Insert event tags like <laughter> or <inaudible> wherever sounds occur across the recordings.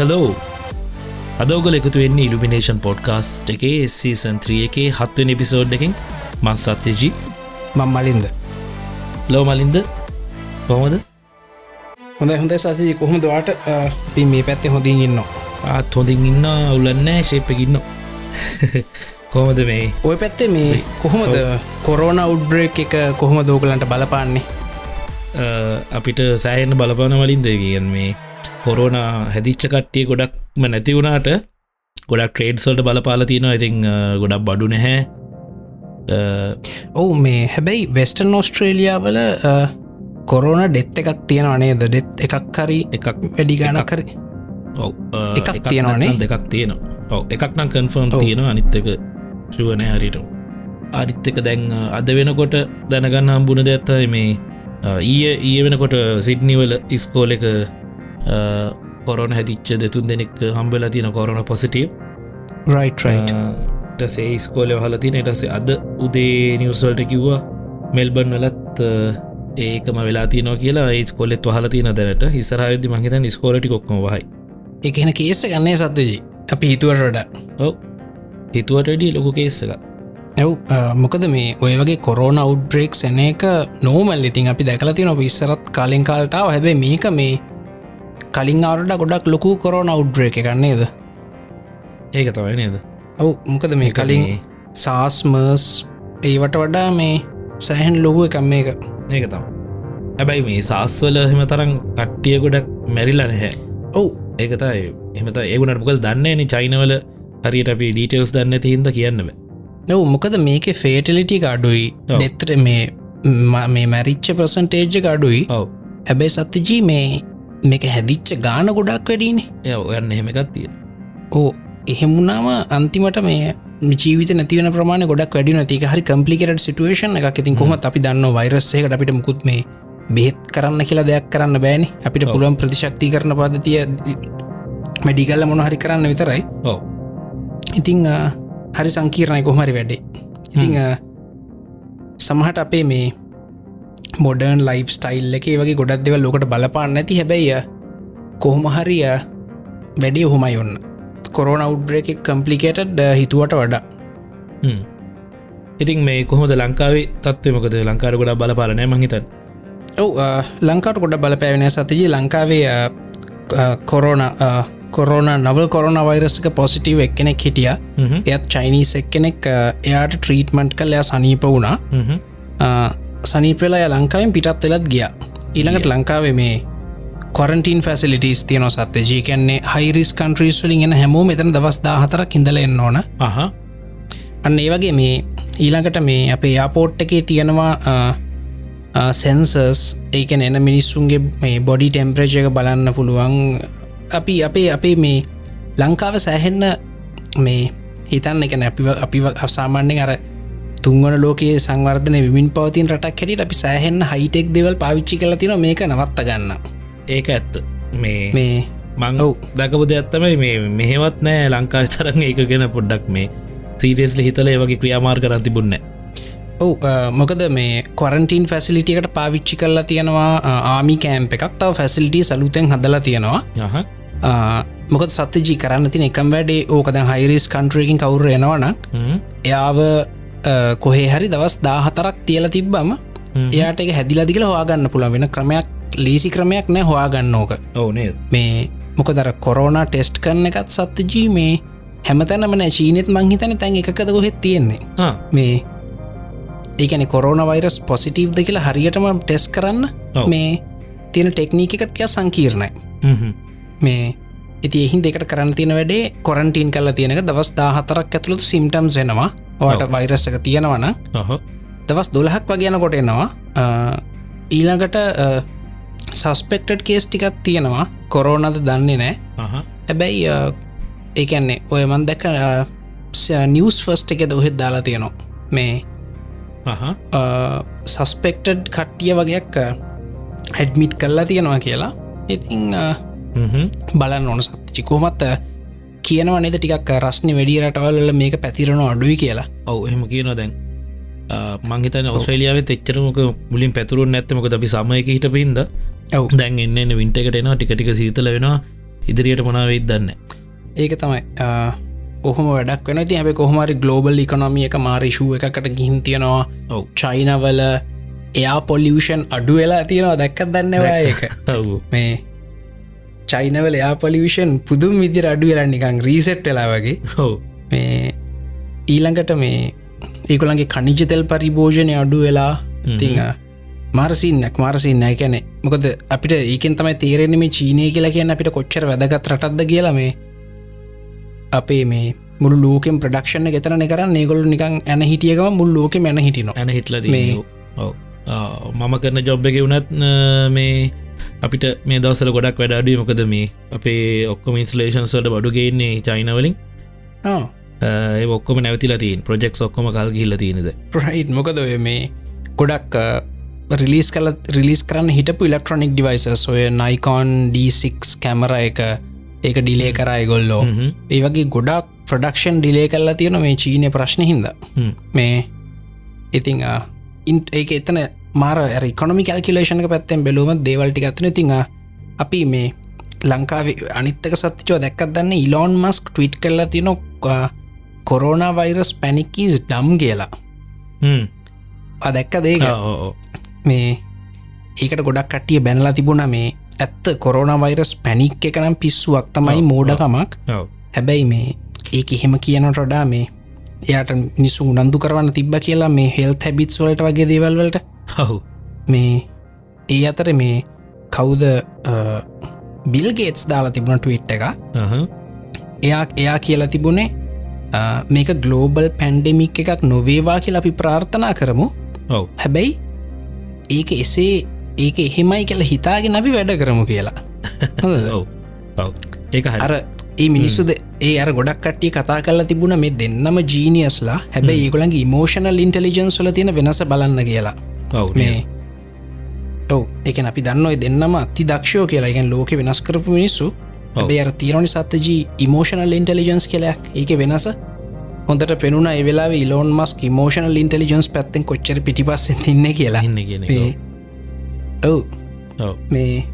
Hello අදෝගල එකතු වෙන්නේ ඉල්ිනේෂන් podcast එකේ සීසන් 3 එකේ හත්වෙන එපිසෝඩ් එකින්. මං සත්‍යජී. මං මලින්ද. ලෝ මලින්ද? කොහොමද? හොඳ හොඳ සසී කොහොම දවාට පි මේ පැත්තේ හොඳින් ඉන්නවා. ආත් හොඳින් ඉන්න උලන්නෑ ශේප්පකින්න <laughs> කොහොමද මේ? ඔය පැත්තේ මේ කොහොමද කොරෝන උඩ්බ්‍රේක් එක කොහොම දෝකලන්ට බලපාන්නේ? අපිට සෑහෙන්න බලපාන වලින් දෙවියන් මේ කොරෝන හැදිච්ච කට්ටිය ගොඩක්ම නැති වුණාට ගොඩක් ට්‍රේඩ්සල්ට බලපාල තියෙනවා. ඉතින් අ, ගොඩක් බඩු නැහැ. ඔවු මේ හැබැයි වෙස්ටර්න් ඔස්ට්‍රේලියාවල කොරෝන ඩෙත් එකක් තියෙන නේද? ඩෙත් එකක් හරි එකක් වැඩි ගාන කර එකක් තියෙනවානේ? දෙකක් තියෙනවා. ඔව එකක් නම් කන්ෆර්ම්. තියෙනවා. අනිත්තක ශුවනය හරිට අනිත්තක දැන් අද වෙනකොට දැනගන්න හම්බුණ දෙත්තයි මේ ඊය ඊය වෙනකොට සිඩ්නිවල ඉස්කෝල එක කොරන හැදිච්ච දෙතුන් දෙනෙක් හම්බල තින කොරන පොසිටව රයිට් රයිට් ටසේ ස්කෝලය හලතින එටසේ අද උදේ නිවසල්ට කිව්වා මෙල්බන් වලත් අ, ඒකම වෙලා තියනෝ කියලා ස්කොලෙත් වහල තින දැනට. හිසරහද මහිත ස්කෝලටි කොක්ම වහයි. එකන කේස ගන්නේ සත්්‍යජී අපි හිතුවට වඩා. ඔව. හිතුවටඩිය ලොකු කේස්සක ඇව් මොකද මේ ඔය වගේ කොරෝන අවඩ්බ්‍රේක් එන එක නෝමල් ඉතින් අපි දැකල තින විස්සරත් කාලින් කාල්ටාව හැබැ මේක මේ කලින් අවුරට ගොඩක් ලොකු කොරෝන අවඩ්බ්‍රේක එකන්නේද ඒක තමයි නේද? ඔවු මොකද මේ කලින් සාස්මර්ස් ඒවට වඩා මේ සෑහන් ලොකු එකම් මේක. ඒක තම හැබැයි මේ සාස්වල හෙම තරම් කට්ටිය ගොඩක් මැරිලා නැහැ. ඔවු. ඒකතයි එමත ඒගුණට මොකද දන්නේන චයිනවල හරියට අපි ඩීටෙල්ස් දන්න තිහින්ද කියන්නම නොව මොකද මේක ෆේටලිටි ඔව්. නෙත්‍ර මේ ම- මැරිච්ච ප්‍රසන්ටේජ් අඩුයි. ඔව. හැබැයි සත්‍යජී මේ මේක හැදිච්ච ගාන ගොඩක් වැඩීනේ එය ඔයන්න එහෙමකත් තිය ඕ එහෙමුණාම අන්තිමට මේ ජීවිත නැතිවන ප්‍රමාණ ගොඩක් වැඩි නතික හරි කම්පලිකට සිටුවේෂන් එක ඉතින් කොම අපි දන්න වෛරස්සයකට අපිට මුකුත් මේ බෙහෙත් කරන්න කියලා දෙයක් කරන්න බෑනි. අපිට. පුළුවන් ප්‍රතිශක්ති කරන පදතිය මැඩිකල්ල මොන හරි කරන්න විතරයි. ඔව. ඉතිං හරි සංකීර්ණය කොහමරි වැඩේ. ඉතිං සමහට අපේ මේ මොඩර්න් ලයි් ස්ටයිල් එක වගේ ගොඩක් දෙව ලොකට බලපාන්න නැති. හැබැයිය කොහොම හරිය වැඩේ හොමයි ඔන්න. කොරෝන අවඩ්්‍රේක කම්පලිකේටඩ් හිතුවට වඩා. ඉතින් මේ කොහොද ලංකාවේ තත්වමකද ලංකාර ගොඩ බලපාලනෑ මහිතන් ඔව ලංකාට ගොඩ බලපෑවෙන සතතිජ ලංකාවේ කොරෝන කොරෝන නවල් කොරන වෛරසක පොසිටව් එක්කෙනෙක් හිටිය. එයත් චයිනීස් එක්කෙනෙක් එයාට ට්‍රීටමන්ට් කල්ලයා සනීප වුණා සනීපෙලා ලංකාවෙන් පිටත් වෙලත් ගිය. ඊළඟට ලංකාවේ මේ කොරන්ටීන් ෆැසිලිටස් තියන සත්‍ය. ජීකන්නේ හයිරිස් කන්ට්‍රීස් වලින් එන හැමෝ මෙතන දවස් දාහතරක් ඉඳල එන්න ඕන. අන්න ඒ වගේ මේ ඊළඟට මේ අපේ යාපෝට් එකේ තියෙනවා සැන්සර්ස් ඒකන එන මිනිස්සුන්ගේ මේ බොඩි ටෙම්පරේජ එක බලන්න පුළුවන්. අපි අපේ අපේ මේ ලංකාව සෑහෙන්න මේ හිතන්න. එක නැපිව අපි සාමාන්‍යෙන් අර තුන්වන ලෝකයේ සංවර්ධන විමින් පවතින් රටක් හැටියට අපි සෑහෙන්න හයිටෙක් දෙවල් පාවිච්චි කල තින මේක නවත්ත ගන්න. ඒක ඇත්ත. මේ මේ මං ඔව්. දකපු දෙයක්ත්තමයි මේ මෙහෙවත් නෑ ලංකාව තරන් ඒක ගැන පොඩ්ඩක් මේ සීටෙස්ලි හිතල වගේ ක්‍රියාමාර් කරන් තිබුන්න ඔව් මොකද මේ කොරන්ටීන් ෆැසිලිටියකට පාවිච්චි කරලා තියෙනවා ආමි කෑම්ප එකක්. තව ෆැසිලිටි සලුතෙන් හදලා තියෙනවා. මොකද සත්‍යජී කරන්න තින එකම් වැඩේ ඕකද හයිරිස් කන්ට්‍රකින් කවුර එනවන එයාව කොහේ හරි දවස් දාහතරක් තියල තිබ්බම එයාට එක හැදිලදි කියලා හවාගන්න පුළ වෙන ක්‍රමයක් ලීසි ක්‍රමයක් නෑ හොයාගන්න ඕක. ඕනේ මේ මොක දර කොරෝනා ටෙස්ට් කරන එකත් සත්‍යජී මේ හැමතැනමන චීනෙත් මංහිතන තැන් එකකද කොහෙත් තියෙන්නේ. මේ ඒකන කොරෝන වෛරස් පොසිටීව්ද කියලා හරියටම ටෙස් කරන්න. මේ තියෙන ටෙක්නීක එකත් කිය සංකීර්ණයි. මේ ඉති එහින් දෙකට කරන්න තියෙන වැඩේ කොරන්ටීන් කල්ල තියෙනක දවස් දාහතරක් ඇතුළතු සිම්ටම් එනවා. ඔව්. වෛරස්සක තියෙනවන දවස් දොළහක් වගේන කොට එනවා. ඊළඟට සස්පෙක්ටඩ් කේස් ටිකත් තියෙනවා. කොරෝනද දන්නේ නෑ. හැබැයි ඒකන්නේ ඔය මන් දැක නිියස් ෆස්ට එක දොහෙත් දාලා තියෙනවා. මේ සස්පෙක්ටඩ් කට්ටිය වගේක් හැඩ්මිට් කරලා තියෙනවා කියලා. ඉතිං. බලන්න ඕන සත්තිචි කොමත් කියනව නද ටිකක් රස්නි වැඩි රටවල්ල මේක පැතිරෙන අඩුයි කියලා. ඔව එහෙම කියනවා දැන්. මංහිතන ඔස්ට්‍රලියාව එච්චරමක මුලින් පැතුරුන් නැත්තමක අපි සමයක හිට පින්ද ඔව්. දැන් එන්න වින්ට එකට එනවා ටිකටික සීතල වෙනවා ඉදිරියට මොනාවෙත් දන්න ඒක තමයි. ඔහොම වැඩක් වෙන ති ඇබ කොහමරි ගලෝබල් ඉකොනොමිය එක මාරිශූ එකකට ගිහින් තියෙනවා. ඔව්. චයිනවල එයා පොලියෂන් අඩු වෙලා තියෙනවා. දැක්කත් දන්නවා ඒක? <laughs> මේ චයිනවල එයා පොලිවිෂන් පුදුම් විදිර අඩු වෙලා නිකං රීසෙට් වෙලා වගේ. හෝ මේ ඊළඟට මේ ඒකොළන්ගේ කනිජතෙල් පරිභෝජනය අඩු වෙලා තිං මාරසින්නක් මාරසින්න කැනෙ මොකද අපිට ඒකෙන් තමයි තේරෙන මේ චීනය කියලා කියන්න අපිට කොච්චර වැදගත් රටක්ද කියලා මේ අපේ මේ මුළු ලෝකෙන් ප්‍රඩක්ෂණ ගෙතන කරන්න. ඒගොලු නිකං ඇන හිටියකම මුල් ලෝක මැන හිටිනවා. ඇන හිටල මම කරන ජොබ් එක වුණත් මේ අපිට මේ දවසල ගොඩක් වැඩ අඩුව මොකද මේ අපේ ඔක්කොම ඉන්ස්ලේෂන්ස් වලට බඩු ගේන්නේ චයිනවලින් ඒ ඔක්කොම නැවතිලා තින් ප්‍රජෙක්් ඔක්කොම කල් ගිල්ල තියනද? ප්‍රයිට් මොකද මේ ගොඩක් රිලිස් කල රිලිස් කරන්න හිටපු ඉලෙක්ට්‍රොනික් ඩිවයිසස් ඔය නයිකෝන් D6 කැමර එක ඒක ඩිලේ කරයි ගොල්ලෝ ඒ වගේ ගොඩක් ප්‍රඩක්ෂන් ඩිලේ කල්ලා තියෙන මේ චීනය ප්‍රශ්න හින්ද. මේ ඉතිං ඉන්ට ඒක එතන මාර කොනමි කල්කිලේෂනක පැත්තෙන් බැලුවම දේවල්ටි ගත්න තිං අපි මේ ලංකාව අනිත්තක සත්තිචෝ දැක්කත් දන්න ඉලෝන් මස්ක් ටවිට් කරලා තියන කොරෝන වෛරස් පැනිකීස් ඩම් කියලා. අදැක්ක දේක මේ ඒකට ගොඩක් කට්ටිය බැනලා තිබුණ මේ ඇත්ත කොරෝන වෛරස් පැනික් එකනම් පිස්සුවක් තමයි මෝඩකමක්. හැබැයි මේ ඒක එහෙම කියනට වඩා මේ එයාට මිනිස්සු උනන්දු කරවන්න තිබ්බ කියලා මේ හෙල් හැබිත්ස් වලට වගේ දේවල්වලට හව් මේ ඒ අතර මේ කවුද බිල්ගේටස් දාලා තිබුණ ටවිට් එක? එයා එයා කියලා තිබුණේ මේක ගලෝබල් පැන්ඩෙමික් එකක් නොවේවා කියලා අපි ප්‍රාර්ථනා කරමු. ඔව්. හැබැයි ඒක එසේ ඒක එහෙමයි කියලා හිතාගෙන අපි වැඩ කරමු කියලා. <laughs> ඒක හරි. ඒ මිනිස්සුද ඒ අර ගොඩක් කට්ටිය කතා කරලා තිබුණ මේ දෙන්නම ජීනියස්ලා හැබැයි ඒගොලන්ගේ ඉමෝෂනල් ඉන්ටලිජන්ස් වල තියෙන වෙනස බලන්න කියලා ඔව් මේ. ඔව එක අපි දන්නවයි දෙන්නම අති දක්ෂෝ කියලා එකෙන් ලෝක වෙනස් කරපු මිනිස්සු. ඔබේ අර තීරණි සත්තජී ඉමෝෂනල් ඉන්ටලිජන්ස් කියලයක් ඒක වෙනස හොඳට පෙනුන එවෙලා ඉලෝන් මස් මෝෂනල් ඉන්ටලිජන්ස් පැත්තෙන් කොච්චර පිටිපස්සෙන් තින්න කියලා. ඔව්. මේ.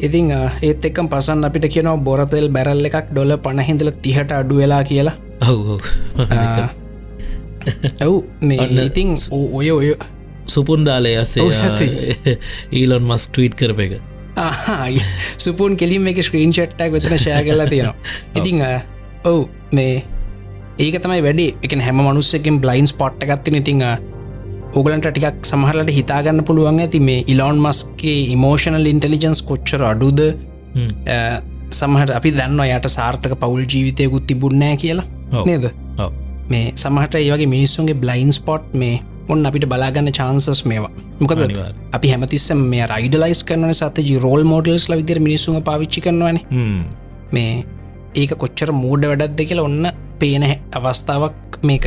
ඉතිං ඒත් එක්කම් පසන් අපිට කියනවා බොරතෙල් බැරල් එකක් ඩොල පණහිඳල තිහට අඩු වෙලා කියලා. ඔව් ඔව්. මේ ඉතිං ඔය ඔය සුපුන් දාලය සත්‍යයි. ඊලොන් මස් ටීට් කරප එක. සුපුන් කෙලින් එක ස්ක්‍රීන් ෂට්ටක් වෙතන ෂය කරලා තියෙනවා. <laughs> ඉතිං ඔව්. මේ ඒක තමයි වැඩේ. එක හැම මනුස්සකින් බ්ලයින්ස් පොට්ට ගත්තින ඉතිං ඔගලන්ට ටිකක් සමහරලට හිතාගන්න පුළුවන්. ඇති මේ ඉලෝන් මස්ගේ ඉමෝෂනල් ඉන්ටලිජන්ස් කොච්චර අඩුද? සමහට අපි දන්න යට සාර්ථක පවුල් ජීවිතයකුත් තිබුන්නෑ කියලා. නේද? මේ සමහට ඒවගේ මිනිස්සුන්ගේ බ්ලයින් ස්පොට් මේ ඔන්න අපිට බලාගන්න චාන්සස් මේවා. මොකද. අපි හැමතිස්සම මේ රයිඩලයිස් කරන සත රෝල් මෝඩල්ස් ල විදිර මිනිස්සුම පාවිච්චි කරනවන. මේ ඒක කොච්චර මෝඩ වැඩක්ද කියලා ඔන්න පේන අවස්ථාවක් මේක.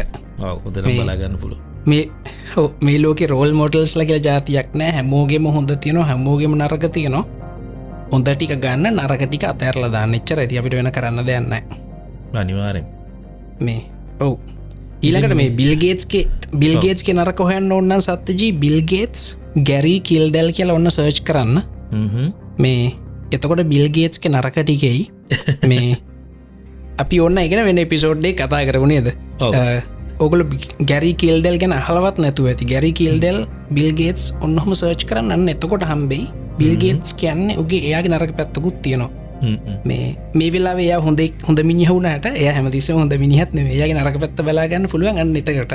හොදර බලාගන්න පුළුව මේ හෝ මේ ලෝක රෝල් මෝටල්ස් ලගේ ජාතියක් නෑ. හැමෝගේම හොඳ තියෙන හැමෝගෙම නරක තියෙනවා. හොඳ ටික ගන්න නරකටික අතැරල දාන්න. එච්චර ඇති අපිට වෙන කරන්න දෙයන්න අනිවාරෙන් මේ ඔව් ඊළකට මේ බිල්ගේට්ගේ බිල්ගේට් කෙ නරක හොයන්න ඔන්න සත්තජී බිල්ගේටස් ගැරී කිල්ඩැල් කියලා ඔන්න සර්ච් කරන්න. මේ එතකොට බිල්ගේට්ක නරකටිකෙයි <laughs> මේ අපි ඔන්න එකන වෙන පිසෝඩ්ඩේ කතා කරවුණේද ඔව්. ඔගල ගැරි කිල්ඩෙල් ගැන හලවත් නැතුව ඇති. ගැරි කිල්ඩෙල් බිල්ගේටස් ඔන්නහම සර්ච් කරන්න. එතකොට හම්බෙයි. බිල්ගේටස් කියන්නේ උගේ එයාගේ නරක පැත්තකුත් තියෙනවා මේ මේ වෙලා එයා හොඳ හොඳ මිනිහවුනට එය හැමතිස හොඳ මිනිහත් යාගේ නරක පැත්ත බලාගන්න පුළුවන් අන්න එතකට.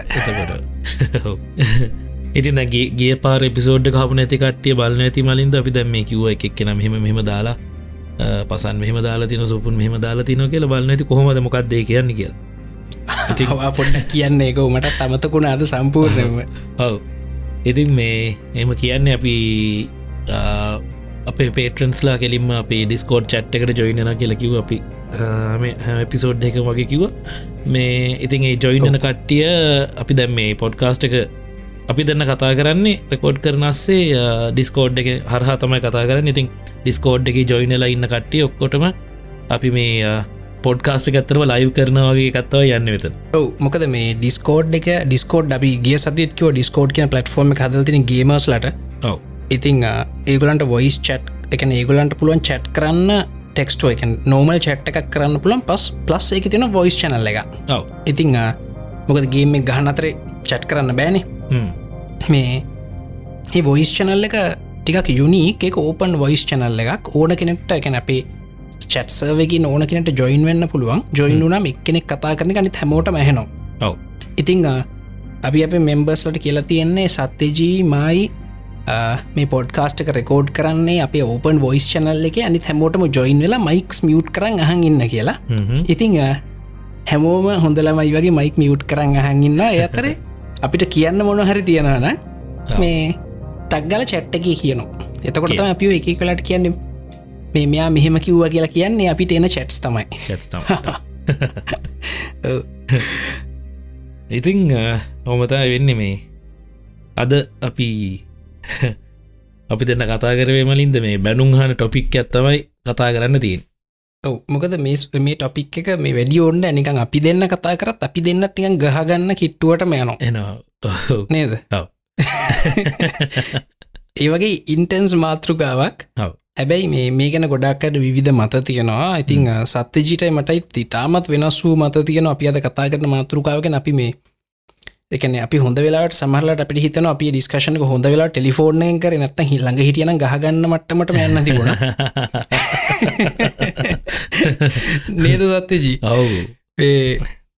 <laughs> ඉතින් දැගේ ගේ පාර එපිසෝඩ් කපු නැති කට්ටිය බල ඇති මලින්ද අපි දැම් මේ කිව එකක් නම් හෙම මෙම දාලා පසන් මෙහම දාලා තින සුපුන් මෙහම දාලා තින කියල බල නැති කොහොමද මොකක්දේ කියන්න කියල. හවා පොඩ්ඩ කියන්නේ එක මට තමතකුණ අද සම්පූර්ණයම ඔව්. ඉතින් මේ එම කියන්න අපි අපේ පේටරන්ස්ලා කෙලින්ම අපේ ඩිස්කෝඩ් චට් එකට ජොයිනන කියලකිව අපි. එපිසෝඩ් එක වගේ කිව මේ ඉතින් ඒ ජොයිනන කට්ටිය අපි දැම් මේ පොඩ්කාස්ට් එක අපි දෙන්න කතා කරන්නේ රෙකෝඩ් කරනස්සේ ඩිස්කෝඩ් එක හරහා තමයි කතා කරන්න. ඉතින් ඩිස්කෝඩ් එක ජොයිනලා ඉන්න කට්ටිය ඔක්කොටම අපි මේ පොඩ්කාස්ට ගත්තරව ලයිව් කරනවාගේ කත්තව යන්න වෙත ඔව මොකද මේ ඩිස්කෝඩ් එක ඩිස්කෝඩ් අපි ගේ සතිකෝ ඩිස්කෝඩ් කියන පලටෆෝර්ම හදල්තින ගේමස්ලට ඔව ඉතිං ඒගලන්ට වොයිස් චට් එකන ඒගලන්ට පුළුවන් චට් කරන්න ටෙක්ස්ටෝ එක නෝමල් චට් එකක් කරන්න පුළන් පස් ප්ලස් එක තින වොයිස් චනල්ල එක ඔව. ඉතිං මොකද ගේම ගහන අතරේ චට් කරන්න බෑනේ. මේ ඒ වොයිස් චනල්ල එක ටිකක් යුනික් එක ඕපන් වොයිස් චනල්ල එකක්. ඕන කෙනෙක්ට එකැන අපේ චට්සර්වගේ ඕන කෙනට ජොයින් වෙන්න පුළුවන්. ජොයින් වුනම් එක්කෙනෙක් කතා කරන ගනි හැමෝට මැහෙනවා ඔව. ඉතිං අපි අප මෙම්බර්ස්ලට කියලා තියෙන්නේ සත්‍යජී මයි මේ පොඩ්කාස්ටක රෙකෝඩ් කරන්නේ අප ඕපන් වොයිස් චනල්ල එක. අනි හැමෝටම ජොයින් වෙලා මයික්ස් මියුට් කරන්න අහන් ඉන්න කියලා. ඉතිං හැමෝම හොඳලමයි වගේ මයික් මියුට් කරන්න අහන් ඉන්න ඇතරේ <laughs> අපිට කියන්න මොන හරි තියෙනවන මේ ටක්ගල චැට්ටකි කියනවා. එතකොට අපි එක කලට කියන්නේ මේ මෙයා මෙහෙම කිව්ව කියලා කියන්නේ අපිට එන චැට්ස් තමයි. ඉතිං හොමතා වෙන්න මේ. අද අපි <laughs> අපි දෙන්න කතා කරවේ මලින්ද මේ බැනුම් හන ටොපික් ඇත්තමයි කතා කරන්න තියෙන් ඔව මොකද මේ මේ ටොපික් එක මේ වැඩි ඕන්න නිකන් අපි දෙන්න කතා කරත් අපි දෙන්න තිකන් ගහගන්න කිට්ටුවට මයනවා එනවා. නේද. <laughs> ඒ වගේ ඉන්ටන්ස් මාතෘකාවක්. හැබැයි මේ මේ ගැන ගොඩක්කට විධ මත තියෙනවා. ඉතිං සත්‍යජීටයි මටයි තිතාමත් වෙනස් වූ මත තියෙන අපි අද කතා කරන මාතෘකාවගෙන අපි මේ එකන අපි හොඳ වෙලාට සමහලට අපි හිතන අපි ඩිස්කශන හොඳ වෙලා ටෙලිෆෝර්ණය කර නැත්ත හිල්ළඟ හිටියන ගහගන්න මටමට යන්න තිබුණ. <laughs> නේද සත්‍යජී? ඔවු.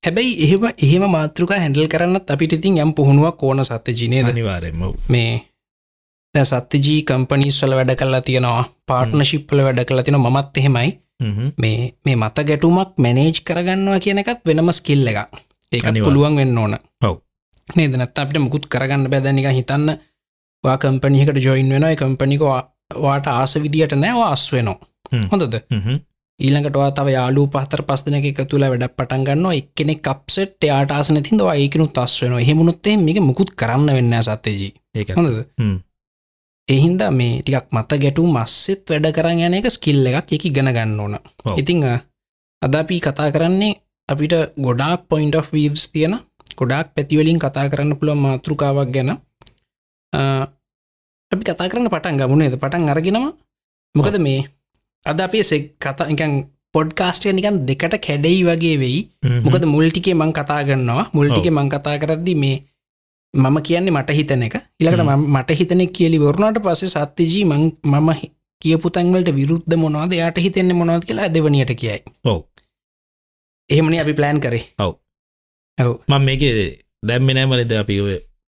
හැබැයි එහෙම එහෙම මාතෘකා හැඩල් කරන්නත් අපිට ඉතින් යම් පුහුණුවක් ඕන සත්‍ය ජිනේද අනිවාරෙන්ම මේ සත්‍යජී කම්පනිස් වල වැඩ කල්ලා තියෙනවා පාර්ට්නශිප්පල වැඩ කලා තින මත් එහෙමයි. මේ මේ මත ගැටුමක් මැනේජ් කරගන්නවා කියන එකත් වෙනම ස්කිල්ල එක ඒක. පුළුවන් වෙන්න ඕන. ඔව්. නේද? නැත්ත අපිට මුකුත් කරගන්න බැදනික හිතන්න වා කම්පනිකට ජොයින් වෙන කම්පනික වාට ආස විදිට නෑවා අස් වෙනවා. හොඳද? ඊළඟටවා තව යාලු පහතර පස් දෙනක එක තුළ වැඩ පටන් ගන්න එක්කෙනෙ කප්සෙට් යාට ආසන තින්ද ඒකනු තස් වෙන හෙමුණොත්තේ මේක මුකුත් කරන්න වෙන්න සත්තේජී ඒක හොඳද. එහින්ද මේ ටිකක් මත ගැටු මස්සෙත් වැඩ කරන්න යන එක ස්කිල්ල එකක්. එක ගණ ගන්න ඕන. ඉතිං අද අපි කතා කරන්නේ අපිට ගොඩාක් පොයින්ට of වීවස් තියෙන ගොඩාක් පැතිවලින් කතා කරන්න පුළුව මාතෘකාවක් ගැන. අපි කතා කරන්න පටන් ගමුණේද පටන් අරගෙනවා මොකද මේ අද අපේ සෙක් කතා එකන් පොඩ්කාස්ටය නිකන් දෙකට කැඩෙයි වගේ වෙයි. මොකද මුල්ටිකේ මං කතා කරන්නවා මුල්ටික මං කතා කරද්දි මේ මම කියන්නේ මට හිතන එක. ඉලකට මට හිතනෙ කියලි වරුණට පස්සේ සත්‍යජී මම හි- කියපු තැන්වලට විරුද්ධ මොනවාද? යාට හිතෙන්නේ මොනවද කියලා දෙවනියට කියයි. ඔව්. එහෙමනි අපි ප්ලෑන් කරේ. ඔව්. මං මේක දැම්මනෑ මලද අපි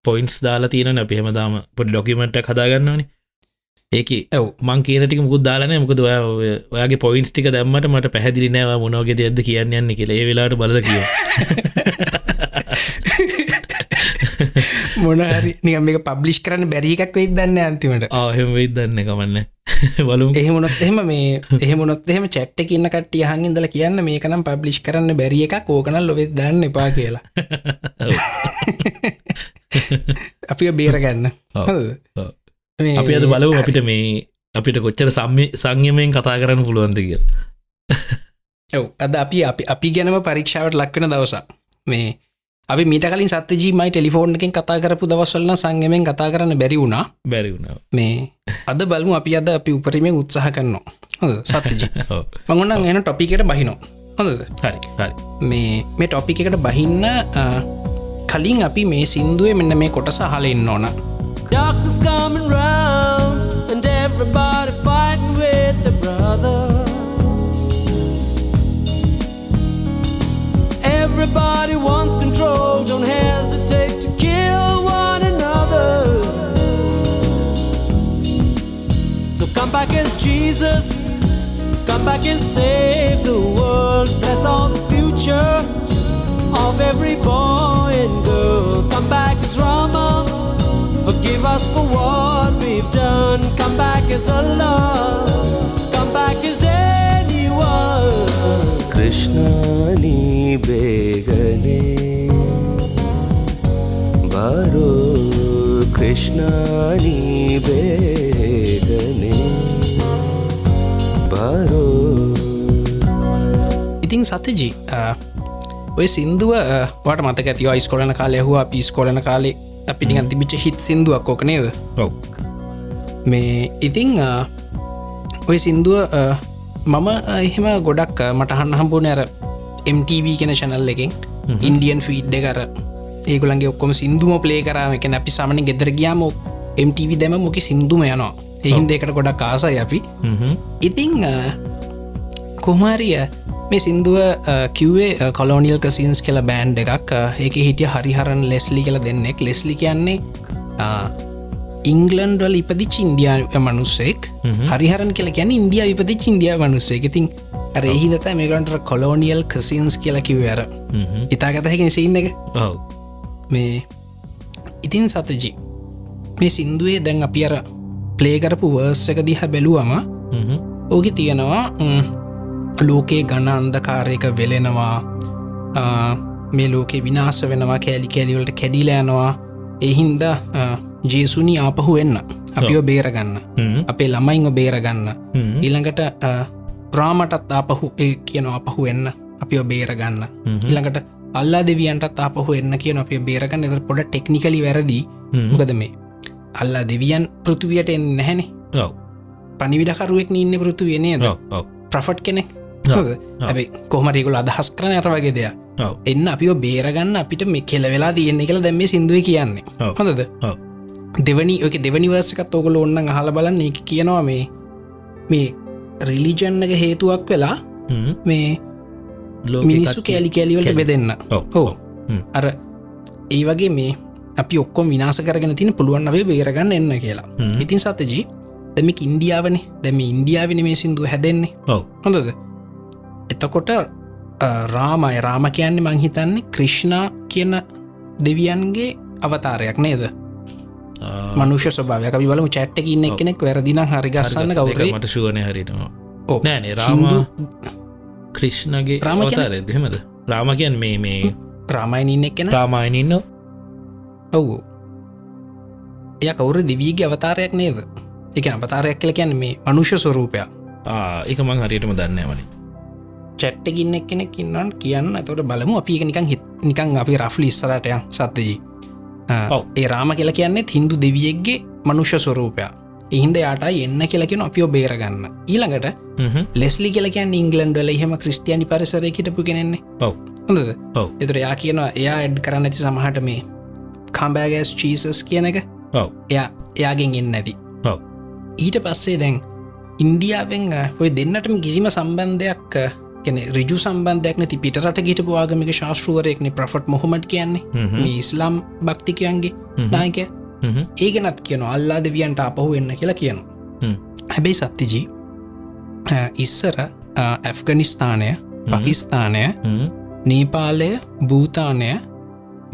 පොයින්ස් දාලා තියෙන අපි හෙමදාම පොඩි ඩොකිමට කදාගන්නවන ඒක ඔව්. මං කියනටික මුකුත් දාලන මුකද ඔය ඔය- ඔයාගේ පොයින්ස් ටික දැම්මට මට පැදිලි නෑව මොනෝගෙ දෙයක්ද කියන්න යන්න කියලා. ඒ වෙලාට බල කිය <laughs> මොනහරි නිකම් මේක පබ්ලිෂ් කරන්න බැරි එකක් වෙයි දන්න අන්තිමට. ආහෙම වෙයි දන්න කමන්න. <laughs> බලුම්. එහෙමුණොත් එහෙම මේ එහෙමුණොත් එහෙම චැට්ට කියන්න කට්ටිය හංගින්දල කියන්න මේකනම් පබ්ලිෂ් කරන්න බැරිය එකක් ඕකනල් ලොවෙත් දන්න එපා කියලා. <laughs> අපි බේරගන්න. මේ- අපි අද බලව අපිට මේ අපිට කොච්චර සම්ම සංයමයෙන් කතා කරන්න පුළුවන්ද කිය ඔව්. අද අපි අපි අපි ගැනම පරීක්ෂාවට ලක්වෙන දවසක්. මේ අපි මීට කලින් සත්‍යජීමයි ටෙලිෆෝර්න් එකෙන් කතා කරපු දවස්වලන සංගමෙන් කතා කරන්න බැරි වුණා. බැරි වුණාව මේ අද බලමු අපි අද අපි උපරීමෙන් උත්සාහ කරනවා. හොඳ සත්‍යජී. <laughs> ඔව්. මඟුන්නම් එන ටොපිකට බහිනෝ හොඳද? හරි හරි. මේ මේ ටොපික එකට බහින්න කලින් අපි මේ සින්දුවේ මෙන්න මේ කොටස හලෙන්න ඕන. Darkness coming round, and everybody don't hesitate to kill one another. So come back as Jesus, come back and save the world, bless all the future of every boy and girl. Come back as Rama. Forgive us for what we've you've done. Come back as a love. Come back as anyone. ಕೃಷ್ಣಾನಿ ಬೇಗನೆ ಬಾರೋ ಕೃಷ್ಣಾನಿ ಬೇಗನೆ ಬಾರೋ ඉතින් සතජී ඔය සින්දුව වට මතක ඇතිව යිස්කොලන කාලය හවා පිස්කොලන කාලේ අපිටිගන් තිබිච්ච හිත් සිින්දුවක් ඕක නේද ඔව් මේ ඉතිං අ, ඔය සින්දුව අ, මම එහෙම ගොඩක් අ, මට හන්න හම්බුන ඇර MTV කෙන චැනල් එකෙන් ඉන්ඩියන් ෆීඩ් කර ඒගුලන්ගේ ඔක්කොම සිින්දුම පලේ කරම එක අපි සමන ගෙදර ගියාම MTV දැම මොක සිින්දුම යනවා. එහින් දෙකට ගොඩක් කාසයි අපි. ඉතිං කොමාරිය මේ සින්දුව කිව්වේ කොලෝනියල් කසින්ස් කියල බෑන්් එකක්. ඒක හිටිය හරිහරන් ලෙස්ලි කියල දෙන්නෙක්. ලෙස්ලි කියන්නේ ඉංගලන්ඩල් ඉපදිච ඉන්දියාව මනුස්සෙක් හරිහරන් කියල කියන ඉන්දිය ඉපදිච ඉන්දිය මනුස්සේ ඉතින් රෙහිදත මේකන්ට කොලෝනියල් කසින්ස් කියලා කිව්වර ඉතාගතහැකිෙන සින්න එක. ඔව් මේ ඉතින් සතජි මේ සින්දුවේ දැන් අපි අර ප්ලේකරපු වර්ස් එක දිහ බැලුවම ඕකි තියෙනවා ම්, ලෝකයේ ගණ අන්දකාරයක වෙලෙනවා මේ ලෝකෙ විනාස වෙනවා කෑලි කෑලිවලට කැඩිලෑනවා එහින්ද ජේසුනි ආපහු එන්න. අපිෝ බේරගන්න. අපේ ළමයිංග බේරගන්න. ඊළඟට අ, රාමටත් ආපහු ඒ කියන අපහු එන්න. අපිෝ බේරගන්න. ඊළඟට අල්ලා දෙවියන්ටත් ආපහු එන්න කියන අප බේරගන්න එත පොඩ ටෙක්නිකලි වැරදි. මොකද මේ? අල්ලා දෙවියන් පෘතුවයට එන්න නැහැනේ. ඔව්. පනිවිඩකරුවෙක් ඉන්න ඔව් ඔව්. ප්‍රෆට් කෙනෙක්. ඇැයි කොහමරෙකුල අදහස් කරන ඇර වගේ දෙයක්. එන්න අපිෝ බේරගන්න අපිට මේ කෙල වෙලා තියෙන්නේ කියලා දැම්ම සිින්දුව කියන්නේ. හොඳද? දෙවනි ඔක දෙවනිවර්සකත් ඔගොල ඔන්න අහල බලන්න. එක කියනවා මේ මේ රිලිජන්නක හේතුවක් වෙලා. මේ මිනිස්සු කෑලි කෑලිවලට කැලි. බෙදන්න. හෝ. අර ඒ වගේ මේ අපි ඔක්කොම විනාස කරගෙන තින පුළුවන් අවේ බේරගන්න එන්න කියලා. ඉතින් සතජී දැමික ඉන්දියාවනේ. දැම ඉන්දියාවන මේ සිින්දුව හැදෙන්නේ. ඔව්. හොඳද? එතකොට රාමය රාම කියන්නේ මංහිතන්නේ ක්‍රිෂ්ණා කියන දෙවියන්ගේ අවතාරයක් නේද? ආ, මනුෂ ස්වභාවයක්. අපි බලමු චැට්ටක ඉන්න කෙනෙක් වැරදින හරිගස්සන්න හරිගස්ස කවුරේ දෙක මට ශුවනය හරිනවා ඔව්. නෑනේ රාම ක්‍රිෂ්ණගේ රාම කියන්නේ- අවතාරය දෙහෙමද රාමකයන් මේ මේ රාමයින ඉන්න කෙන රාමායනඉන්න ඔවු. එය කවුරු දිවීගේ අවතාරයක් නේද? එක අවතාරයක් කියල කියන්න මේ මනුෂ්‍ය ස්වරූපයක්. එක මං හරියටම දන්නවන චැට්ටගින්න කෙනෙක් ඉන්නන් කියන්න. ඇතවට බලමු අපි එක නිකන් හිත් නිකං අපි රෆ්ලි ඉස්සරටය සත්‍යජී. ඒ රාම කියලා කියන්නේ හින්දු දෙවියෙක්ගේ මනුෂ්‍ය ස්වරූපයක් එහින්ද යාට එන්න කියලකෙන අපිෝ බේරගන්න. ඊළඟට ලෙස්ලි කියලකන් ඉංගලන්ඩල එහෙම ක්‍රස්තියානි පරිසරය හිටපු කෙනෙන්නේ ඔව්. හොඳද? ඔව්. එතුර යා කියනවා එයා එඩ් කරන්න ඇති සමහට මේ කම්බෑගස් චීසස් කියන එක. ඔව්. එයා එයාගෙන් එන්න ඇති ඔව්. ඊට පස්සේ දැන් ඉන්දියාවෙන් ඔය දෙන්නටම කිසිම සම්බන්ධයක් කෙන රිජු සම්බන්ධයක් නැති පිටරට ගිට ආගමික ශාස්ෘුවරයෙක්න ප්‍රෆට් මොහොමට කියන්නේ. මේ ඉස්ලාම් භක්තිකයන්ගේ. නායක හ්ම්. ඒගෙනත් කියන අල්ලා දෙවියන්ට අපහු එන්න කියලා. කියනවා හැබැයි සත්තිජී ඉස්සර ඇෆ්ගනිස්ථානය පකිස්ථානය. නේපාලය භූතානය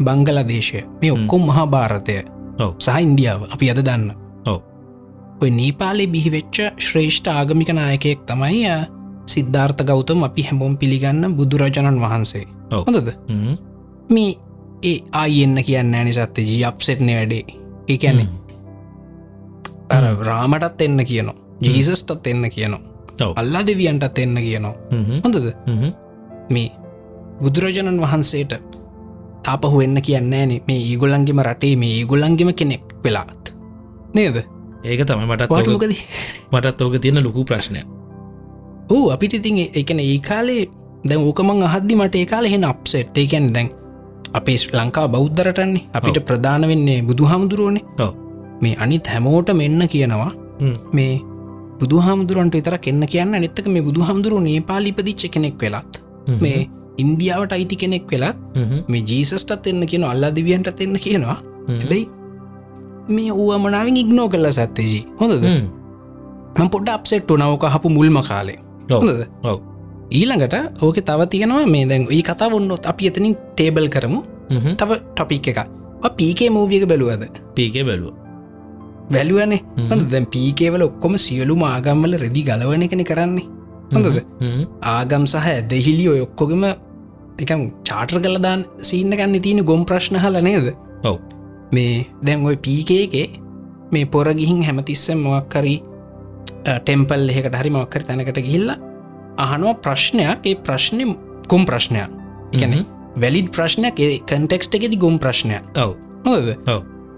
බංගලදේශය මේ ඔක්කොම් මහා භාරතය. සහ ඉන්දියාව අපි අද දන්න. ඔය නේපාලේ බිහිවෙච්ච ශ්‍රේෂ්ඨ ආගමික නායකයෙක් තමයි සිද්ධාර්ථ ගෞතම අපි හැමෝම් පිළිගන්න බුදුරජාණන් වහන්සේ. හොඳද. මේ ඒ ආයෙන්න්න කියන්න ඇනි සත්්‍ය ජී අප්සෙට්න වැඩේ ඒකැනෙ අර රාමටත් එන්න කියනවා. ජීසස්ටත් එන්න කියනවා. අල්ලා දෙවියන්ටත් එන්න කියනවා. හොඳද. මේ බුදුරජාණන් වහන්සේට ආපහු එන්න කියන්නේන මේ ඒගොල්ලන්ගෙම රටේ මේ ඒගොල්ලන්ගෙම කෙනෙක් වෙලාත්. නේද? ඒක තම මටත් පාටමකද මටත් ඕක තියෙන ලොකු ප්‍රශ්නය ඕ අපිට ඉතින් එකන ඒ කාලේ දැන් ඕකමං අහද්දි මට ඒ කාල හෙන අප්සෙට් එකැන දැන් අපේ ලංකා බෞද්ධරටන්නේ අපිට. ප්‍රධාන වෙන්නේ බුදු හාමුදුරුවනේ. මේ අනිත් හැමෝට මෙන්න කියනවා. මේ බුදු හාමුදුරන්ට විතර කෙන්න කියන්න නිත්තක මේ බුදු හාමුදුරුව නේපාලිපදිච්ච කෙනෙක් වෙලත්. මේ ඉන්දියාවට අයිති කෙනෙක් වෙලත්. මේ ජීසස්ටත් එන්න කියන අල්ලා දිවියන්ට එන්න කියනවා. හැබැයි මේ ඌවමනාවෙන් ඉක්නෝ කල්ල සත්තේජී හොඳද හ්ම්. මං පොඩ්ඩ අප්සෙට්ටු නවක හපු මුල්ම කාලේ. හොඳද ඔව්. ඊළඟට ඕක තව තියෙනවා මේ දැන් ඒ කතා ඔන්නොත් අපි එතනින් ටේබල් කරමු. තව ටොපික් එක පීකේ මූවියක බැලුවද? පීකේ බැලුව. වැලුවනේ හොඳ දැන් පීකේවල ඔක්කොම සියලු ආගම්වල රෙදි ගලවන එකන කරන්නේ. හොඳද? ආගම් සහ ඇදහිලි ඔය ඔක්කොගම එකම් චාටර් කලදාන් සීන්නගන්න තියෙන ගොම් ප්‍රශ්න හල නේද? ඔව්. මේ දැන් ඔය පීකේකේ මේ පොර ගිහින් හැමතිස්සම් මොක්කරී ටෙම්පල් එහෙකට හරි මොක්කර තැනකට ගිහිල්ල අහනුව ප්‍රශ්නයක් ඒ ප්‍රශ්නය කුම් ප්‍රශ්නයක්. ගැන වැලිඩ් ප්‍රශ්නයක් කන්ටෙක්ස්ට එකෙදි ගොම් ප්‍රශ්නයක්. ඔව්. හොද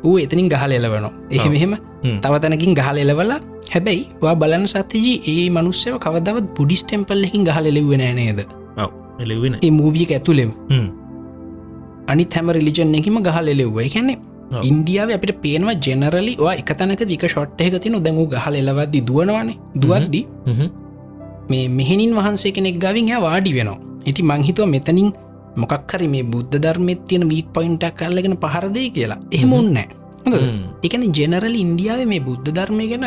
ඌ එතනින් ගහල එලවනවා එහෙම එහෙම හ්ම්. තව තැනකින් ගහල එලවලා හැබැයි වා බලන්න සත්‍යජී ඒ මනුස්සයව කවදවත් බුඩිස් ටෙම්පල්ලෙකින් ගහල එලෙවෙන නේද? එලවෙන ඒ මූවියක ඇතුළෙම. අනි හැම රිලිජන් එකම ගහල එලෙව්ව කැනෙ ඔව්. ඉන්දියාව අපිට පේනවා ජෙනරලි එක තැනක දික ෂොට් එක තින දැඟු ගහල එලවද්දි දුවනවානේ. දුවද්දි මේ මෙහෙනින් වහන්සේ කෙනෙක් ගවින් හැ වාඩි වෙනවා. ඉති මංහිතුව මෙතනින් මොකක්හරි මේ බුද්ධ ධර්මත් තියෙන වීක් පොයින්ටක් කරලගෙන පහරදය කියලා. එහෙම උන්නෑ එකන ජෙනරල් ඉන්දියාව මේ බුද්ධ ධර්මය ගැන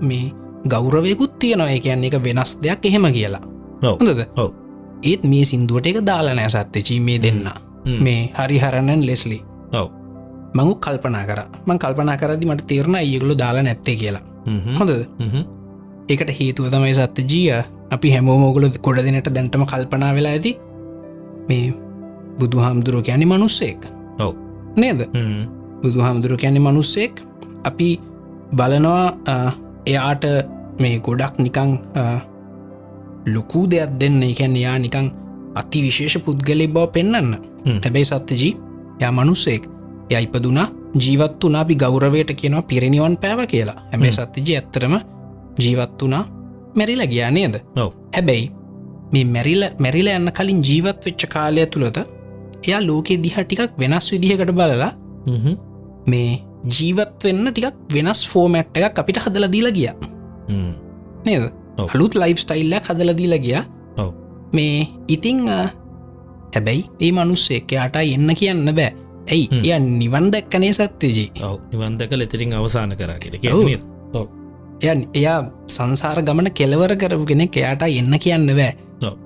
මේ ගෞරවයකුත් තියෙනවා. ඒ කියන්නේ එක වෙනස් දෙයක් එහෙම කියලා. හොඳද? ඔව්. ඒත් මේ සිින්දුවට එක දාලනෑ සත්්‍යචී මේ දෙන්න. මේ හරිහරණන් ලෙස්ලි. ඔව්. මංගු කල්පනා කර. මං කල්පනා කරදි මට තේරණ ඒගුලු දාලා නැත්තේ කියලා. හොඳද ඒකට හේතුව තමයි සත්‍ය ජීය. අපි හැමෝමෝගුල කොඩ දෙනට දැන්ටම කල්පනා වෙලා ඇති මේ බුදු හාමුදුරුව කියන්නේ මනුස්සෙක්. ඔව්. නේද? බුදු හාමුදුරුව කියන්නේ මනුස්සෙක්. අපි බලනවා එයාට මේ ගොඩක් නිකං ලොකූ දෙයක් දෙන්න. එකැන් එයා නිකං අති විශේෂ පුද්ගලෙ බව පෙන්න්න හ්ම්. හැබැයි සත්‍යජී යා මනුස්සෙක්. ය ඉපදුනා ජීවත් වනා අපි ගෞරවයට කියනවා පිරිනිවන් පෑව කියලා. හැබැයි සත්‍යජී ඇත්තරම ජීවත් වනා මැරිල ගියා නේද? හැබැයි මේ මැරිල මැරිල යන්න කලින් ජීවත් වෙච්ච කාලය තුළත එයා ලෝකෙ දිහ ටිකක් වෙනස් විදිහකට බලලා මේ ජීවත් වෙන්න ටිකක් වෙනස් ෆෝමැට් එකක් අපිට හදල දීලා ගිය. නේද. හළුත් ලයිෆ් ස්ටයිල්ලක් හදල දීලා ගිය. මේ ඉතිං හැබැයි ඒ මනුස්සෙක් යාට එන්න කියන්න බෑ. ඇයි. එය නිවන් දැක්කනේ සත්‍යජී. නිවන්දක ලෙතරින් අවසාන කරා කියෙන ඔව්. එය එයා සංසාර ගමන කෙලවර කරපු කෙනෙක්. එයාට එන්න කියන්න බෑ.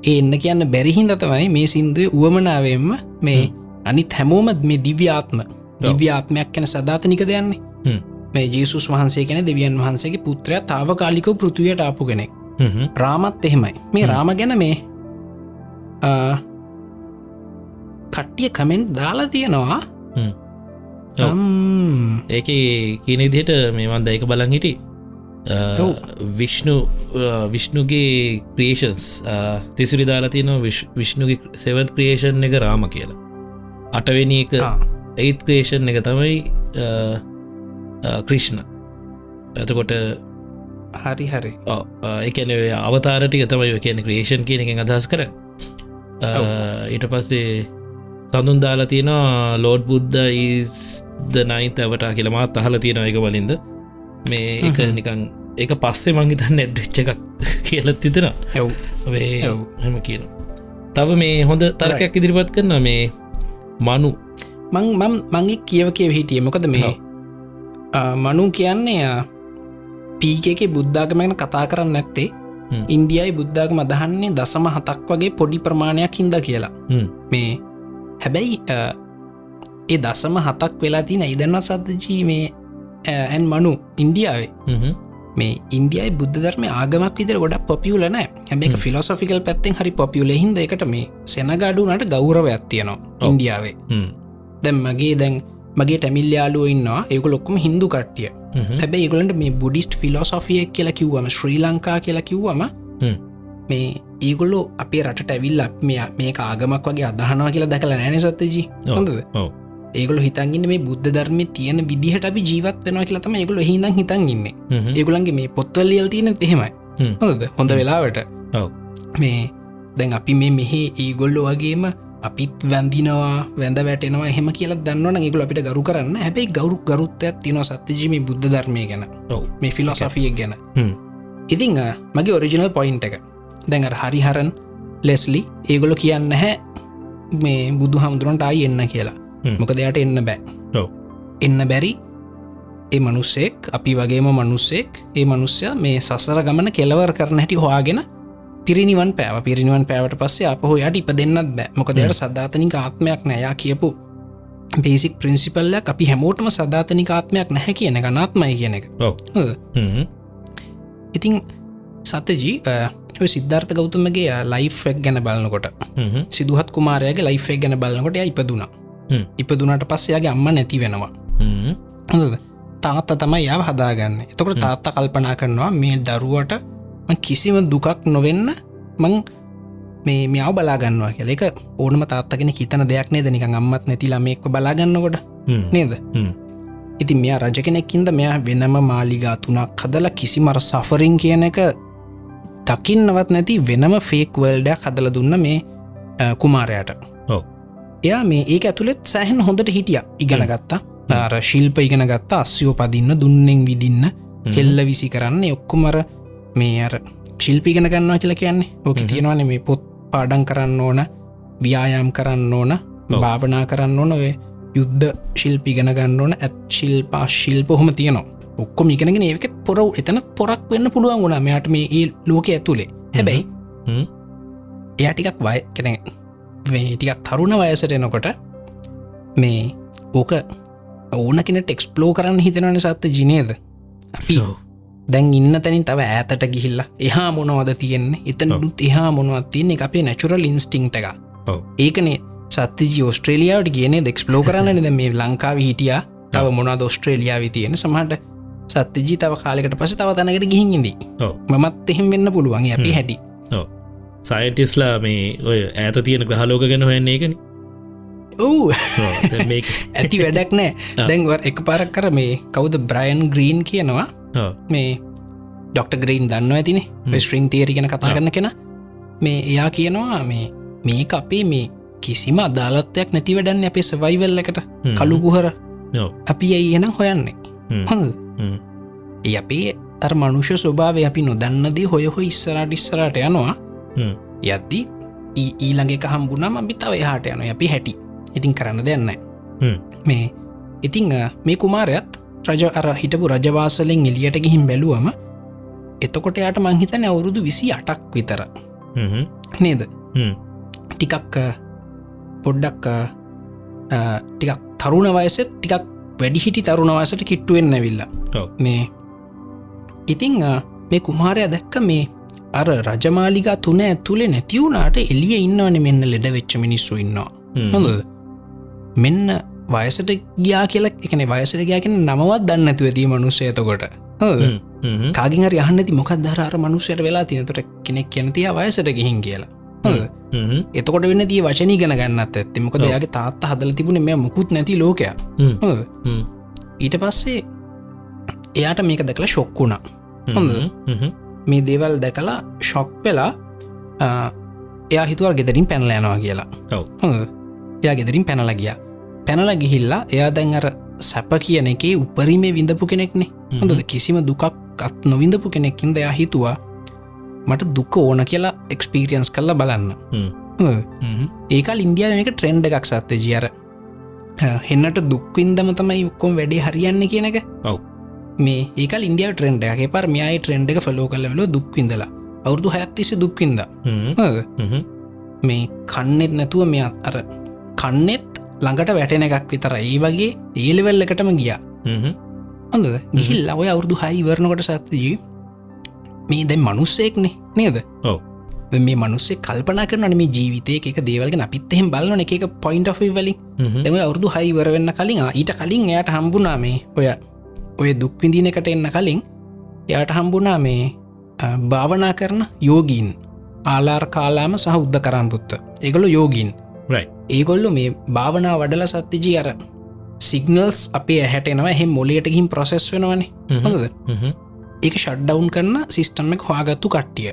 ඒ එන්න කියන්න බැරිහින්ද තමයි මේ සින්දුව උවමනාවෙන්ම මේ අනිත් හැමෝමත් මේ දිව්‍යාත්ම දිව්‍යාත්මයක් කැන සධාතනික දෙයන්නේ. මේ ජේසුස් වහන්සේ කැන දෙවියන් වහන්සේගේ පුත්‍රය තාවකාලිකව පෘතිවයට ආපු කෙනෙක්. රාමත් එහෙමයි. මේ. රාම ගැන මේ කට්ටිය කමෙන්ට් දාලා තියෙනවා. ඒක කියන දිහට මේවන් දැයික බලන් හිටි ඔව්. විශ්ණු විශ්ණුගේ ක්‍රේෂන්ස් තිසිරි දාලා තියන විශ්ණුගේ සෙවත් ක්‍රේෂන් එක රාම කියලා අටවෙනි එක ඒත් ක්‍රේෂන් එක තමයි ක්‍රිෂ්ණ ඇතකොට හරි හරි එකන අවතාරටික තමයි කියන ක්‍රේෂන් කියන එක අදහස් කර ඊට පස්සේ සඳුන් දාලා තියෙනවා ලෝඩ් බුද්ධ ද නයින් ඇවට කියලමත් අහල තියෙන එක වලින්ද මේ එක. නිකං ඒක පස්සේ මංහිත නැඩ්ච්ච එකක් <laughs> කියලත් තිතෙන එව් වේ ඔව්. හම කියන තව මේ හොඳ තරකයක් ඉදිරිපත් කරන මේ මනු. මං මම් මංගේ කියව කියව හිටිය. මොකද මේ මනු කියන්නේ පීකක බුද්ධාගමගෙන කතා කරන්න නැත්තේ. හ්ම්. ඉන්දියයි බුද්ධාගම අදහන්නේ දසම හතක් වගේ පොඩි ප්‍රමාණයක් හින්ද කියලා. මේ හැබැයි ඒ දසම හතක් වෙලා තින ඉදන්න සද්ධජී මේ ඇන් මනු ඉන්දියාවේ හ්ම්. මේ ඉන්දියයි බුද්ධ ධර්ම ආගමක් විදර ගොඩක් පොපියුලන හැබැ හ්ම්. ෆිලොසොෆිකල් පැත්තෙන් හරි පොපියුල හිද එකට මේ සෙනගඩුනට ගෞරවයක් තියනවා ඔව්. ඉන්දියාවේ. දැම් මගේ දැන් මගේ ටැමිල්යාලුව ඉන්නවා ඒක ලොක්කම හිදු කට්ටිය හ්ම්. හැබැයි ඒගලන්ට මේ බුඩිස්ට ෆිලෝසොෆියක් කියලා කිව්වම ශ්‍රී ලංකා කියලා කිව්වම. මේ ඒගොල්ලො අපේ රට ඇවිල්ල මෙ මේ ආගමක් වගේ අදහනවා කියලා දැකල නෑන සත්තජී. හොඳද. ඒගොල හිතන්ගන්න මේ බුද්ධ ධර්ම තියෙන විදිහට අපි ජීවත් වෙනවා කියලතම ඒගොල හිදන් හිතන් ඉන්න හ්ම්. ඒගොලන්ගේ මේ පොත්වල්ලියල් තියෙන එහෙමයි හ්ම්. හොඳද හොඳ වෙලාවට. මේ දැන් අපි මේ මෙහෙ ඒගොල්ලො වගේම අපිත් වැන්දිනවා වැඳ වැටෙනවා එහෙම කියලා දන්නවන ඒගොල අපිට ගරු කරන්න හැබැයි ගෞරු ගරුත්තයක් තින සත්‍යජීම බුද්ධ ධර්මය ගැන. මේ ෆිලොසෆියක් ගැන හ්ම්. ඉතිං මගේ ඔරිජිනල් පොයින්් එක දැඟර හරිහරන් ලෙස්ලි ඒගොලො කියන්න හැ මේ බුදු හමුදුරන්ට අයි එන්න කියලා හ්ම්. මොක දෙයට එන්න බෑ. එන්න බැරි ඒ මනුස්සෙක් අපි වගේම මනුස්සෙක් ඒ මනුස්්‍ය මේ සසර ගමන කෙලවර් කරන හැටි හොයාගෙන පිරිනිවන් පෑව. පිරිනිවන් පෑවට පස්සේ අප හෝ යට ඉප දෙන්නත් බෑ. මොක දෙයට සද්ධාතනික ආත්මයක් නෑයා කියපු බේසික් ප්‍රින්සිපල්ලයක් අපි හැමෝටම සධාතනිකාත්මයක් නැහැ කියන එක අනාත්මයි කියන එක? ඉතිං සතජී සිද්ධර්ථ ගෞතමගේ ලයිෆ්ක් ගැන බලන්නකොට සිදුහත් කුමාරයගේ ලයිෆේ ගැන බලන්නකොට ඉපදුනා. ඉපදුනට පස්සයාගේ අම්ම නැති වෙනවා. හොඳද? තාත්ත තමයි යාව හදාගන්න. එතකොට තාත්ත කල්පනා කරනවා මේ දරුවට කිසිම දුකක් නොවෙන්න මං මේ මෙයාව බලාගන්නවා කියල. එක ඕනම තාත්තගෙන හිතන දෙයක් නේද? නිකං අම්මත් නැතිලා මේක්ව බලාගන්නකොට. නේද? ඉතින් මෙයා රජ කෙනෙක්කින්ද මෙයා වෙනම මාලිගා තුනක් හදල කිසිමර සෆරින් කියන එක දකින්නවත් නැති වෙනම ෆේක් වල්ඩයක් හදල දුන්න මේ කුමාරයට. එයා මේ ඒක ඇතුළෙත් සෑහන් හොඳට හිටිය. ඉගෙන ගත්තා. අර ශිල්ප ඉගෙන ගත්තා අස්යෝ පදින්න දුන්නෙන් විදින්න කෙල්ල විසි කරන්නේ ඔක්කොමර මේ අර ශිල්පිගෙන ගන්නවා කියලා කියන්නේ. ඕක. තියෙනවන මේ පොත් පාඩන් කරන්න ඕන ව්‍යායාම් කරන්න ඕන භාවනා කරන්න ඕන ඔය යුද්ධ ශිල්පිගෙන ගන්න ඕන ඇත් ශිල්පා ශිල්ප හොම තියනවා. ඔක්කොම ඉගෙනගෙන ඒකෙත් පොරව එතන පොරක් වෙන්න පුළුවන් වුණා. මෙයාට මේ ඒ ලෝක ඇතුළේ හැබැයි. එයා ටිකක් වය කෙන මේ ටිකක් තරුණ වයසට එනකොට මේ ඕක ඕන කෙනෙට එක්ස්පලෝ කරන්න හිතනවන සත්ත ජිනේද අපි දැන් ඉන්න තැනින් තව ඇතට ගිහිල්ලා එහා මොනවද තියෙන්නේ? එතනුත් එහා මොනවත් තියන්නේ? අපේ නැචුරල් ඉන්ස්ටිංට එක. ඒකනේ සත්තිජි ඔස්ට්‍රේලියාවට කියන එක්ස්පලෝ කරන්න ද මේ ලංකාව හිටියා. තව මොනද ඔස්ට්‍රේලියාව තියෙන සමහට සත්තිජී තව කාලෙකට පස තව තැනකට ගිහින්ගිදී ඔව්. මත් එහෙම වෙන්න පුළුවන්. අපි. හැටි සයින්ටිස්ලා මේ ඔය ඇත තියෙන ග්‍රහලෝක ගැන හොයන්නේ එකන මේ <laughs> ඇති වැඩක් නෑ. <laughs> දැන්වර් එක පාරක් කර මේ කවුද බ්‍රයන් ග්‍රීන් කියනවා මේ ඩොක්ට ග්‍රීන් දන්න ඇතිනේ. ස්ට්‍රිං තේරි ගැන කතා. කරන්න කෙන මේ එයා කියනවා මේ මේක අපේ මේ කිසිම අදාලත්වයක් නැති වැඩන්න අපේ සවයිවල් එකට කළුගුහර ඔව්. අපි ඇයි එනම් හොයන්නේ. හොඳ. ඒ අපේ අර මනුෂ්‍ය ස්වභාව අපි නොදන්නදී හොය හො ඉස්සරට ඉස්සරට යනවා. යද්දි ඊ- ඊළඟ එක හම්බුනම අපි තව එහාට යන අපි හැටි ඉතින් කරන්න දෙන්න. මේ ඉතිං මේ කුමාරයත් රජ අර හිටපු රජවාසලෙන් එලියට ගිහින් බැලුවම එතකොට යට මංහිතන අවුරුදු විසි අටක් විතර. නේද. ටිකක් පොඩ්ඩක් ටිකක් තරුණ වයසෙත් ටිකක් වැඩිහිටි තරුණවසට කිට්ටුවෙන් නැවිල්ල ඔව්. මේ ඉතිං මේ කුමාරය දැක්ක මේ අර රජමාලිකා තුන ඇතුළේ නැතිවුණට එලිය ඉන්නවන මෙන්න ලෙඩ වෙච්ච මිනිස්සු ඉන්නවා. හොඳද මෙන්න වයසට ගියා කියලා එකන වයසට ගයාකෙන නමවත් දන්න ඇතු ඇති මනුස්සයතකොට හ්ම්. හ්ම්. කාගින් හරි අහන්නති මොකක් දර මනුස්සයට වෙලා තිනතොට කෙනෙක් කැනතිය වයසට ගිහින් කියලා. එතකොට වෙන්න දී වචනී ගැන ගන්නත් ඇත්ති මොකද. යාගේ තාත්ත හදල තිබුණ මෙ මුකුත් නැති ලෝකය. ඊට පස්සේ එයාට මේක දැකලා ශොක්කුණා හොඳ? මේ දේවල් දැකලා ශොක් වෙලා එයා හිතුවල් ගෙදරින් පැනලෑනවා කියලා. එයා ගෙදරින් පැනල ගිය. පැනල ගිහිල්ලා එයා දැන් අර සැප කියන එකේ උපරීමේ විඳපු කෙනෙක්නේ. හොඳද? කිසිම දුකක් අත් නොවිඳපු කෙනෙක්කින්ද එයා හිතුවා මට දුක ඕන කියලා එක්ස්පීරියන්ස් කරලා බලන්න? ඒකල් ඉන්දියාව එක ට්‍රෙන්ඩ් එකක් සත්්‍ය ජියර හෙන්නට දුක්වින්දම තමයි ඔක්කොම් වැඩේ හරියන්න කියන එක. ඔව්. මේ ඒක ඉන්දිය ට්‍රෙන්ඩ් එක පර මෙයායි ට්‍රෙන්ඩ් එක ෆලෝ කලවෙල දුක්විඳලා අවුරදු හැත්තිසි දුක්වින්ද මේ කන්නෙත් නැතුව මෙ අර කන්නෙත් ළඟට වැටෙන එකක් විතර ඒ වගේ ඒලෙවල් එකටම ගියා. හොඳද? ගිහිල් ඔය අවුරදු හයි වරණකොට සත්තිජී මේ දැන් මනුස්සෙක්නේ. නේද. දැන් මේ මනුස්සේ කල්පනා කරන මේ ජීවිතය එක දේවල්ගෙන අපිත් එහෙම බලන එක එක පොයින්ට වලින්. දෙම අවුරදු හයිවර වෙන්න කලින් ඊට කලින් එයට හම්බුනා මේ ඔය ඔය දුක්විඳීන එකට එන්න කලින් එයට හම්බුනා මේ භාවනා කරන යෝගීන්. ආලාර් කාලාම සහ උද්ධ කරම්පුත්ත ඒගොලු යෝගීන්. ඒගොල්ලු මේ භාවනා වඩල සත්තිජී අර සිගනල්ස් අපේ ඇහැටෙනවා එහෙ මොලට ගින් ප්‍රසෙස් වෙනවනේ. හොඳද? ඒක ෂඩ්ඩවුන් කරන සිිස්ටම් එක හවාගත්තු කට්ටිය.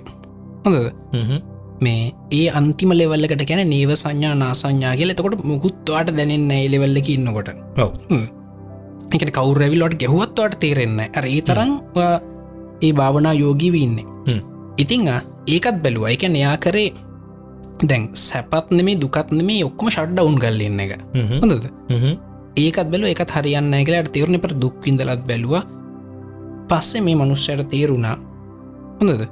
හොඳද? මේ ඒ අන්තිම ලෙවල්ලකට ගැන නේව සංඥා නාසංඥා කියල. එතකොට මුකුත්වාට දැනෙන්න ඒලෙවල්ලක ඉන්නකොට. එකට කවුරැවිල්ලට ගැහුවත්වාට තේරෙන්න ඇර ඒ තරම් ඒ භාවනා යෝගී වන්නේ. ඉතිං ඒකත් බැලුව. එක නයා කරේ දැන් සැපත් නෙමේ දුකත් නෙමේ ඔක්කොම ෂඩ්ඩවුන් ගල්ලන්න එක. හොඳද? ඒකත් බැලු එකත් හරියන්න කියලට තේරුණ පර දුක්විඳලත් බැලුව. පස්සේ මේ මනුස්සයට තේරුණා. හොඳද?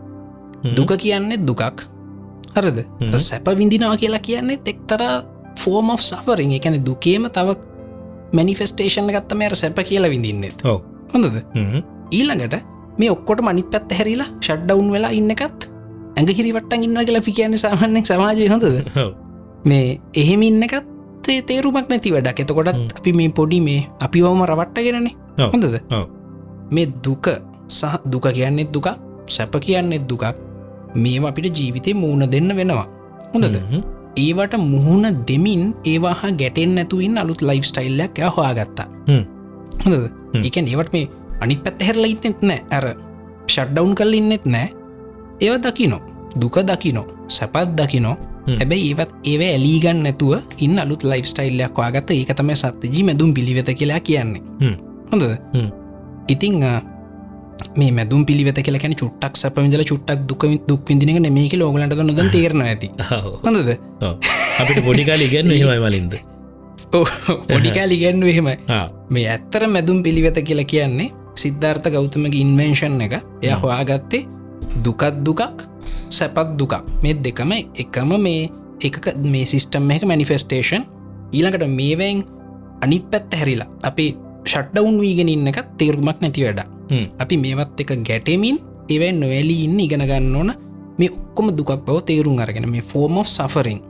දුක කියන්නේ දුකක්. හරද. සැප විඳිනවා කියලා කියන්නේ එක්තර ෆෝර්ම් of සෆරින් එකන දුකේම තව මනිෆෙස්ටේෂන් ගත්තම අර සැප කියලා විඳින්නෙත්. ඔව. හොඳද? ඊළඟට මේ ඔක්කොට මනි පැත් හැරිලා ෂඩ්ඩවුන් වෙලා ඉන්නකත් ඇඟ හිරිවට්ටන් ඉන්න කියලා පි කියන්නේ සාමාන්‍යෙක් සමාජය හොඳද? මේ එහෙම ඉන්නකත් තේරුමක් නැති වැඩක්. එතකොටත්. අපි මේ පොඩි මේ අපිවම රවට්ටගෙනනේ. හොඳද. මේ දුක සහ දුක කියන්නෙත් දුකක් සැප කියන්නෙත් දුකක්. මේවා අපිට ජීවිතය මූුණ දෙන්න වෙනවා. හොඳද ඒවට මුහුණ දෙමින් ඒවාහා ගැටෙන් නැතුවන්න අලුත් ලයිෆ් ස්ටයිල්ලයක් ය හොයාගත්තා. හොඳද. එක ඒවට මේ අනිත් පැත්ත හැරලා ඉන්නෙත් නෑ ඇර ෂඩ්ඩවුන් කල් ඉන්නෙත් නෑ ඒව දකිනෝ දුක දකිනෝ සැපත් දකිනෝ. හැබැයි ඒවත් ඒව ඇලීගන්න නැතුව ඉන්න අලුත් ලයිෆ් ස්ටයිල්ලයක් වාගත ඒක තම සත්්‍යජී මැදුම් පිළිවෙත කියලා කියන්නේ. හොඳද. ඉතිං මේ මැදුම් පිළිවෙත කියලකැන චුට්ටක් සැපවිදල චුට්ටක් දුක දුක් විදිනක මේක ලෝගලට නොද තේරන ඇති. හොඳද? අපිට පොඩිකාල ඉගන්න එහෙමයි වලින්ද පොඩිකාල ඉගැන්ව එහෙමයි. මේ ඇත්තර මැදුම් පිළිවෙත කියලා කියන්නේ සිද්ධාර්ථ ගෞතමක ඉන්වේශන් එක. එය හොයාගත්තේ දුකත් දුකක් සැපත් දුකක්. මේ දෙකම එකම මේ එක මේ සිිස්ටම් එක මනිෆෙස්ටේෂන් ඊළඟට මේවැන් අනිත් පැත්ත හැරිලා අපි ෂට්ඩවුන් වීගෙන ඉන්න එක තේරුමක් නැති වැඩ අපි මේවත් එක ගැටමින් එවැන් නොවැලී ඉන්න ඉගෙන ගන්න ඕන. මේ ඔක්කොම දුකක් බව තේරුම් අරගෙන මේ ෆෝර්ම් of සෆරින්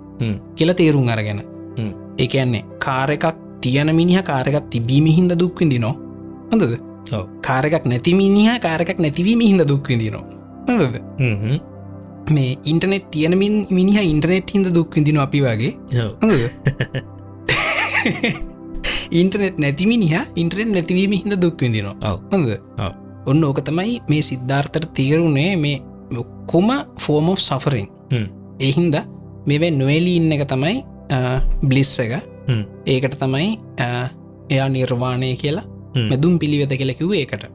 කියල තේරුම් අරගෙන. හ්ම්. ඒකන්නේ කාර එකක් තියන මිනිහ කාරකත් තිබීම හින්ද දුක්විදි නො හොඳද. කාරකක් නැති මිනිහ කාරකක් නැතිවීම හිද දුක්විදි නො හොඳද? මේ ඉන්ටනෙට් තියනමින් මිනිහ ඉන්ටනෙට් හිද දුක්විදින අපි වගේ <laughs> ඉන්ටනෙට් නැතිමිනිහ ඉන්ටරෙන් නැතිවීම හිද දුක්විදිනවා ඔව්. ඔන්න ඕක තමයි මේ සිද්ධාර්ථට තේරුණේ මේ ඔක්කොම ෆෝර්ම් of සෆරින්. එහින්ද මෙවැ නොවැලී ඉන්න එක තමයි බ්ලිස්ස එක. ඒකට තමයි එයා නිර්වාණය කියලා. මෙදුම් පිළිවෙත කියලකිව ඒකට.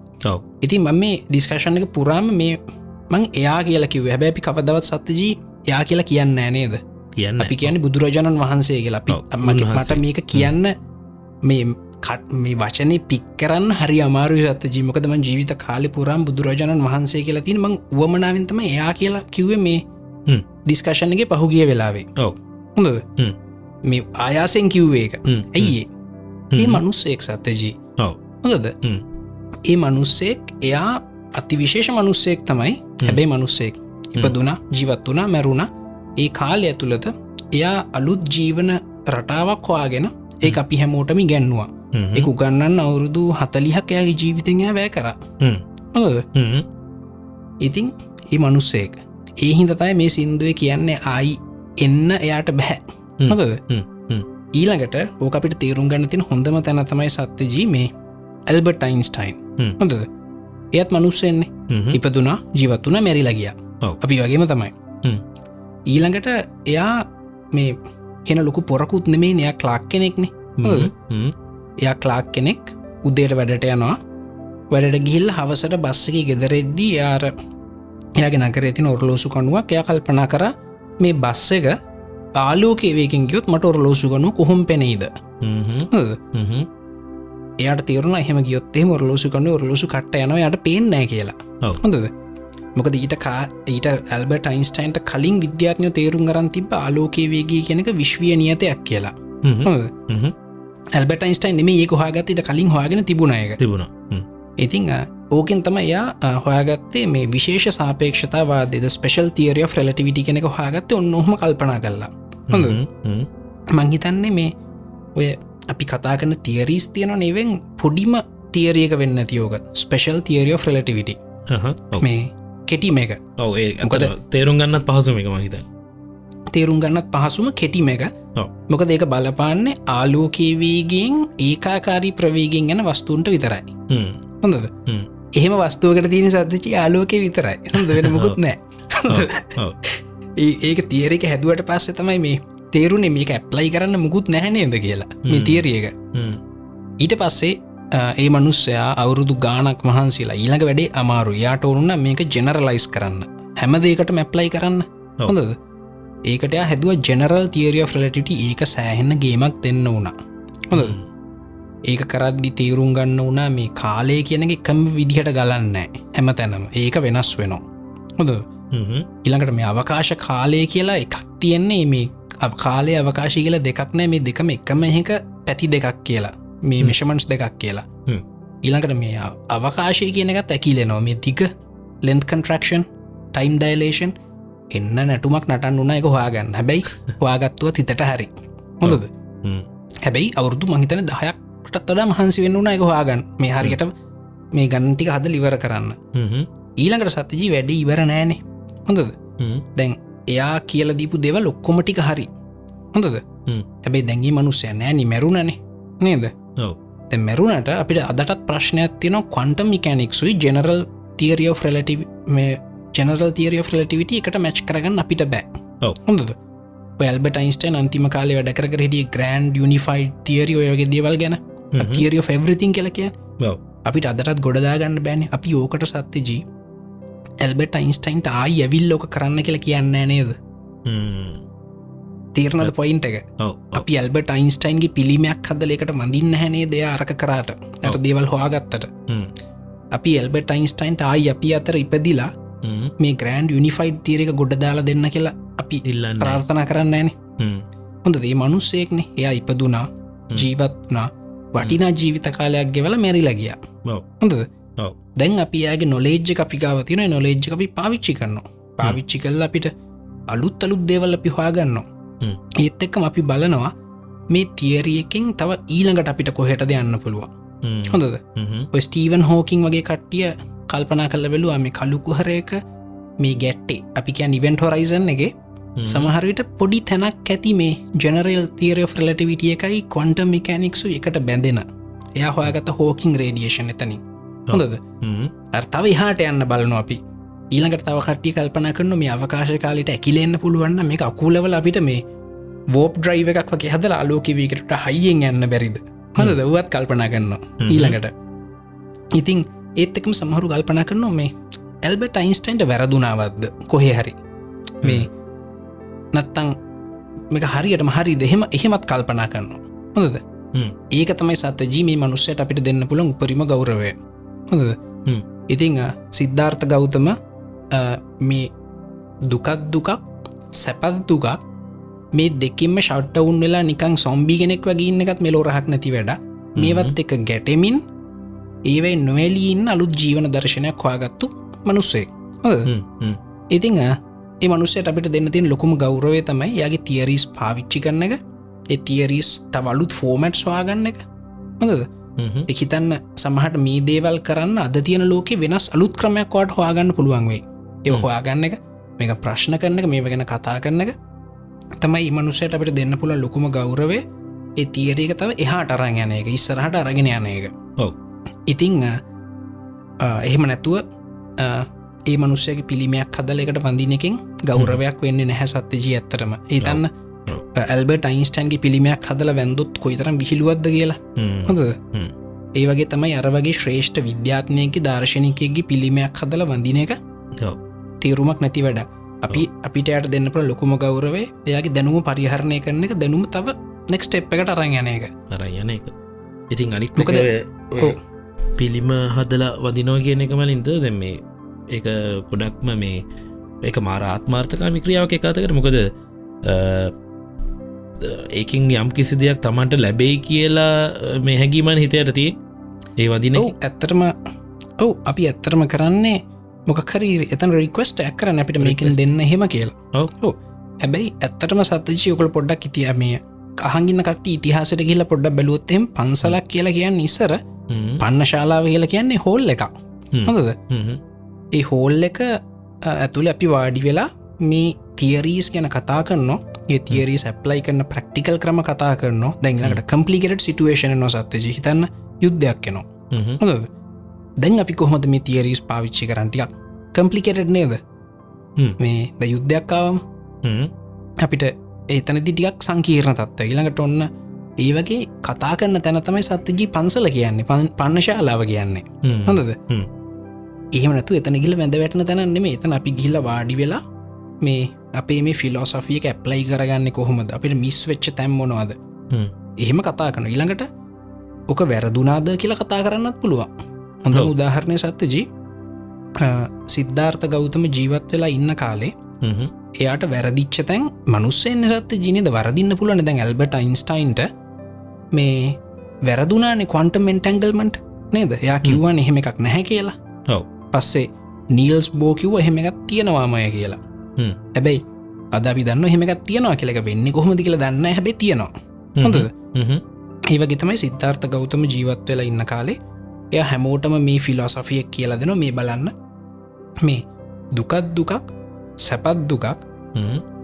ඉතින් මම මේ ඩිස්කශණ එක පුරාම මේ මං එයා කියලා කිව හැබැපි කවදවත් සත්්‍යජී යා කියලා කියන්න නේද කියන්න අපි කියන බුදුරජාණන් වහන්සේ කියලා අපි. මට මේක කියන්න මේ කට මේ වචනය පික් කරන්න හරි අමාරු සත ජීමකදම ජීවිත කාලි පුරම් බුදුරජාණන් වහන්සේ කියලා තින මං වමනාවෙන්තම එයා කියලා කිව්ව මේ. ඩිස්කශණගේ පහුගිය වෙලාවේ. හොඳද. මේ ආයාසෙන් කිව්වේ එක. ඇයිඒ ඒ. මනුස්සෙක් සත්තජී ඔව්. හොඳද. ඒ මනුස්සෙක් එයා අතිවිශේෂ මනුස්සෙක් තමයි හැබැයි මනුස්සෙක් ඉපදුනා ජීවත් වනා මැරුණ ඒ කාලය ඇතුළත එයා අලුත් ජීවන රටාවක් හොයාගෙන ඒ අපි හැමෝටම ගැන්නවා එක උගන්නන්න අවුරුදු හතලිහක් එයාගේ ජීවිතෙන් වැෑ කර. හොද ඉතින් ඒ මනුස්සේක ඒ හිදතයි මේ සින්දුව කියන්නේ ආයි එන්න එයාට බැහැ. හ්ම්. ඊළඟට ඕක අපිට තේරුම් ගන්න තින හොඳම තැන තමයි සත්‍යජී මේ ඇල්බර්ට යින්ස්ටයින් හ්ම්. හොඳද? එයත් මනුස්සෙන්නේ ඉපදුනා ජීවත් වන මැරිලගිය. අපි වගේම තමයි. ඊළඟට එයා මේ හෙන ලොකු පොරකුත් නෙමේ නයක් ලාක් කෙනෙක්නේ? එයා ක්ලාක් කෙනෙක් උදේට වැඩට යනවා. වැඩට ගිහිල් හවසට බස්සක ගෙදරෙද්දී යාර එයාගේ නකර ඇතින ඔරලෝසු කනුවක් එය කල්පනා කර මේ බස්ස එක ආලෝකේවේකින් ගියොත් මට ඔරලෝසු ගනු කොහොම පෙනෙයිද? එයාට තේරුණ එහෙම ගියොත්තේ ඔරලෝසු කන්න ඔරලෝසු කට යනවා යට පේනෑ කියලා. හොඳද මොකද ඊට කා ඊට ඇල්බට යින්ස්ටයින්ට කලින් විද්‍යාත්නය තේරුම් ගරන් තිබ ආලෝකේවේගේ කෙනෙක විශ්විය නියතයක් කියලා. ඇල්බට යින්ස්ටයින් නෙම ඒ හොයාගත්තට කලින් හොයාගෙන තිබුණයක තිබුණා. ඉතිං ඕකෙන් තම යා අ, හොයාගත්තේ මේ විශේෂ සාපේක්ෂතාවාදද ස්පෙශල් තිේරිය ෆ්‍රලටිවිටි කෙනෙක හොයාගත්ත ඔන්න ඔහම කල්පනා කරලා. හොඳ මංහිතන්නේ මේ ඔය අපි කතා කන තිේරීස් තියන නෙවෙන් පොඩිම තිේරියක වෙන්න තියෝක ස්පෙශල් තිේරිය ෆ්‍රලටිවිටි මේ කෙටිම එක. ඔව මොකද- තේරුම් ගන්නත් පහසුම එක මහිත තේරුම් ගන්නත් පහසුම කෙටිම එක. මොක ඒක බලපාන්නේ ආලෝකේවේගෙන් ඒකාකාරී ප්‍රවේගෙන් ගැන වස්තුන්ට විතරයි. හොඳද? හ්ම්. එහෙම වස්තුවකට තියෙන සද්ධචි ආලෝකය විතරයි. හොඳ වෙන මුකුත් නෑ ඒක තියරක හැදුවට පස්ස තමයි මේ තේරුණේ මේක ඇප්ලයි කරන්න මුකුත් නැහැනේද කියලා. මේ. තිේරියක ඊට පස්සේ ඒ මනුස්සයා අවුරුදු ගානක් මහන්සේලා ඊළඟ වැඩේ අමාරු. යාට ඔරුන්න මේක ජෙනරලයිස් කරන්න. හැම දේකට මැප්ලයි කරන්න. හොඳද? ඒකට හැදුව ජෙනරල් තිේරිය ෆ්‍රලටිට ඒක සෑහෙන්න ගේමක් දෙන්න වුණා. හොඳ ඒක කරද්දි තේරුම් ගන්න වනා මේ කාලය කියන එකම විදිහට ගලන්න හැම තැනම ඒක වෙනස් වෙනවා. හොඳ ඉළඟට මේ අවකාශ කාලය කියලා එකක් තියෙන්නේ මේ කාලය අවකාශය කියලා දෙකක් නෑ මේ දෙකම එකම එක පැති දෙකක් කියලා මේ මෙෂමන්ස් දෙකක් කියලා. ඊළඟට මේ අවකාශය කියන එකත් ඇකිලෙනවා මේ දික ලෙන්ත් කන්ට්‍රක්ෂන් ටයිම් ඩයිලේෂන් එන්න නැටුමක් නටන් වුණ එක හොයාගන්න. හැබැයි <laughs> හොයාගත්තුව තිතට හරි. හොඳද. හැබැයි අවුරදු මහිතන දහයක්ටත් වඩා මහන්සි වෙන්න වුණ එක හොයාගන්න. මේ හරියට මේ ගන්නටික හද ලිවර කරන්න. ඊළඟට සතජී වැඩ ඉවර නෑනේ. හොඳද. දැන් එයා කියල දීපු දෙව ලොක්කොමටික හරි. හොඳද. හැබැයි දැඟී මනුස්සය නෑනි මැරුණනේ. නේද මැරුණට අපිට අදටත් ප්‍රශ්නයක් තියෙන කොන්ටම් මිකැනික්සුයි ජෙනරල් තිරියෝ ෆ්‍රලටි මේ ජෙනරල් තිරියෝ ෆ්‍රලටිවිට එකට මැච් කරගන්න අපිට බෑ. හොඳද පල්බට යින්ස්ටන් අන්තිම කාලේ වැඩ කර හිටිය ග්‍රන්ඩ් යනිෆයිඩ් තිරියෝයගේ දේවල් ගැන. තිරියෝ ෆෙවරිතින් කලකිය ඔව්. අපිට අදටත් ගොඩදාගන්න බෑන අපි ඕකට සත්‍යජී ඇල්බෙට අයින්ස්ටයින්ට ආයි ඇවිල් ලෝක කරන්න කියලා කියන්න නේද. තීරණද පොයින්ට එක. අපි ඇල්බට අයින්ස්ටයින්ගේ පිළිමයක් හදලෙකට මඳින්න හැනේ දෙය අරක කරාට. ඇට දේවල් හොයාගත්තට. හ්ම්. අපි එල්බට අයින්ස්ටයින්ට ආයි අපි අතර ඉපදිලා. මේ ග්‍රන්ඩ් යනිෆයිඩ් තීරක ගොඩ දාලා දෙන්න කියලා අපි ඉල්ලන්න. ප්‍රාර්ථනා කරන්න ෑන. හොඳ දේ මනුස්සයෙක්නේ. එයා ඉපදුනා ජීවත් වනා වටිනා ජීවිත කාලයක් ගෙවල මැරිලගිය ඔව්. හොඳද. දැන් අපි යාගේ නොලේජ්ජ අපිකාව තින නොලේජ්ජ අපි පාවිච්චි කරනවා. පාවිච්චි කල්ල අපිට අලුත් අලුත් දේවල් අපි හොයාගන්න හ්ම්. ඒත් එක්කම අපි බලනවා මේ තියරියකින් තව ඊළඟට අපිට කොහෙටද යන්න පුළුවන්. හොඳද? ස්ටීවන් හෝකින් වගේ කට්ටිය කල්පනා කල්ල බැලුවා මේ කලුකුහරයක මේ ගැට්ටේ අපි කියන් ඉවෙන්ට හොරයිසන් එක. සමහරවිට පොඩි තැනක් ඇති මේ ජනරල් තීරය ෆ්‍රලටිවිටිය එකයි කොන්ට මිකැනික්සු එකට බැඳෙන. එයා හොයාගත හෝකින් රේඩියේෂන් එතනින්. හොඳද. අර්තාව හාට යන්න බලනො අපි ඊළඟට තව කට්ටි කල්පන කරන මේ අවකාශ කාලට ඇකිලෙන්න්න පුළුවන්න මේ අකුලවල අපිට මේ වෝප් ඩ්‍රයිව එකක් වගේ හදල අලෝකිවීකට හයියෙන් යන්න බැරිද? හොඳ දවත් කල්පනා කරන්න ඊළඟට. ඉතිං ඒත්තකම සමහරු කල්පනා කරනවා මේ ඇල්බට අයින්ස්ටයින්ට වැරදුනාවත්ද? කොහේ හරි. මේ නත්තං මේක හරියටම හරි දෙහෙම එහෙමත් කල්පනා කරනවා. හොඳද. ඒක තමයි සත්ත ජීමී මනුස්සයට අපිට දෙන්න පුළන් උපරිම ගෞරවය. හොඳද. ඉතිං සිද්ධාර්ථ ගෞතම මේ දුකත් දුකක් සැපත් දුකක්. මේ දෙකින්ම ෂට්ටවුන් වෙලා නිකං සොම්බි කෙනෙක් වගේ ඉන්න එකත් මෙලෝරහක් නැති වැඩ මේවත් එක ගැටෙමින් ඒවයි නොවැලීන්න අලුත් ජීවන දර්ශනයක් හොයාගත්තු මනුස්සේ. ඉතිං ඒ මනුස්සයට අපිට දෙන්න තින් ලොකුම ගෞරවය තමයි යාගේ තියරීස් පාවිච්චි කරන එක. ඒ තියරීස් තවලුත් ෆෝමට් ස්වාගන්න එක. හොඳද. එකහිතන්න සමහට මේ දේවල් කරන්න අද තියෙන ලෝක වෙනස් අලුත් ක්‍රමයක් වට හොයාගන්න පුළුවන් වේ ඒ. හොයාගන්න එක මේක ප්‍රශ්න කරන එක මේ ගැන කතා කරන එක තමයි මනුසයට අපිට දෙන්න පුළ ලොකුම ගෞරවේ ඒ තියරේක තව එහාට අරං යන එක ඉස්සරහට අරගෙන යන එක ඔව්. ඉතිං එහෙම නැතුව ඒ මනුස්සයගේ පිළිමයක් හදල එකට වඳිනකින් ගෞරවයක් වෙන්න නැහැ සත්‍යජී ඇත්තරම ඒතන්න ඇල්බට අයින්ස්ටන්ගේ පිළිමයක් හදල වැන්දොත් කොයිතරම් විහිළුවද්ද කියලා. හොඳද. ඒ වගේ තමයි අරවගේ ශ්‍රේෂ්ඨ විද්‍යාත්නයක දර්ශනයකගේ පිළිමයක් හදල වඳින එක. තේරුමක් නැති වැඩ. අපි අපිට යට දෙන්නපට ලොකුම ගෞරවේ එයාගේ දැනුම පරිහරණය කරන එක දැනුම තව නෙක්ස්ට එප් එකට අරං යන එක. අර යන එක. ඉතින් අනිත් මොකද- මොකද ඔව්. පිළිම හදලා වදිනෝ කියන එක මලින්ද? දැ මේ එක ගොඩක්ම මේ එක මාර ආත්මාර්ථකාමි ක්‍රියාවක් එකතකට මොකද ඒකින් යම් කිසි දෙයක් තමන්ට ලැබෙයි කියලා මේ හැඟීමන් හිතයට තිය ඒ වදින ඔව් ඇත්තරම ඔව් අපි ඇත්තරම කරන්නේ මොකරි එතන් රික්වස්ට ඇක්කරන අපිට මේකින්. දෙන්න හෙම කියලා. ඔව්. හැබැයි ඇත්තටම සතජයකොල පොඩ්ඩක් ඉතිය මේ අහගින්න කට ඉතිහාසට කියල පොඩ්ඩ බැලුවොත්තෙම පන්සලක් කියලා කියන්න ඉස්සර පන්න ශාලාව කියලා කියන්නේ හෝල් එක හොඳද? ඒ හෝල් එක ඇතුළ අපි වාඩි වෙලා මේ තියරීස් ගැන කතා කරනවා. ඒ තියරී සැප්ලයි කරන ප්‍රක්ටිකල් ක්‍රම කතා කරනවා. දැන්ලට කම්පලිකට සිටුවේෂන නො සත්්‍යජ. හිතන්න යුද්ධයක් කෙනවා හොඳද දැන් අපි කොහොමද මේ තියරීස් පාවිච්චි කරන්ටියක් කම්පලිකෙට් නේද. මේ ද යුද්ධයක්කාවම අපිට ඒතනදි ටිකක් සංකීර්ණ තත්ව ඊළඟට ඔන්න ඒ වගේ කතා කරන්න තැන තමයි සත්‍යජී පන්සල කියන්නේ. පන්- පන්න ශාලාව කියන්නේ හොඳද. එහෙමනතු එතන ගිල වැඳ වැටන තැනන්නෙම එතන අපි ගිල්ල වාඩි වෙලා මේ අපේ මේ ෆිලෝසෆියක ඇප්ලයි කරගන්න කොහොමද? අපිට මිස් වෙච්ච තැම්මොනවාද එහෙම කතා කන ඊළඟට ඕක වැරදුනාද කියලා කතා කරන්නත් පුළුවන් හොඳ. උදාහරණය සත්‍යජී. සිද්ධාර්ථ ගෞතම ජීවත් වෙලා ඉන්න කාලේ එයාට වැරදිච්ච තැන් මනුස්සෙන් සත්‍ය ජිනද වරදින්න පුළුවන් දැන් ඇල්බට අයින්ස්ටයින්ට. මේ වැරදුනානේ කොන්ට මෙන්ටැංගල්මට නේද? යා කිව්වන් එහෙම එකක් නැහැ කියලා. ඔව. පස්සේ නීල්ස් බෝකිව්ව එහෙම එකක් තියෙනවාමය කියලා. හැබැයි අද අපි දන්න එහෙමක් තියෙනවා කියලක වෙන්න කොහොමදි කියලා දන්න හැබේ තියෙනවා. හ්ම්. ඒවගේ තමයි සිද්ධාර්ථ ගෞතම ජීවත් වෙලා ඉන්න කාලේ එය හැමෝටම මේ ෆිලෝසෆියක් කියලා දෙන මේ බලන්න මේ දුකත් දුකක් සැපත් දුකක්.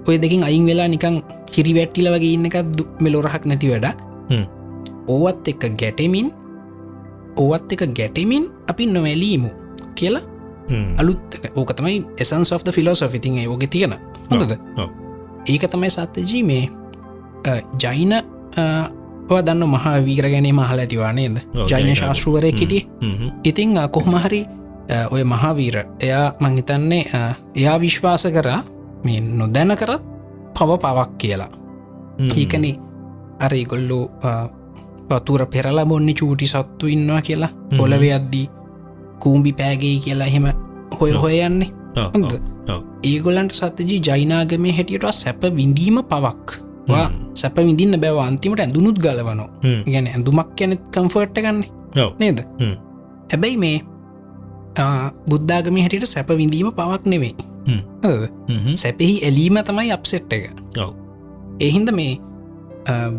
ඔය දෙකින් අයින් වෙලා නිකං කිරිවැට්ටිල වගේ ඉන්න එකත් මෙලොරහක් නැති වැඩක්. ඕවත් එක ගැටමින් ඕවත් එක ගැටමින් අපි නොවැලීමු කියලා. අලුත් ඕක තමයි එසන් සෝ් ෆිලෝසො ඉතින් ඕක තියෙන හොඳද. ඒක තමයි සත්‍යජී මේ අ, ඔය දන්න මහා වීර ගැනේ මහල ඇතිවානේද ජෛන ශාස්ෘුවරය හ්ම්. ඉතිං කොහොමහරි ඔය මහාවීර එයා මංහිතන්නේ එයා විශ්වාස කරා මේ නොදැන කරත් පව පවක් කියලා. ඒකන අර ඉගොල්ලෝ පතුර පෙරලා බොන්න චූටි සත්තු ඉන්නවා කියලා. පොලවේ අද්දී කූම්බි පෑගෙයි කියලා එහෙම හොය ඔව්. හොය යන්නේ ඔව්, හොඳ ඔව්, ඔව්. ඒගොලන්ට සත්‍යජී ජයිනාගමේ හැටියට සැප විඳීම පවක්. සැප විඳින්න බැව අන්තිමට ඇඳුනුත් ගලවනවා හ්ම්. ගැන ඇඳුමක් කැනෙත් කම්ෆර්ට් ගන්න. නේද. හැබැයි මේ බුද්ධාගම හැටියට සැප විඳීම පවක් නෙවෙයි. සැපෙහි එලීම තමයි අප්සෙට් එක. එහින්ද මේ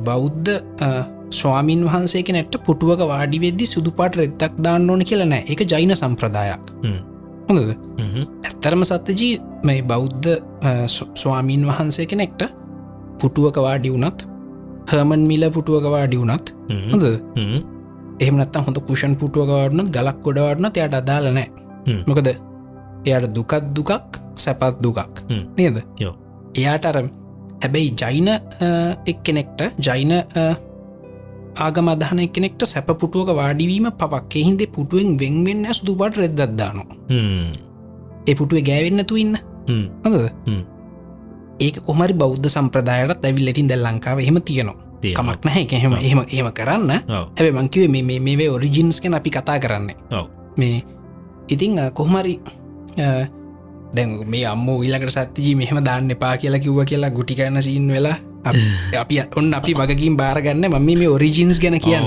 බෞද්ධ ස්වාමීන් වහන්සේ කෙනෙට පුටුවක වාඩි වෙද්දි සුදුපාට රෙද්දක් දාන්න ඕන කියලනෑ එක ජයින සම්ප්‍රදායක්. හොඳද. ඇත්තරම සත්‍යජී මේ බෞද්ධ ස්වාමීන් වහන්සේ කෙනෙක්ට පුටුවක වාඩි වුනත් හර්මන් මිල පුටුවක වාඩි වුනත්. හොඳ හ්ම්. එහමනත් හොඳ පුෂන් පුටුවකවඩනත් ගලක් ගොඩවඩන එයට අදාලනෑ. මොකද එයට දුකත් දුකක් සැපත් දුකක්. නේද. එයාට අර හැබැයි ජයින එක් කෙනෙක්ට ජයින ආගම අදහන කෙනෙක්ට සැපපුටුවක වාඩිවීම පවක් එහින්දේ පුටුවෙන් වෙන්වෙන්න සුදුපාට රෙද්දත්දානවා හ්ම්. ඒ පුටුවේ ගෑවෙන්නතු ඉන්න හ්ම්. හොඳද ඒක කොමරි බෞද්ධ සම්ප්‍රදායට ඇවිල් ඇතින් දැල් ලංකාව එහෙම තියෙනවා. කමක් නැහැ. එහෙම එහෙම එහෙම කරන්න. හැබ මංකිවේ මේ මේ මේ ඔරිජින්ස් කැන අපි කතා කරන්නේ. මේ ඉතිං කොහොමරි දැන් මේ අම්ම ඊලකට සත්තිජී මෙහම දාන්න එපා කියලා කිව්ව කියලා ගුටිකන්න සීන් වෙලා අප- <laughs> ඔන්න අපි වගකින් බාරගන්න මම මේ ඔරිජින්ස් ගැන කියන්න.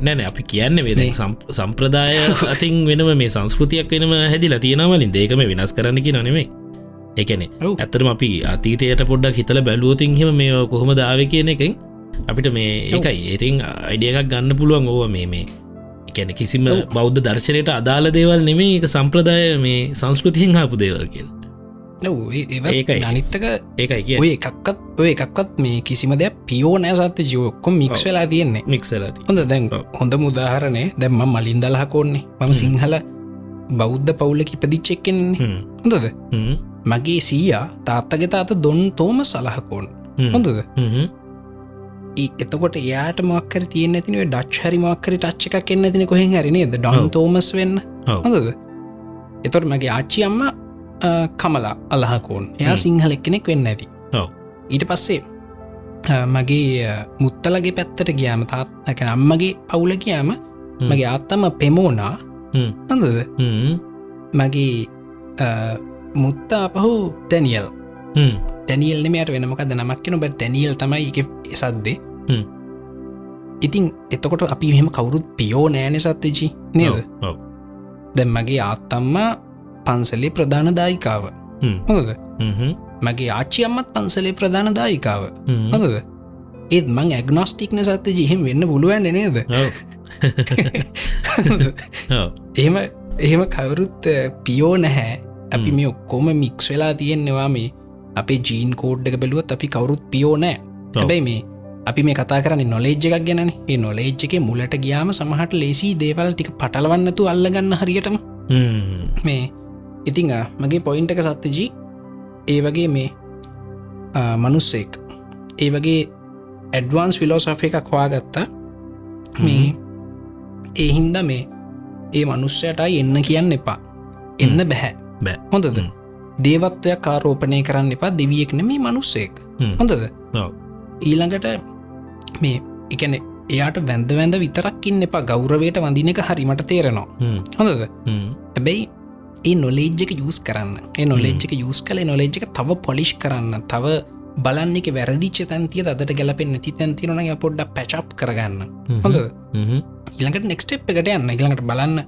නැන අපි කියන්න වේද මේ. සම්ප්‍රදාය <laughs> අතින් වෙනම මේ සංස්කෘතියක් වෙනම හැදිලා තියෙනවලින් දේකම වෙනස් කරන්නකි නොනෙමේ එකනෙ. ඔව්. ඇතරම අපි අතීතයට පොඩ්ඩක් හිතල බැලුවතින් හෙම මේ කොහොම දාව කියන එකෙන් අපිට මේ ඒකයි. ඒතින් අයිඩිය එකක් ගන්න පුළුවන් ඕව මේ මේ. එකැන කිසිම. බෞද්ධ දර්ශනයට අදාළ දේවල් නෙමේ එක සම්ප්‍රදාය මේ සංස්කෘතියෙන් හාපු දේවල් කියල්. ඒකයි. අනිත්තක ඒකයි කිය ඔය එකක්කත් ඔය එකක්වත් මේ කිසිම දෙයක් පියෝ නෑ සත්‍ය ජීවක්කොම් මික්ස් වෙලා තියෙන්නේ. මික්සලති හොඳ දැන්. හොඳ මුදාහරණය දැම්ම මලින් දලහකෝන්නේ මම සිංහල බෞද්ධ පවුල්ල කිපදිච්චෙක්කෙන්නේ හොඳද මගේ සීයා තාත්තගේ තාත දොන් තෝම සලහකෝන් හොඳද? එතකොට එයාට මක්කර තියන ඇතිනේ ඩච් හරි මක්කර ටච්ච එකක් එන්න තින කොහෙන් හරිනේද ඩොන්. තෝමස් වෙන්න. හොඳද? එතොට මගේ ආච්චි අම්ම කමලා අල්ලහකෝන් එයා. සිංහලෙක් කෙනෙක් වෙන්න ඇති. ඊට පස්සේ මගේ මුත්තලගේ පැත්තට ගියාම තාත්ක අම්මගේ පවුල ගියාම මගේ ආත්තම පෙමෝනා. හොඳද? මගේ මුත්තා පහු ටැනියල් ටැනියල් නමයට වෙනමකද නමක්කන බ ටැනියල් තමයි එක සද්දේ. ඉතින් එතකොට අපි මෙහෙම කවුරුත් පියෝ නෑන සත්්‍යචි නේද? දැම් මගේ ආත්තම්මා පන්සලේ ප්‍රධාන දායිකාව. හොඳද? මගේ ආච්චි අම්මත් පන්සලේ ප්‍රධාන දායිකාව. හොඳද? ඒත් මං ඇගනොස්ටික්න සත්‍ය ජිහෙම වෙන්න පුළුවන් නේද? <laughs> <laughs> එහෙම එහෙම කවුරුත් පියෝ නැහැ අපි. මේ ඔක්කොම මික්ස් වෙලා තියෙන්නවා මේ අපේ ජීන් කෝඩ්ඩක බැලුවත් අපි කවුරුත් පියෝ නෑ. හැබැයි මේ අපි මේ කතා කරන්න නොලේජ් එකක් ගැන ඒ නොලේජ් එක මුලට ගියාම සමහට ලේසි දේවල් ටික පටලවන්නතු අල්ලගන්න හරියටම. මේ ඉතිං මගේ පොයින්ට එක සත්‍යජී. ඒ වගේ මේ මනුස්සෙක්. ඒ වගේ ඇඩ්වාන්ස් ෆිලෝසොෆ එකක් හවාගත්තා මේ ඒ හින්ද මේ ඒ මනුස්සයටයි එන්න කියන්න එපා. එන්න බැහැ බෑ. හොඳද. දේවත්වයක් කාරෝපනය කරන්න එපා දෙවියෙක් නෙමේ මනුස්සෙක් හොඳද. ඊළඟට මේ එකන එයාට වැන්ද වැඳ විතරක්කින්න එපා ගෞරවයට වඳින එක හරිමට තේරෙනවා. හොඳද? හැබැයි ඒ නොලේජ්ජක යස් කරන්න. ඒ නොලෙජ්ක යස් කල නොලෙජ්ක තව පොලිෂ් කරන්න. තව බලන්න එක වැරදිච්ච තැන්තිය අදට ගැලපෙන් නැති තැන්තිරන පොඩ්ඩ පැචප් කරගන්න. හොඳ හ්ම්. ඊළඟට නෙක්ස්ටප් එකට යන්න. ඊළඟට බලන්න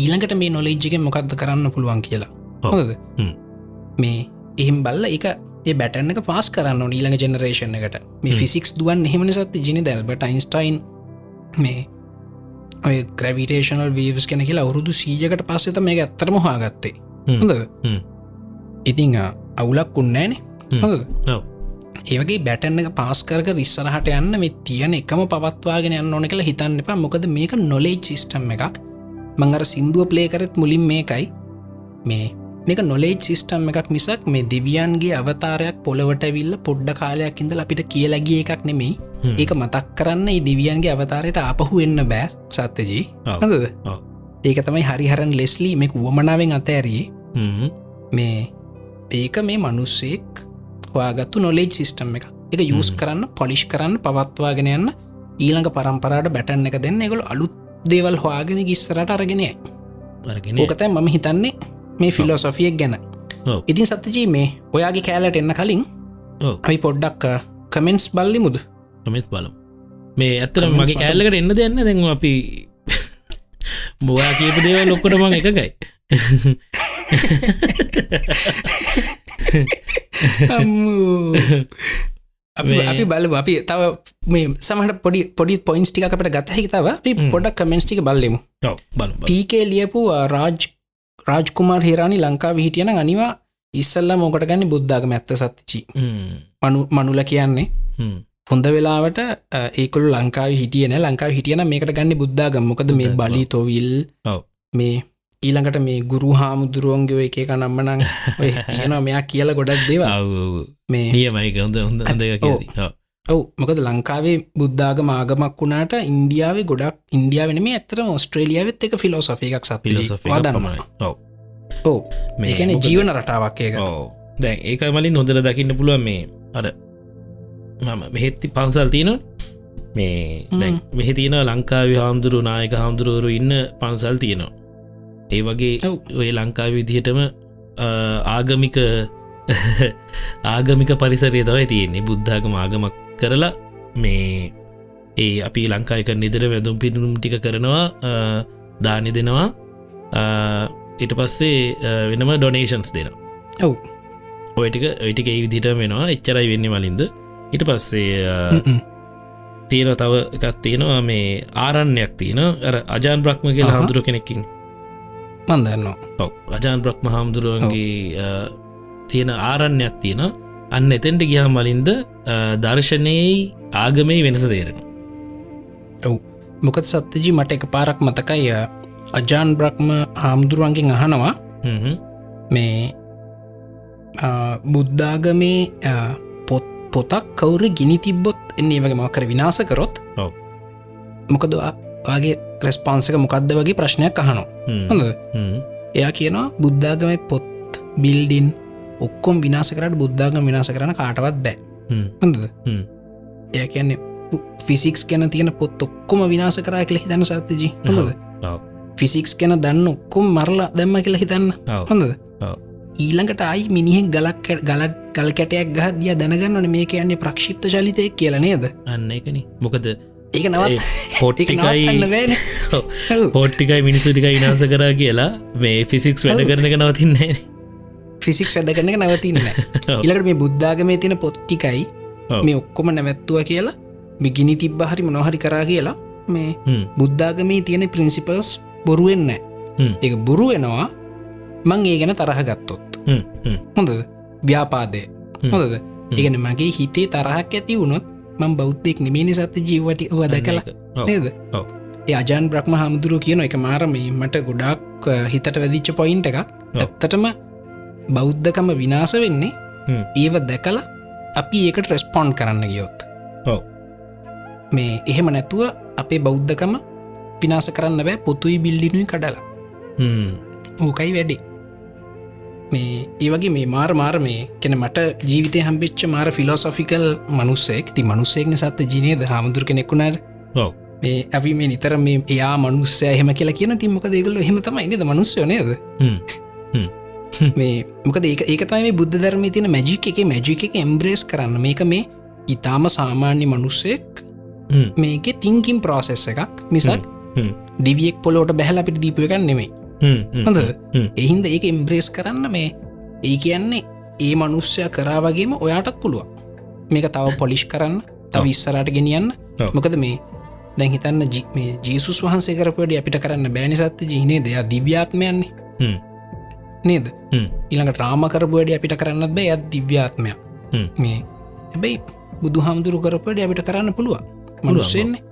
ඊළඟට මේ නොලෙජ්ජක මොකක්ද කරන්න පුළුවන් කියලා. හ්ම්. මේ එහෙම බල්ල එක ඒ බැටන්න එක පාස් කරන්න ඊළඟ ජෙනරේෂණ එකට. මේ. ෆිසික්ස් දුවන් එහෙමන සත්ති ජිනි දැල්බට අයින්ස්ටයින් මේ ඔය ග්‍රවිටේෂනල් වීවස් කෙන කියලා අවුරුදු සීජකට පස්සෙත මේ ඇත්තරම හාගත්තේ. හොඳ. ඉතිං අවුලක් උන්නෑනේ. ඒවගේ බැටන්න එක පාස්කරක රිස්සරහට යන්න මේ තියන එකම පවත්වාගෙන යන්න ඕන කියලා හිතන්න එපා. මොකද මේක නොලේජ් සිිස්ටම් එකක් මංගර සිින්දුව ප්ලේ කරත් මුලින් මේකයි මේ මේක නොලේජ් සිිස්ටම් එකක් මිසක් මේ දෙවියන්ගේ අවතාරයක් පොළවට විල්ල පොඩ්ඩ කාලයක් ඉඳල අපිට කියලගේ එකක් නෙමෙයි. ඒක මතක් කරන්න දිවියන්ගේ අවතාරයට අපහු එන්න බෑ සත්‍යජී ඔව්. ඒක තමයි හරිහරන් ලෙස්ලි මේ වුවමනාවෙන් අතඇරයේ. මේ ඒක මේ මනුස්සෙක් හොයාගත්තු නොලේජ් සිිස්ටම් එක එක යස්. කරන්න පොලිෂ් කරන්න පවත්වාගෙන යන්න ඊළඟ පරම්පරාට බැටන්න එක දෙන්න එකගොල අලුත් දේවල් හොයාගෙන ගිස්සරට අරගෙනය අරගෙන ඕකතයි මම හිතන්නේ මේ ෆිලෝසොෆියක් ගැන. ඉතින් සත්‍යජී මේ ඔයාගේ කෑලට එන්න කලින්. අපි පොඩ්ඩක් කමෙන්ස් බල්ලි මුද කමෙස් බලම්. මේ ඇත්තර මගේ කෑල්ලකට එන්න දෙන්න දැන් අපි <laughs> බොවා කියප දේව ලොක්කොට මං එකකයි. <laughs> අපි මේ- <laughs> අපි බලමු අපි තව මේ සමට පොඩි පොඩි පොයින්ස් ටිකට ගතහහි තව අපි. පොඩක් කමෙන්ස්ටික බලෙමු. පීකේ ලියපු රාජ් රාජ්කුමාර් හිරානි ලංකාව හිටියන අනිවා ඉස්සල්ල මොකට ගන්න බුද්ධාගම ඇත්ත සත්තිචි. මනු මනුල කියන්නේ. හොඳ වෙලාවට අ, ඒකුළු ලංකාව හිටියන ලංකාව හිටියන මේකට ගන්න බුද්ධාගම මොකද මේ. බලි තොවිල්. මේ ඊළඟට මේ ගුරු හාමුදුරුවන්ගේ ඔය එක නම්මනං තියෙනවා මෙයා කියල ගොඩක් දේවා. <laughs> මේ නියමයික හොඳ හොඳ හොඳ එක ඔව්. මොකද ලංකාවේ බුද්ධාගම ආගමක් වුණාට ඉන්දියාවේ ගොඩක් ඉන්දියාවෙන මේ ඇතරම ඔස්ට්‍රේලියාවත් එක ෆිලෝසොෆි එකක් දන්න ඔව්. ඕ ඒකන ජීවන රටාවක් ඒක. ඕ දැන් ඒක මලින් හොඳර දකින්න පුළුවන් මේ අර මම මෙහෙත්ති පන්සල් තියන මේ දැන් මෙහෙ තියෙන ලංකාවි හාමුදුරු නායක හාමුදුරුවරු ඉන්න පන්සල් තියෙනවා ඒ වගේ. ඔය ලංකාව විදිහටම ආගමික ආගමික පරිසරය තවයි තියෙන්නේ. බුද්ධාගම ආගමක් කරලා මේ ඒ අපි ලංකායක නිදර වැදුම් පිනුම් ටික කරනවා දානි දෙනවා. ඊට පස්සේ වෙනම ඩොනේෂන්ස් දෙනවා. ඔව්. ඔයටික ඔයිටික ඒ විදිට වෙනවා. එච්චරයි වෙන්න වලින්ද ඉට පස්සේ. තියෙන තව එකත් තියෙනවා. මේ ආරණ්‍යයක් තියෙන අර අජාන් බ්‍රහ්ම කියල අහහ. හාමුදුරුව කෙනෙකින් මන් දන්නවා. ඔව. අජාන් බ්‍රහ්ම හාමුදුරුවන්ගේ තියෙන ආරණ්‍යයක් තියෙන අන්න එතෙන්ට ගියහම් මලින්ද අ, දර්ශනයයි ආගමයි වෙනස තේරෙන ඔව්. මොකද සත්‍යජී මට එක පාරක් මතකයි අජාන් බ්‍රහ්ම හාමුදුරුවන්ගෙන් අහනවා මේ බුද්ධාගමේ පොත් පොතක් කවුර ගිනි තිබ්බොත් එන්නේ වගේ මකර විනාස කරොත්. මොකද වගේ රෙස්පන්සක මොකක්ද වගේ ප්‍රශ්නයක් අහනවා. හොඳ එයා කියනවා බුද්ධාගම පොත් බිල්ඩින් ඔක්කොම් විනාස කරට බුද්ධාගම විනාස කරන කාටවත් බෑ. හොඳද. එය කියන්නේ ෆිසික්ස් ගැන තියෙන පොත් ඔක්කොම විනාස කරා කියල හිතන්න සත්තිජී හොඳද. ෆිසික්ස් ගැන දන්න ඔක්කොම් මරලා දැම්ම කියලා හිතන්න. හොඳද. ඊළඟට අයි මිනිහෙක් ගලක් ගලක් ගල් කැටයක් ගහ දිය දැනගන්නන මේ කියන්නේ ප්‍රක්ෂිප්ත චලිතය කියල නේද? අන්න එකන මොකද ඒක නවත් පොට්ටිකයි පොට්ටිකයි මිනිසුටික ඉනාස කරා කියලා මේ ෆිසික්ස් වැඩ. කරන එක නවතින්නේ ෆිසික්ස් වැඩ කරන එක නවතින්න ඔව්. ඉලකට මේ බුද්ධාගමේ තියෙන පොත්ටිකයි ඔව්. මේ ඔක්කොම නැවැත්තුව කියලා මිගිනි තිබ්බ හරි මොනොහරි කරා කියලා මේ. බුද්ධාගමේ තියෙන ප්‍රින්සිපල්ස් බොරුවෙන්න හ්ම්. එක බොරුවෙනවා මං ඒ ගැන තරහ ගත්තොත්. හොඳද ව්‍යාපාදය. හොඳද ඉගෙන මගේ හිතේ තරහක් ඇති වුණොත් මං බෞද්ධෙක් නිමේනි සත්‍ය ජීවට වද. ඔව්. නේද අජාන් බ්‍රහ්ම හමුදුරුව කියන එක මාරමේ මට ගොඩක් හිතට වැදිච්ච පොයින්ට එකක් ඇත්තටම බෞද්ධකම විනාස වෙන්නේ. ඒව දැකල අපි ඒකට රෙස්පොන්් කරන්න ගියොත් ඔව්. මේ එහෙම නැතුව අපේ බෞද්ධකම විනාස කරන්න බෑ පොතුයි බිල්ලිනුයි කඩලා. ඕකයි වැඩේ මේ ඒවගේ මේ මාර මාර මේ කෙන මට ජීවිතය හම්බිච්ච මාර ෆිලෝසොෆිකල් මනුස්සෙක් ති මනුස්සෙක්න සත්ත ජනයද හාමුදුර කෙනෙක්ුණාට. මේ අපි මේ නිතර මේ එයා මනුස්සය එහෙම කියලා කියන තිමක දෙගල හෙම තමයි නද? මනුස්්‍යය නේද? හ්ම්. මේ මොකද ඒක ඒක තමයි මේ බුද්ධ ධර්මය තින මැජික් එක මැජික එක එම්බ්‍රේස් කරන්න. මේක මේ ඉතාම සාමාන්‍ය මනුස්සෙක් හ්ම්, මේක තිංකින් ප්‍රෝසෙස් එකක්. මිසක් හ්ම්, දිවියෙක් පොලෝට බැහල අපිට දීපුය එකක් නෙමේ හ්ම්, හ්ම්, හොඳ. එහින්ද ඒක එම්බ්‍රේස් කරන්න මේ ඒ කියන්නේ ඒ මනුස්්‍යය කරා වගේම ඔයාටත් පුළුවන්. මේක තව පොලිෂ් කරන්න තව ඉස්සරට ගෙනියන්න. මොකද මේ දැන් හිතන්න මේ ජේසුස් වහන්සේ කරපට අපිට කරන්න බෑනි සත්‍ය ජීනේ දෙයක් දිව්‍යාත්මයන්නේ. නේද? හ්ම්, ඊළඟ ට්‍රාම කරපුවඩ අපිට කරන්නත් බෑ අත් දිව්‍යාත්මයක් හ්ම්. මේ හැබැයි බුදු හාමුදුරු කරපට අපිට කරන්න පුළුවන්. මනුස්සෙන්නේ.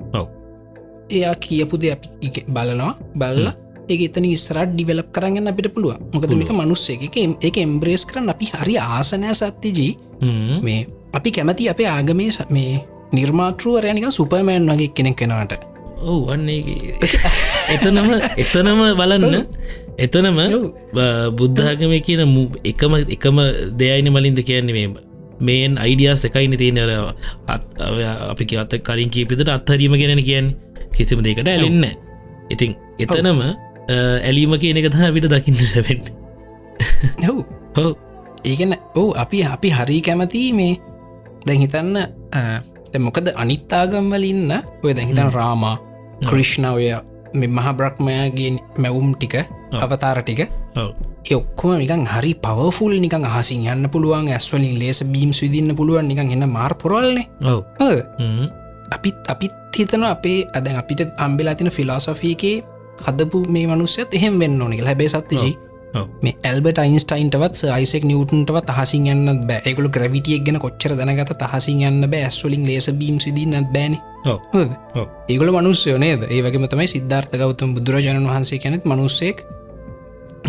එයා කියපුද අපි ඉග- බලනවා බල්ල ඒ එතන ඉස්රට ඩිවලප් කරන්න අපිට පුළුවන්. මොකද මේක මනුස්සේ එක එම්බ්‍රේස් කරන්න අපි හරි ආසනය සත්‍යජී හ්ම්. මේ අපි කැමති අපේ ආගමේ මේ නිර්මාතෘවරයනික සුපමෑන් වගේ කෙනෙක් කෙනවට ඔව් අන්නේ එතනම එතනම බලන්න. එතනම බුද්ධාගම කියන එකම එකම දෙයයින මලින්ද කියන්නේ මේ මේන් අයිඩියස් එකයින තියෙනර අපි අත කලින් කීපිතට අත්හරීම ගෙනන කියන්න. කිසිම දෙකට ඇලෙන්න ඉතින් එතනම ඇලීම කියන එක හ අපිට දකින්න ලැබෙන්න. හව් හෝ ඒගන ඕ අපි අපි හරි කැමති මේ දැන් හිතන්න මොකද අනිත්තාගම්වල ඉන්න ඔය දැන් හිතන් රාමා ක්‍රිෂ්ණ ඔය මෙ මහ බ්‍රක්්මයාගේ මැවුම් ටික අවතාර ටික. ඔක්කොම නිකන් හරි පවෆුල් නිකන් අහසින් යන්න පුළුවන් ඇස්වලින් ලේස බීම් විදින්න පුළුවන් නිකන් එන්න මාර් හ්ම්. අපිත් අපිත් හිතන අපේ අදැන් අපිට අම්බෙලා තින ෆිලාසොෆීකේ හදපු මේ මනුස්සයත් එහෙම වෙන්න ඕනෙක හැබේ සත්තිජී මේ ඇල්බට අයින්ස්ටයින්ටවත් අයිසෙක් නිියවටන්ටවත් අහසින් යන්න බෑ. එකකු ග්‍රවිටියක් ගැන කොච්චර දැනගත අහසින් යන්න බෑ. ඇස්වලින් ලේස බීම් සිදින්නත් බෑන. ඒගල මනුස්සයෝ නේද? ඒවගේ තමයි සිද්ධාර්ථ ගෞතම බුදුරජාණන් වහන්සේ කැනෙත් මනුස්සෙක්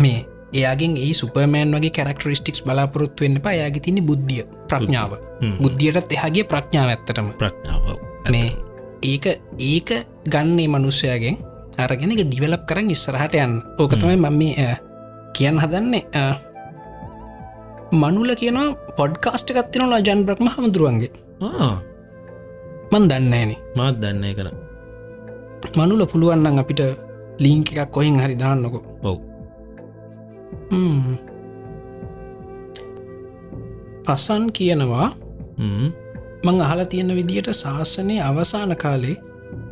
මේ එයාගෙන් ඒ සුපමෑන් වගේ කැරක්ටරිස්ටික්ස් බලාපොරොත්තු වෙන්න පා යාගේ තිනි බුද්ධිය ප්‍රඥාව. බුද්ධියටත් එහගේ ප්‍රඥාව ඇත්තටම. ප්‍රඥාව. මේ ඒක ඒක ගන්නේ මනුස්සයගෙන් අරගෙන එක ඩිවලප් කරන්න ඉස්සරහට යන්න. ඕක තමයි මම මේ කියන්න හදන්නේ. මනුල කියනවා පොඩ්කාස්ට එකත්තිනවා ජන් බ්‍රක්ම හමුදුරුවන්ගේ මන් දන්නේන මාත් දන්න කර මනුල පුළුවන්නම් අපිට ලිංක එකක් කොහෙන් හරි දාන්නකො. ඔව්. පසන් කියනවා. මං අහල තියෙන විදියට ශාසනය අවසාන කාලේ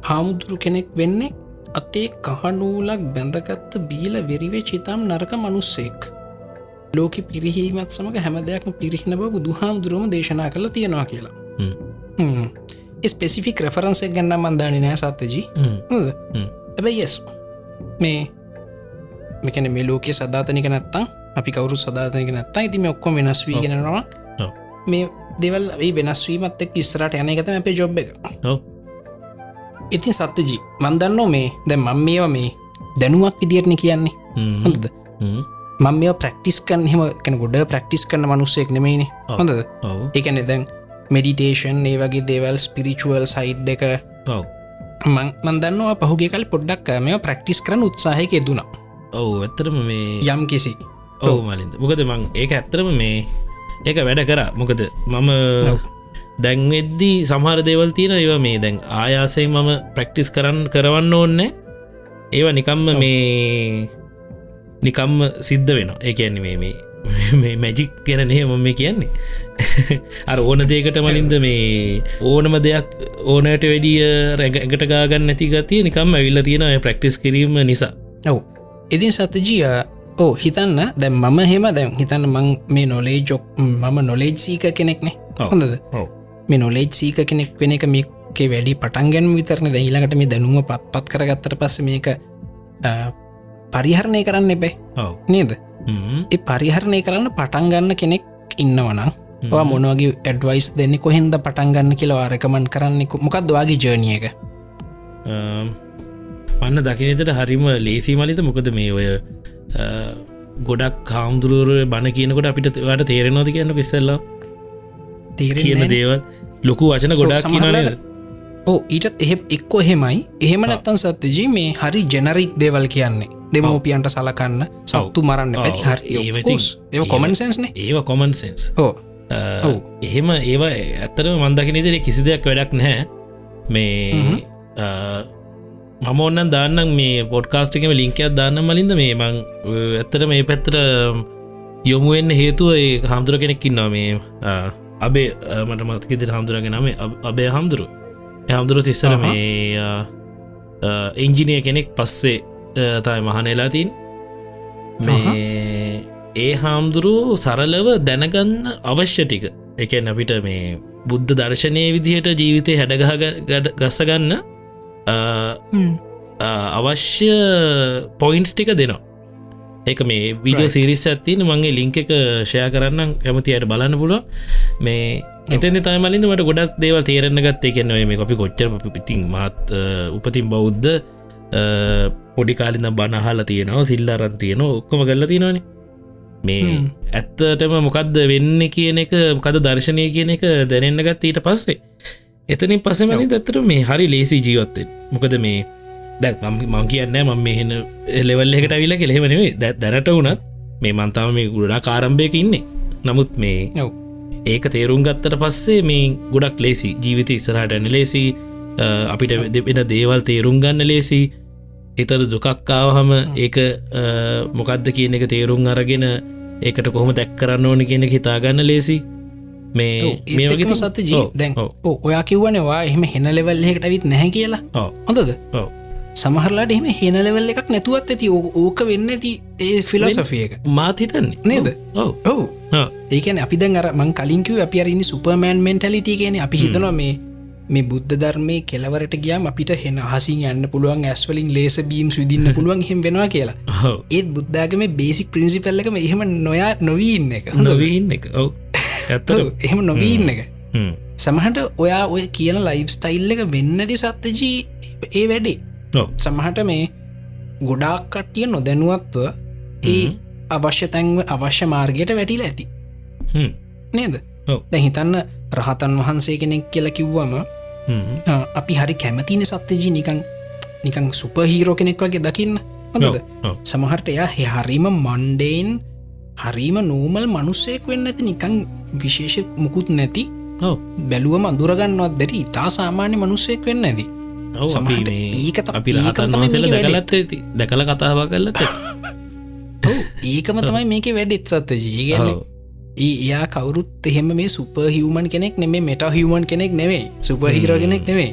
හාමුදුරු කෙනෙක් වෙන්නේ අතේ කහනූලක් බැඳගත්ත බීල වෙරිවේ චිතම් නරක මනුස්සෙක්. ලෝක පිරිහීමත් සමඟ හැම දෙයක්ම පිරිහින බව දුහාමුදුරුවම දේශනා කළ තියෙනවා කියලා. ස්පෙසිෆික් රෙෆරන්සක් ගන්න මන්දානි නෑ සත්තජී ඇබැයි යස් මේ මෙකැන මේ ලෝකයේ සධාතනික නැත්තම් අපි කවරු සධාතනක නැත්තා ඉතිම ඔක්කොම වෙනස් වී ගෙනවා. මේ දෙවල් වෙනස්වීමත් එක් ඉස්රට යන එකතම අපේ ජොබ් එක ඉතින් සත්‍යජී මන්දන්නෝ මේ දැ මං මේවා මේ දැනුවක් විදිරණ කියන්නේ. හොඳද. මං මේ ප්‍රක්ටිස් කන් හෙම කැන ගොඩ ප්‍රක්ටිස් කරන මනුස්සෙක් නෙමයිනේ ඔව්. හොඳද? එකන දැන් මෙඩිටේෂන් ඒ වගේ දේවල් ස්පිරිචුවල් සයිඩ් එක. මන්දන්නවා පහුගේ කල් පොඩ්ඩක් මේ ප්‍රක්ටිස් කරන උත්සාහයක දුනා ඔව් ඇත්තරම මේ යම් කිසි. ඔව් මලින්ද. මොකද මං ඒක ඇත්තරම මේ ඒක වැඩ කර. මොකද මම දැන්වෙද්දී සමහර දේවල් තියෙන ඒව මේ දැන් ආයාසයෙන් මම ප්‍රක්ටිස් කරන්න කරවන්න ඕන්න ඒව නිකම්ම මේ නිකම්ම සිද්ධ වෙන ඒකන්නේ මේ මේ මේ මැජික් ගැන නේ මම කියන්නේ? <laughs> අර ඕන දේකට මලින්ද මේ ඕනම දෙයක් ඕනට වැඩිය රැඟට ගාගන්න නැතිගතිය නිකම් ඇවිල්ල තියෙන ප්‍රක්ටිස් කිරීම නිසා. ඔව්. ඉතින් සතජිය ඕ හිතන්න. දැම් මම හෙම දැම් හිතන්න මං මේ නොලේ ජොක් මම නොලේජ් සීක කෙනෙක්නේ. හොඳද? ඔව් මේ නොලේජ් සීක කෙනෙක් වෙන එක මේකේ වැඩි පටන්ගැන් විතරන. දැහිලකට මේ දැනුව පත් පත් කරගත්තර පස්ස මේක පරිහරණය කරන්න එබේ ඔව්. නේද. ඒ පරිහරණය කරන්න පටන්ගන්න කෙනෙක් ඉන්නවනම් ඔ මොනවගේ ඇඩවයිස් දෙන්න කොහෙන්ද පටන්ගන්න කියලා ආරකමන් කරන්නෙකු මොකක්දවාගේ ජර්නිය එක? අම්, පන්න දකිනතට හරිම ලේසි මලිත. මොකද මේ ඔය ගොඩක් කාම්දුරුවර බණ කියනකොට අපිට වට තේරෙනවාද කියන්න පිස්සල්ලා කියන දේවල් ලොකු වචන ගොඩක් කියනනද ඕ ඊටත් එහෙ එක්කො එහෙමයි. එහෙම නැත්තන් සත්‍යජී මේ හරි ජෙනරික් දේවල් කියන්නේ. දෙමෝපියන්ට සලකන්න සත්තු මරන්න. පැති හරි. ඒ කොමන් සෙන්ස්න ඒව කොමන් සෙන්ස් ඕ ඔව්. එහෙම ඒවා ඇත්තරම මන්දකිනදිර කිසි දෙයක් වැඩක් නැහැ. මේ මම ඔන්නන් දාන්නම් මේ පොඩ්කාස්ටිකම ලිංකයක් දාන්න මලින්ද මේ මං ඇත්තට මේ පැත්තර යොමුවෙන්න හේතුව ඒ හාමුදුර කෙනෙක්කින් නො මේ අබේ මට මතකිදිර හාමුදුරගේ නම අබේ හාමුදුරු හාමුදුරු තිස්සර මේ එන්ජිනිය කෙනෙක් පස්සේ තයි මහනෙලාතින් මේ ඒ හාමුදුරු සරලව දැනගන්න අවශ්‍ය ටික. එකන් අපිට මේ බුද්ධ දර්ශනය විදිහට ජීවිතය හැඩගහ ගස්සගන්න අවශ්‍ය පොයින්ස් ටික දෙනවා ඒක මේ විඩියෝ සිරිස් ඇත්තින මගේ ලිංක එක ෂය කරන්න කැමතියට බලන්න පුල මේ එතන තමලින් මට ගොඩක් දේව තේරන්න ගත්තේ. කියන්නව මේ අපි කොච්චර පිතින් මත් උපතින් බෞද්ධ පොඩි කාලින්න බනහල තියෙනවා සිල්ලාරන් තියෙන ඔක්කොම කල්ල තියෙනවාන. මේ ඇත්තටම මොකක්ද වෙන්න කියන එක මොකද දර්ශනය කියන එක දැනෙන්න්න ගත් ඊට පස්සේ. එතනින් පසමනි දත්තර මේ හරි ලේසි ජීවත්තෙන් මොකද මේ දැක් මං කියන්න මම මෙහෙන එලෙවල් එකට විල කෙහෙමනේ දැ දැනට වුනත් මේ මන්තාව මේ ගුඩා කාරම්භයක ඉන්නේ. නමුත් මේ ඒක තේරුම් ගත්තට පස්සේ මේ ගොඩක් ලේසි. ජීවිත ඉස්සරහට ඇන ලේසි. අපිට දෙපෙන දේවල් තේරුම් ගන්න ලේසි. එතද දුකක්කාවහම ඒක මොකක්ද කියන එක තේරුම් අරගෙන ඒකට කොහොම දැක් කරන්න ඕන කියන හිතාගන්න ලේසි. මේ මේ ඒකම සත්ත ජී දැන් ඔයා කිව්වනවා එහෙම හෙන ලෙවල් එකට විත් නැහැ කියලා. හොඳද සමහරලාට එහෙම හෙන ලෙවල් එකක් නැතුවත් ඇති. ඕක වෙන්න ඇති ඒ ෆිලොසෆිය එක. මාත් හිතන්නේ. නේද? ඔවු. ඒකන අපි දැන් අර මං කලින්කිව අපි අරන්න සුපර්මෑන් මෙන්ටලිටි කියන අපි හිතනවා මේ මේ බුද්ධ ධර්මය කෙලවරට ගියම් අපිට හෙන හසින් යන්න පුළුවන් ඇස්වලින් ලේස බීම් සුදින්න <laughs> පුළුවන් හෙම වෙනවා කියලා. ඒත් බුද්ධාගම බේසික් ප්‍රින්සිපල්ලකම එහෙම නොයා නොවීන්න එක. නොවීන්න එක. ඔව. ඇත්තර එහෙම නොවීන්න එක. සමහට ඔයා ඔය කියන ලයිෆ් ස්ටයිල් එක වෙන්නදි සත්තජී ඒ වැඩේ සමහට මේ ගොඩාක් කට්ටිය නොදැනුවත්ව ඒ අවශ්‍ය තැන්ව අවශ්‍ය මාර්ගයට වැටිල ඇති. නේද? දැ හිතන්න රහතන් වහන්සේ කෙනෙක් කියල කිව්වම අපි හරි කැමතින සත්‍යජී නිකං නිකං සුපහීරෝ කෙනෙක් වගේ දකින්න. හොඳද? සමහට එයා හෙ හරිම මන්්ඩේන් හරිම නෝමල් මනුස්සයෙක් වෙන්න ඇති නිකං විශේෂ මුකුත් නැති බැලුවම අඳුරගන්නවත් බැරි ඉතා සාමාන්‍ය මනුස්සයෙක් වෙන්න ඇදී ඒක අපි දැකලත් ඇති දැකල කතාව කරලත් ඒකම තමයි මේක වැඩෙත් සත්ත ජීගල එයා කවරුත් එහෙම මේ සුප හිවමන් කෙනෙක් නෙමේ මෙට හිවමන් කෙනෙක් නෙවේ සුප හිර කෙනෙක් නෙවේ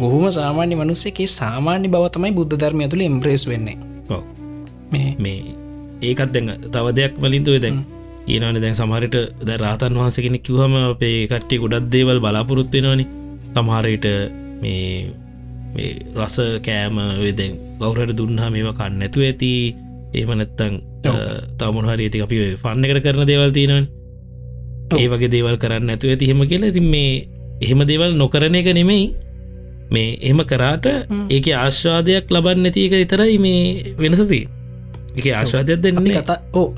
බොහොම සාමාන්‍ය මනුස්සේකේ සාමාන්‍ය බව තමයි බුද්ධ ධර්මය තුළ එම්ප්‍රේස් වෙන්නේ. මේ ඒකත් දැඟ තව දෙයක් වලින්තුව දැන් ඒනන දැන් සමහරට ද රාතන් වහස කෙනෙක් කිවහම අපේ කට්ටි ගොඩක් දේවල් බලාපොරොත්වෙනවානි සමහරයට මේ රස කෑම වෙදැන් ගෞරට දුන්නා මේවා කන්න නැතුව ඇති. ඒමනැත්තං තමුණ හරි ඇති අපි ෆන්න එකට කරන දේවල් තියෙනවන්. ඒ වගේ දේවල් කරන්න ඇතුව ඇති හෙම කියලා. ඉතින් මේ එහෙම දේවල් නොකරන එක නෙමෙයි. මේ එහෙම කරාට ඒක ආශ්වාදයක් ලබන්න නැති එක විතරයි මේ වෙනසති එක ආශ්වාදයක් දෙන්නේ කතා ඕ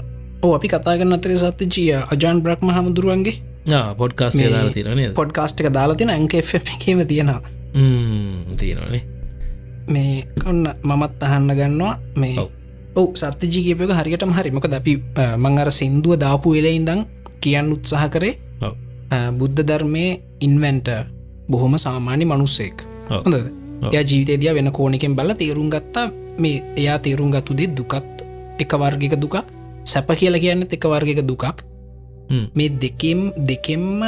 ඕ අපි කතාගන්න අතර සත්‍ය ජිය අජාන් බ්‍රක්්ම හමුදුරුවන්ගේ පොඩ්කාස්ට දාලා තිරන පොඩ්කාස්ට එක දාලා තින ඇක එකම තියෙනවා තියෙනනේ මේ ඔන්න මමත් අහන්න ගන්නවා. මේ ඔව. සත්‍යජී කියපක හරියටම හරි. මොක අපි මං අර සින්දුව දාපු වෙල ඉඳං කියන්න උත්සාහ කරේ. බුද්ධ ධර්මය ඉන්වැන්ට බොහොම සාමාන්‍ය මනුස්සෙක්. හොඳ එය ජීවිතේදිය වෙන කෝනකෙන් බල තේරුම් ගත්තා. මේ එයා තේරුම් ගත්තුදේ දුකත් එක වර්ගික දුකක්. සැප කියලා කියන්න එක වර්ගික දුකක්. මේ දෙකෙම් දෙකෙම්ම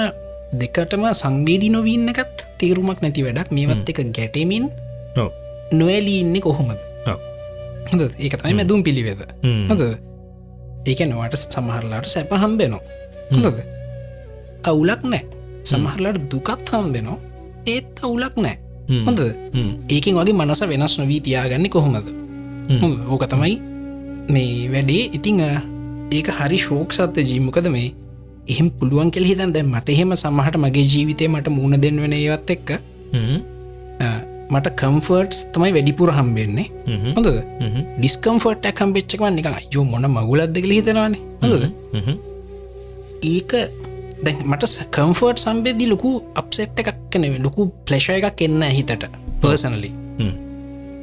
දෙකටම සංවේදී නොවීන්න එකත් තේරුමක් නැති වැඩක්. මේවත් එක ගැටමින් නොවැලී ඉන්නේ කොහොමද? හොඳ ඒක තමයි මැදුම් පිළිවෙද හොඳ ඒක නොවට සමහරලාට සැප හම්බෙනවා. හොඳද? අවුලක් නෑ සමහරලාට දුකත් හම්බෙනවා. ඒත් අවුලක් නෑ හොඳ ඒකින් වගේ මනස වෙනස් නොවී තියාගන්න කොහොමද? ඕක තමයි මේ වැඩේ. ඉතිං ඒක හරි ශෝක් සත්‍ය ජීමකද මේ එහෙම පුළුවන් කෙල් හිතන් දැ මට එහෙම සමහට මගේ ජීවිතය මට මුණ දෙන්න වෙන ඒවත් එක්ක මට කම්ෆර්ට්ස් තමයි වැඩිපුර හම්බෙන්නේ. හොඳද? ඩිස්කම්ෆර්ට් ඇකම් පෙච්චකවන් එක යෝ මොන මගුලත් දෙකල හිතනවානේ. හොඳද? ඒක දැ මට කම්ෆර්ට් සම්බෙදදි ලොකු අප්සෙට් එකක් කනෙව ලොකු ප්ලේෂ එකක් එන්න හිතට පර්සනලි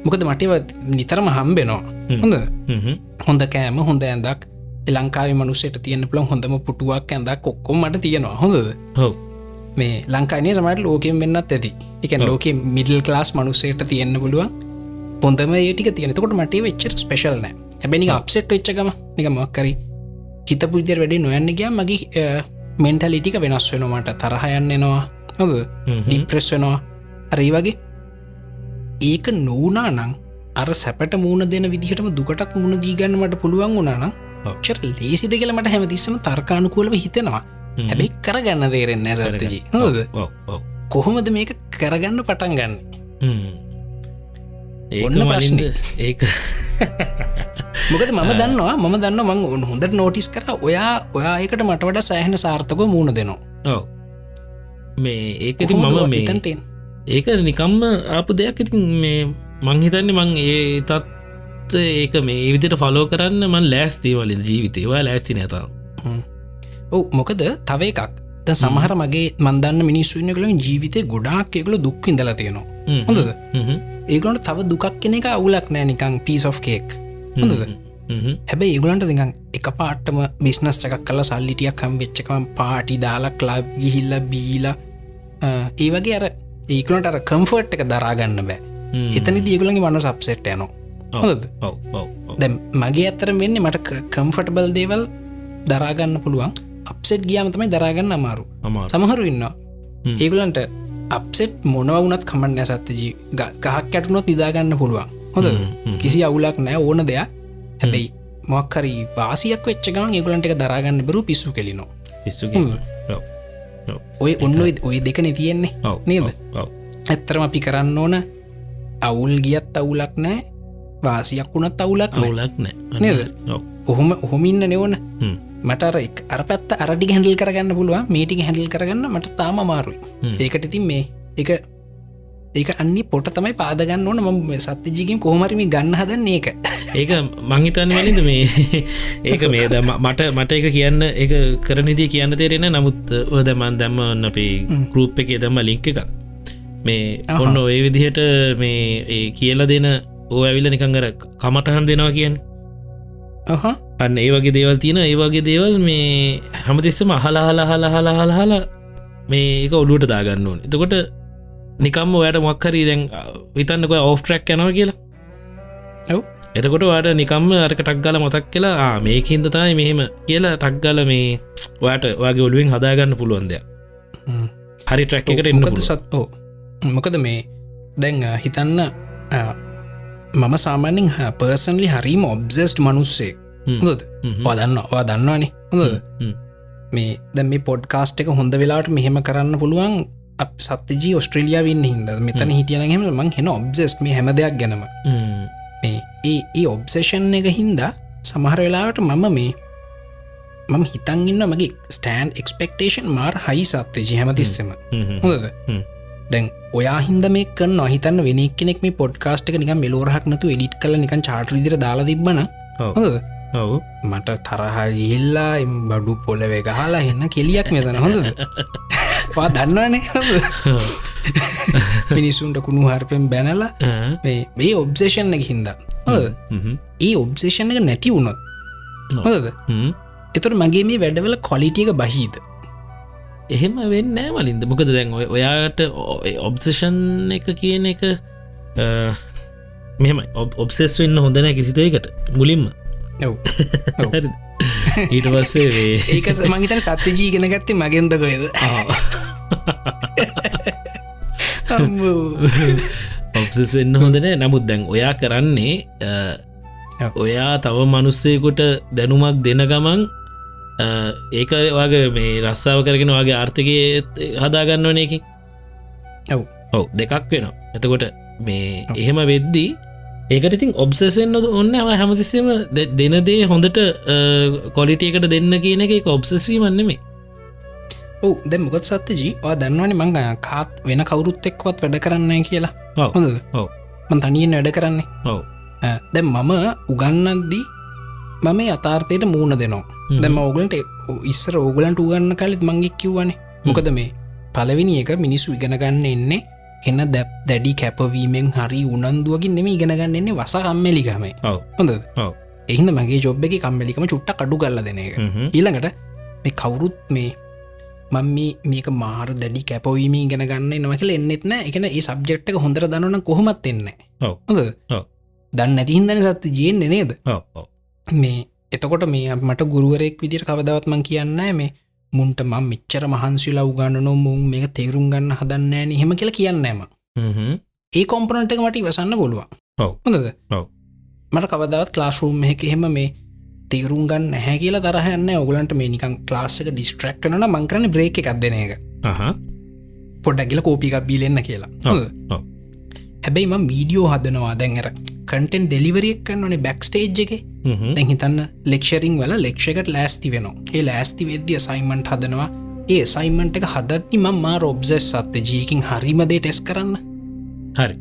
මොකද මටව නිතරම හම්බෙනවා. හොඳ හොඳ කෑම හොඳ ඇඳක් ලංකාව මනුසට තියන පලො හොඳම පුටුවක් ඇඳක් කොක්කොම් මට තියෙනවා. හොඳද? හෝ මේ ලංකානය සමට ලෝකෙන් වෙන්නත් ඇති. එක ලෝක මිඩල් ලාස් මනුස්සේට තියෙන්න්න පුළුවන්. පොඳම ඒටික තියෙනතකොට මට වෙච්චර ස්පේශල් නෑ. හැබැනි අප්සෙට් වෙච්චකම නික මක්කරි හිත පුද්දර වැඩි නොයන්න ගිය මගේ මෙන්ටලිටික වෙනස් වෙනවාට තරහයන්න එනවා. හොද ඩිප්‍රෙස් වෙනවා. අරේ වගේ. ඒක නෝනා නං අර සැපට මූුණ දෙන විදිහටම දුකටත් මුණ දීගන්නමට පුළුවන් වුණනම් චර ලේසිද කියලමට හැමතිස්සම තර්කානුකූලව හිතෙනවා. හැබැයි කරගන්න දේරෙන්න සරතජී හොද කොහොමද මේක කරගන්න පටන් ගන්න? ඔන්න මලින්ද ඒක <laughs> මොකද මම දන්නවා මම දන්න මං ඔන්න හොඳට නෝටිස් කර ඔයා ඔයා ඒකට මට වඩ සෑහන සාර්ථක මූුණ දෙනවා. ඔව. මේ ඒකති මම මේ තන්ටෙන් ඒක නිකම්ම ආපු දෙයක්. ඉතින් මේ මංහිතන්නේ මං ඒ තත් ඒක මේ විදිට ෆලෝ කරන්න මන් ලෑස්තිවලින් ජීවිතේවා ලෑස්ති නැතාව ඔව් මොකද තව එකක්. ද සමහර මගේ මන්දන්න මිනිස්සුන්න කළ ජීවිතය ගොඩාක් එකකල දුක් ඉඳල තියෙනවා. හොඳද? ඒගලට තව දුකක් කෙන එක අවුලක් නෑ නිකං පිස් of කේක් හොඳද? හැබැයි ඒගලන්ට දිඟන් එක පාටම බිස්නස් එකක් කල සල්ලිටියක් කම් වෙච්චකම පාටි දාලක් ලබ් ගිහිල්ල බීල ඒ වගේ අර ඒකලට අර කම්ෆර්ට් එක දරාගන්න බෑ. එතනි දියගලගේ වන්න සබ්සෙට් යනවා හොද දැ මගේ අත්තර වෙන්නේ මට කම්ෆටබල් දේවල් දරාගන්න පුළුවන්. අප්සෙට් ගියාම තමයි දරාගන්න අමාරු. අමා සමහරු ඉන්නවා. ඒගලන්ට අප්සෙට් මොනව වුනත් කමන්න සත්තජී ගහක් ඇටුනොත් ඉදාගන්න පුළුවන්. හොඳ කිසි අවුලක් නෑ ඕන දෙයක්. හැබැයි මොක්කරි වාසියක් වෙච්චකම ඒගලන්ට එක දරාගන්න බරු පිස්සු කෙලිනවා. පිස්සු ඔය ඔන්න ඔය- ඔය දෙකන තියෙන්නේ. නේද? ඇත්තරම අපි කරන්න ඕන අවුල් ගියත් අවුලක් නෑ වාසියක් වුණත් අවුලක්. අවුලක් නෑ. නේද? ඔහොම ඔහොමින්න නෙවන. මටර අර පැත්ත අරඩි හැඩල් කරගන්න පුළුව මේටික හැඩල් කරගන්න මට තාම මාරුයි. ඒකට ඉතින් මේ එක ඒක අන්නේ පොට තමයි පාදගන්න ඕන. ම සත්‍යජිකින් කොහමරිමි ගන්න හදන්න ඒක. ඒක මංහිතන්න වලින්ද මේ? ඒක මේ ද මට මට එක කියන්න එක කරනදී කියන්න තේරෙන නමුත් ඔදමන් දැම්මන්න අපේ ගරුප් එක දම්ම ලිංක එකක්. මේ. ඔන්න ඔය විදිහට මේ ඒ කියල දෙන ඕ ඇවිල්ල නිකංගර කමටහන් දෙනවා කියන්න. ඔහ. අන්න ඒ වගේ දේවල් තියෙන ඒ වගේ දේවල් මේ හැමතිස්සම අහලා හලා හලා හලා හලා මේ එක ඔලුවට දාගන්න ඕන. එතකොට නිකම්ම ඔයට මොක්කරී දැන් විතන්නක ඔෆ් ට්‍රක් යනව කියලා. ඔව්. එතකොට වාට නිකම්ම අරක ටක්ගල මොතක් කියලා මේකින්ද තමයි මෙහෙම කියලා ටක්ගල මේ වාට වගේ ඔලුවෙන් හදාගන්න පුළුවන් දෙයක්. හරි ට්‍රක් එකට එන්න මොකද පුළුවන්. සත් මොකද මේ දැන් හිතන්න මම සාමාන්‍යෙන් පර්සන්ලි හරිම ඔබ්සෙස්ට් මනුස්සේ හ්ම්. හොඳද හ්ම්. ඔදන්න ඔවා දන්නවානේ හ්ම්. මේ දැ මේ පොඩ්කාස්ට් එක හොඳ වෙලාට මෙහෙම කරන්න පුළුවන් අප සත්‍යජී ඔස්ට්‍රලියාවන්න හිද මෙතන හිටියන හෙම මං හෙන ඔබ්සෙස් මේ හැම දෙයක් ගැනම ඒ ඒ ඔබ්සේෂන් එක හින්දා සමහර වෙලාවට මම මේ මම හිතන් ඉන්න මගේ ස්ටෑන් එක්ස්පෙක්ටේෂන් මාර් හයි සත්්‍යජී හැමතිස්සම හ්ම්. හොඳද. දැන් ඔයා හින්ද මේ කන්න හිතන්න වෙන කෙනෙක් මේ පොඩ්කාස්ට් එක නික මෙලෝරහක්නතු එඩිට් කල නිකන් චාට විදිර දාලා තිබන ඔව්. මට තරහ ගිල්ලා එම් බඩු පොලවේ ගහලා එන්න කෙලියක් මෙතන හොඳද <laughs> පා දන්නවනේ? <laughs> මිනිස්සුන්ට කුණු හරපෙන් බැනලා. මේ ඔබ්සේෂන් එක හින්ද. ඒ ඔබ්සේෂන් එක නැති වුණොත්. හොද. එතුර මගේ මේ වැඩවල කොලිටියක බහිද එහෙම වෙන්න මලින්ද. මොකද දැන් ඔය ඔයාට ඔබ්සෂන් එක කියන එක මෙම ඔබ්සෙස් වෙන්න හොඳන කිසිතයකට මුලින්ම? <laughs> ඊට පස්සේ <laughs> ඒක මහිතන සත්‍යජී ගෙන ගත්තේ මගෙන්දකොයද ඔබ්සෙස් <laughs> වෙන්න හොඳන නමුත් දැන් ඔයා කරන්නේ. ඔයා තව මනුස්සයකුට දැනුමක් දෙන ගමන් ඒක වගේ මේ රස්සාාව කරගෙන වගේ ආර්ථකය හදාගන්න වන එකින්? ඔව්. ඔව් දෙකක් වෙනවා. එතකොට මේ එහෙම වෙද්දී ඒකට ඉතින් ඔබ්සෙසෙන් ඔන්න අව හැමතිස්සම දෙ- දෙන දේ හොඳට කොලිටියකට දෙන්න කියන එක ඔබ්සෙස්වීමන්නෙමේ ඔව් දැ මොකත් සත්‍යජී? වා දන්නවන මං කාත් වෙන කවුරුත් එක්වත් වැඩ කරන්න කියලා. හොඳද? ඔව්. මන් තනියෙන් වැඩ කරන්නේ. ඔව්. දැ මම උගන්නද්දී මම යථාර්ථයට මූුණ දෙනවා. දැම ඔගලට ඉස්සර ඕගලන්ට උගන්න කලිත් මංගෙක් කිව්වනේ. මොකද මේ පලවෙනි එක මිනිස්සු ඉගෙනගන්න එන්නේ එන්න දැප් දැඩි කැපවීමෙන් හරි උනන්දුවකින් නෙම ඉගෙනගන්න එන්නේ වස කම්මලිකමයි ඔව්. හොඳ එහිද මගේ ජොබ් එක කම්මලිකම චුට්ට කඩු කල්ල දෙන එක. ඊළඟට මේ කවුරුත් මේ මං මේ මේක මාර දැඩි කැපවීම ගෙන ගන්න නම කියල එන්නෙත් නෑ. එකන ඒ සබ්ජෙක්්ක හොඳර දන්නන කොහොමත් එන්න හොඳ. දන්න නැතිහින්දන සත්ත ජයෙන් නේද මේ එතකොට මේ මට ගුරුවරෙක් විදිර කවදවත්මන් කියන්න මේ මුන්ට මං මෙච්චර මහන්සිලා උගන්නනො මුන් මේ තේරුම් ගන්න හදන්න හෙම කියලා කියන්නෑම. ඒ කොම්පනට එක මට ඉවසන්න ඔව්. හොඳද. මට කවදවත් ක්ලාස්රූම් එක එහෙම මේ තේරුම් ගන්න නැහැ කියලා තරහන්න ඔගලන්ට මේ නිකන් ක්ලාස්සක ඩිස්ට්‍රක්ටන මංකරන බ්‍රේක් එකක් දෙන එක. පොඩ්ඩක්ගල කෝපිකක් බිලෙන්න කියලා. හැබැයි ම වීඩියෝ හදනවා. දැන්ර කටෙන් ඩෙලිවරියක් කන්නනේ බැක්ස්ටේජ් එක. හ්ම්. දැන් හිතන්න ලෙක්ෂරිං වල ලෙක්ෂකට ලෑස්ති වෙනවා. ඒ ලෑස්ති වෙද්‍ය සයිමන්ට් හදනවා. ඒ සයිමන්ට එක හදත්ති ම මා රොබ්සෙස් සත්ත ජීකින් හරිමදේ ටෙස් කරන්න. හරි.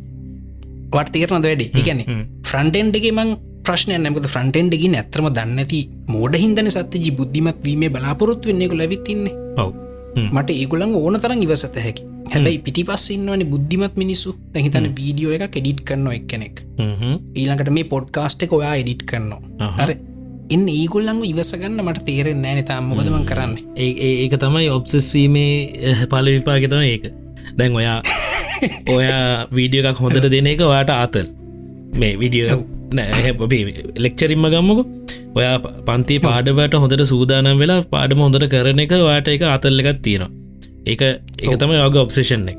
වට තේරනද වැඩි? එකන. ෆ්‍රන්ටෙන්ඩගේ මං ප්‍රශ්නය නැමක ෆ්‍රන්ටෙන්ඩගින් ඇතරම දන්නති මෝඩ හිදන සත්‍යජි බුද්ධිමත් වීම බලාපොරොත්තු වෙන්නෙකු ලැවිතින්නේ ඔව්. මට ඒගුලන් ඕන තරම් ඉවසත හැකි හැබැයි පිටි පස්සන්නවන බුද්ධිමත් මිනිස්සු. දැහිතන වීඩියෝ එක එඩිට් කරන එක් කෙනෙක්. ඊළඟට මේ පොඩ්කාස්ට් එක ඔයා එඩිට් කරනවා. හර එන්න ඒගොල්ලං ඉවසගන්න මට තේරෙන් නෑන තාම්. මොකදමන් කරන්න? ඒ- ඒක තමයි ඔබ්සස්වීමේ පල විපාගෙතම ඒක. දැන් ඔයා <laughs> ඔයා වීඩියෝ එකක් හොඳට දෙන එක වාට ආතල්. මේ විඩියෝ ලෙක්චරින්ම ගම්මක ඔයා පන්ති පාඩවට හොඳට සූදානම් වෙලා පාඩම හොඳට කරන එක වාට එක අතල්ල එකත් තියෙනවා ඒක එක තම යෝග ඔබ්සේෂන් එක.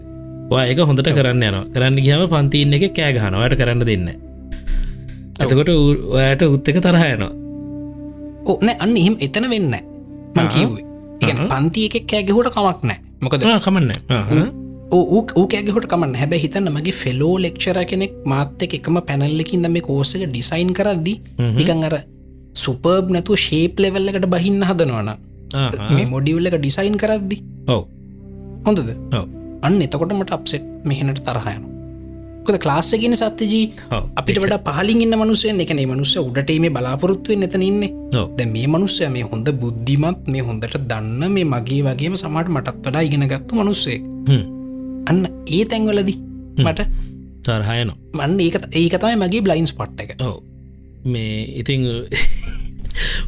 ඒක හොඳට කරන්න යනවා. කරන්න ගහම පන්තින්න එක කෑගහනවාට කරන්න දෙන්න ඇතකොට ඔයාට උත්ත එක තරහයනවා ඕන අන්න එහෙම එතන වෙන්න මං කිව්වේ. ඉගැන. පන්ති එකෙක් කෑගෙහුට කමක් නෑ. මොකද කමන්න ඕ කෑගෙහුට කමන්න හැබැ හිතන්න මගේ ෆෙලෝ ලෙක්ෂර කෙනෙක් මාත්‍යක එකම පැනල්ලකින්ද මේ කෝසක ඩිසයින් කරද්දි නිකං අර සුපර්බ් නැතුව ශේප් ලෙවල්ලකට බහින්න හදනවන මේ මොඩියුල්ල එක ඩිසයින් කරද්දි ඔව හොඳද? අන්න එතකොට මට අප්සෙට් මෙහෙනට තරහයන කොද ක්ලාස්සගෙන සත්‍යජී. අපිට වඩ පහලින් ඉන්න මනුසයෙන් එකන මනුස්ස උඩට මේ බලාපොරොත්තුවෙන් එතනඉන්නේ ඔව්. ද මේ මනුස්සය මේ හොඳ බුද්ධිමත් මේ හොඳට දන්න මේ මගේ වගේම සමට මටත් වඩා ඉගෙන ගත්තු මනුස්සේ අන්න ඒ තැන්වලදි මට තරහයන මන්න ඒක ඒක තමයි මගේ බ්ලයින්ස් පට් එක. මේ ඉතිං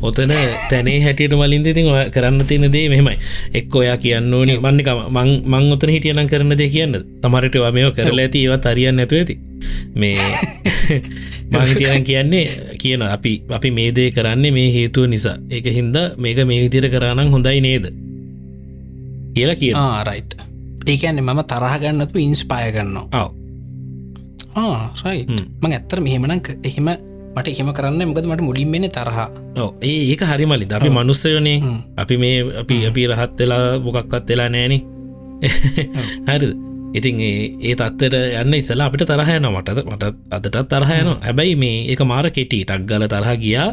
ඔතන තැනේ හැටියට මලින්ද ඉතින් ඔය කරන්න තියෙන දේ මෙහෙමයි. එක් ඔයා කියන්න ඕනි. මන්නික මං මං ඔතන හිටියනම් කරන දෙ කියන්න. තමරට මේෝ කරලා ඇති ඒවත් අරියන්න ඇතු ඇති. මේ <laughs> මංටියන් කියන්නේ කියන අපි අපි මේ දේ කරන්නේ මේ හේතුව නිසා. ඒක හින්දා මේක මේ විදිර කරනම් හොඳයි නේද? කියලා කිය ආරයිට් ඒකන්නේ මම තරහගන්නතු ඉන්ස්පාය ගන්නවා. ඔව සයි හ්ම්. මං ඇත්තර මෙහෙමනක් එහෙම මට එහෙම කරන්න මොකද මට මුලින් වෙන තරහ. ඒ ඒක හරි මලිද අපි මනුස්සයනේ. අපි මේ අපි අපි රහත් වෙලා මොකක්වත් වෙලා නෑන හරි ඉතින් ඒ ඒ තත්වට යන්න ඉස්සලා අපිට තරහයන මටද මට අදටත් තරහයන හැබැයි මේ ඒක මාර කෙටි ටක් ගල තරහ ගියා.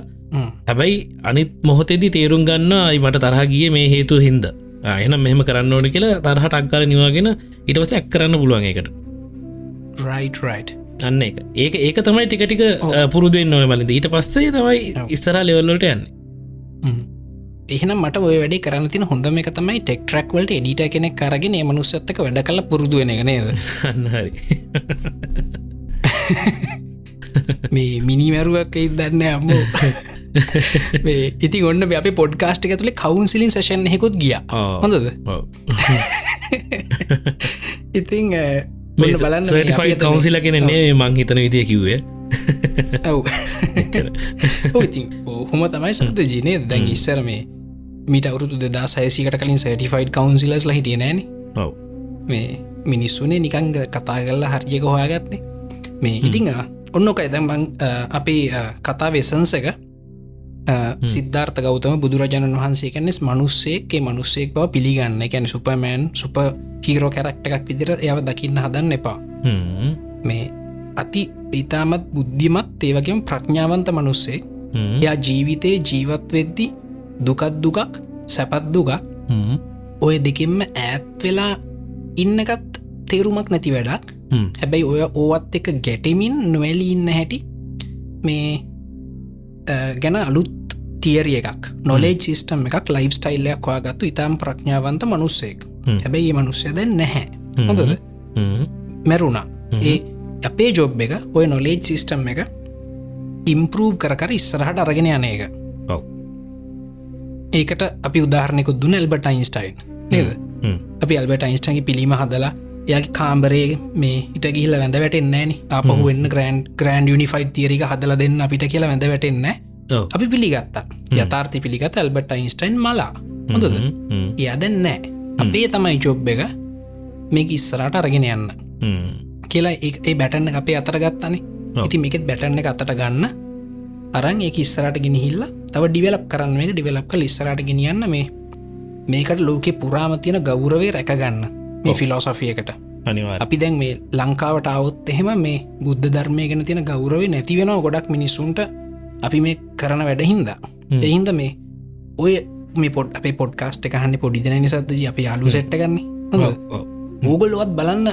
හැබැයි අනිත් මොහොතෙදි තේරුම් ගන්න අයි මට තරහ ගිය මේ හේතු හින්ද. එනම් මෙහෙම කරන්න ඕන කියලා තරහ ටක්ගල නිවාගෙන ඉටවස ඇක් කරන්න පුළුවන් එකට රයිට් රයිට් අන්න එක. ඒක ඒක තමයි ටිකටික පුරුදුවෙන් නොන මලින්ද ඊට පස්සේ තමයි. ඉස්සරා ලෙවල්ලට යන්න. එහෙනම් මට ඔය වැඩි කරන්න තින හොඳම එක තමයි ටෙක්ටරක්වලට එඩිට කෙනෙක් කරගෙන මනුස්සත්තක වැඩ කල පුරුදුවෙන එක නේද? මේ මිනිමැරුවක් එයි දන්න අම්මෝ. ඉති ඔන්න අපි පොඩ්කාස්ට් එක තුළේ කවුන්සිලින් සේෂන් හෙකුත් ගිය. හොඳද? ඔව්. සටිෆයි කවන්සිල කෙනෙන්නේ මං හිතන විදිය කිව්වේ. ඉතින් ඔහොම තමයි සත ජීනය දැන් ඉස්සර මේ මිට අවුරුදු දෙදා සයසිකට කලින් සටිෆයිඩ් කවන්සිලස් හිටිය නෑන. ඔව්. මේ මිනිස්සුනේ නිකංග කතා කරලා හරියක හොයාගත්තේ. මේ ඉතිං ඔන්නක ඇදම් අපේ කතා වෙසන්ස එක සිද්ධාර්ථ ගෞතම බුදුරජාණන් වහන්සේ කැනෙස් මනුස්සේක්ේ මනුස්සෙක් බව පිළිගන්න එකැන සුපමෑන් සුප හීරෝ කැරක්ට එකක් විදිර එයාව දකින්න හදන්න එපා. මේ අති ඉතාමත් බුද්ධිමත් ඒවගේම ප්‍රඥාවන්ත මනුස්සේ. එයා ජීවිතයේ ජීවත් වෙද්දි දුකත් දුකක් සැපත් හ්ම්. ඔය දෙකෙන්ම ඈත් වෙලා ඉන්නකත් තේරුමක් නැති වැඩක්. හැබැයි ඔය ඕවත් එක ගැටමින් නොවැලි ඉන්න හැටි මේ ගැන අලුත් තියරිය එකක් නොලේජ් සිිස්ටම් එකක් ලයිෆ් ස්ටයිල්ලයක් වාගත්තු ඉතාම් ප්‍රඥාවන්ත මනුස්සෙක්. හැබැයි ඒ මනුස්සය දැන් නැහැ. හොඳද. මැරුණා ඒ අපේ ජොබ් එක ඔය නොලේජ් සිිස්ටම් එක ඉම්පරූව් කර කර ඉස්සරහට අරගෙන යන එක. ඒකට අපි උදාහරණයකුත් දුන්න එල්බට අයින්ස්ටයින් නේද. අපි අල්බට අයින්ස්ටන්ගේ පිළිම හදලා එයාගේ කාම්බරේ මේ ඉට ගිහිල වැඳ වැටෙන්නේන අපහු වෙන්න ග්‍රන්ඩ් ග්‍රන්ඩ් යනිෆයිට් තියරික හදල දෙන්න අපිට කියලා වැඳ වැටෙන්න. අපි පිළිගත්තා. යථාර්ථය පිළිගත ඇල්බට අයින්ස්ටයින් මලා. හොඳද? හ්ම්, හ්ම්, යදැන් නෑ අපේ තමයි ජොබ් එක මේක ඉස්සරට අරගෙන යන්න. කියලා ඒ- බැටන්න අපේ අතර ගත්තනේ. ඔව්. ඉති මේකෙත් බැටන්න එක අතට ගන්න. අරන් ඒ ඉස්සරට ගෙනහිල්ල තව ඩිවලප් කරන්න එක ඩිවලප් කල ඉස්සරට ගෙනියන්න මේ මේකට ලෝකෙ පුරාම තියෙන ගෞරවේ රැකගන්න මේ ෆිලෝසොෆියකට අපි දැන් මේ ලංකාවට අවුත් එහෙම මේ බුද්ධ ධර්මය ගැන තියෙන ගෞරවේ නැති වෙනවා ගොඩක් මිනිස්සුන්ට අපි මේ කරන වැඩහින්ද. එහින්ද මේ ඔය මේ පොට් අපේ පොඩ්කාස්ට එකහන්න පොඩිදන නිසත්ද අප යාලු සෙට්ට ගන්න. ඕගොල්ලුවත් බලන්න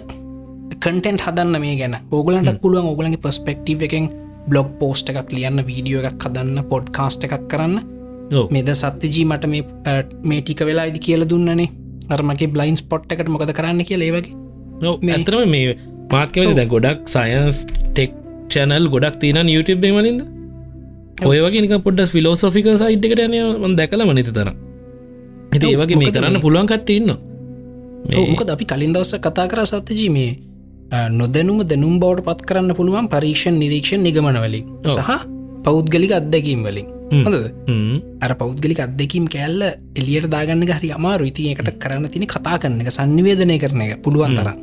කටෙන්ට් හදන්න මේ ගැන. ඕගලන්ට පුළුවන් ඕගලගේ පස්පෙක්ටව එකෙන් බ්ලොග් පෝස්ට එකක් ලියන්න වීඩියෝ එකක් හදන්න පොඩ්කාස්ට එකක් කරන්න. මෙද සත්‍යජී මට මේ ටික වෙලා ඉදි කියල දුන්නනේ අරමගේ බ්ලයින්ස් පොට් එකට මොකද කරන්න කිය ඒවගේ මේ- ඇතරම මේ මාත්කවද දැ ගොඩක් සයන්ස් ටෙක් චැනල් ගොඩක් තියන YouTube මලින්ද ඔය වගේ පොඩ්ඩස් ෆිලෝසොෆික සයිට්කට යන දැකල මනිත තර ඇති ඒවගේ මේ කරන්න පුළුවන් කට ඉන්න මොකද අපි කලින් දවස කතා කර සත්‍යජී මේ නොදැනුම දැනුම් බවට පත් කරන්න පුළුවන් පරීක්ෂණ නිරීක්ෂණ නිගමනවලින්. සහ පෞද්ගලික අත්දැකීම් වලින්. හොඳද? අර පෞද්ගලික අත්දැකීම් කෑල්ල එලියට දාගන්න හරි අමාරු ඉතින් එකට කරන්න තින කතා කරන එක සංනිවේදනය කරන එක පුළුවන් තරම්.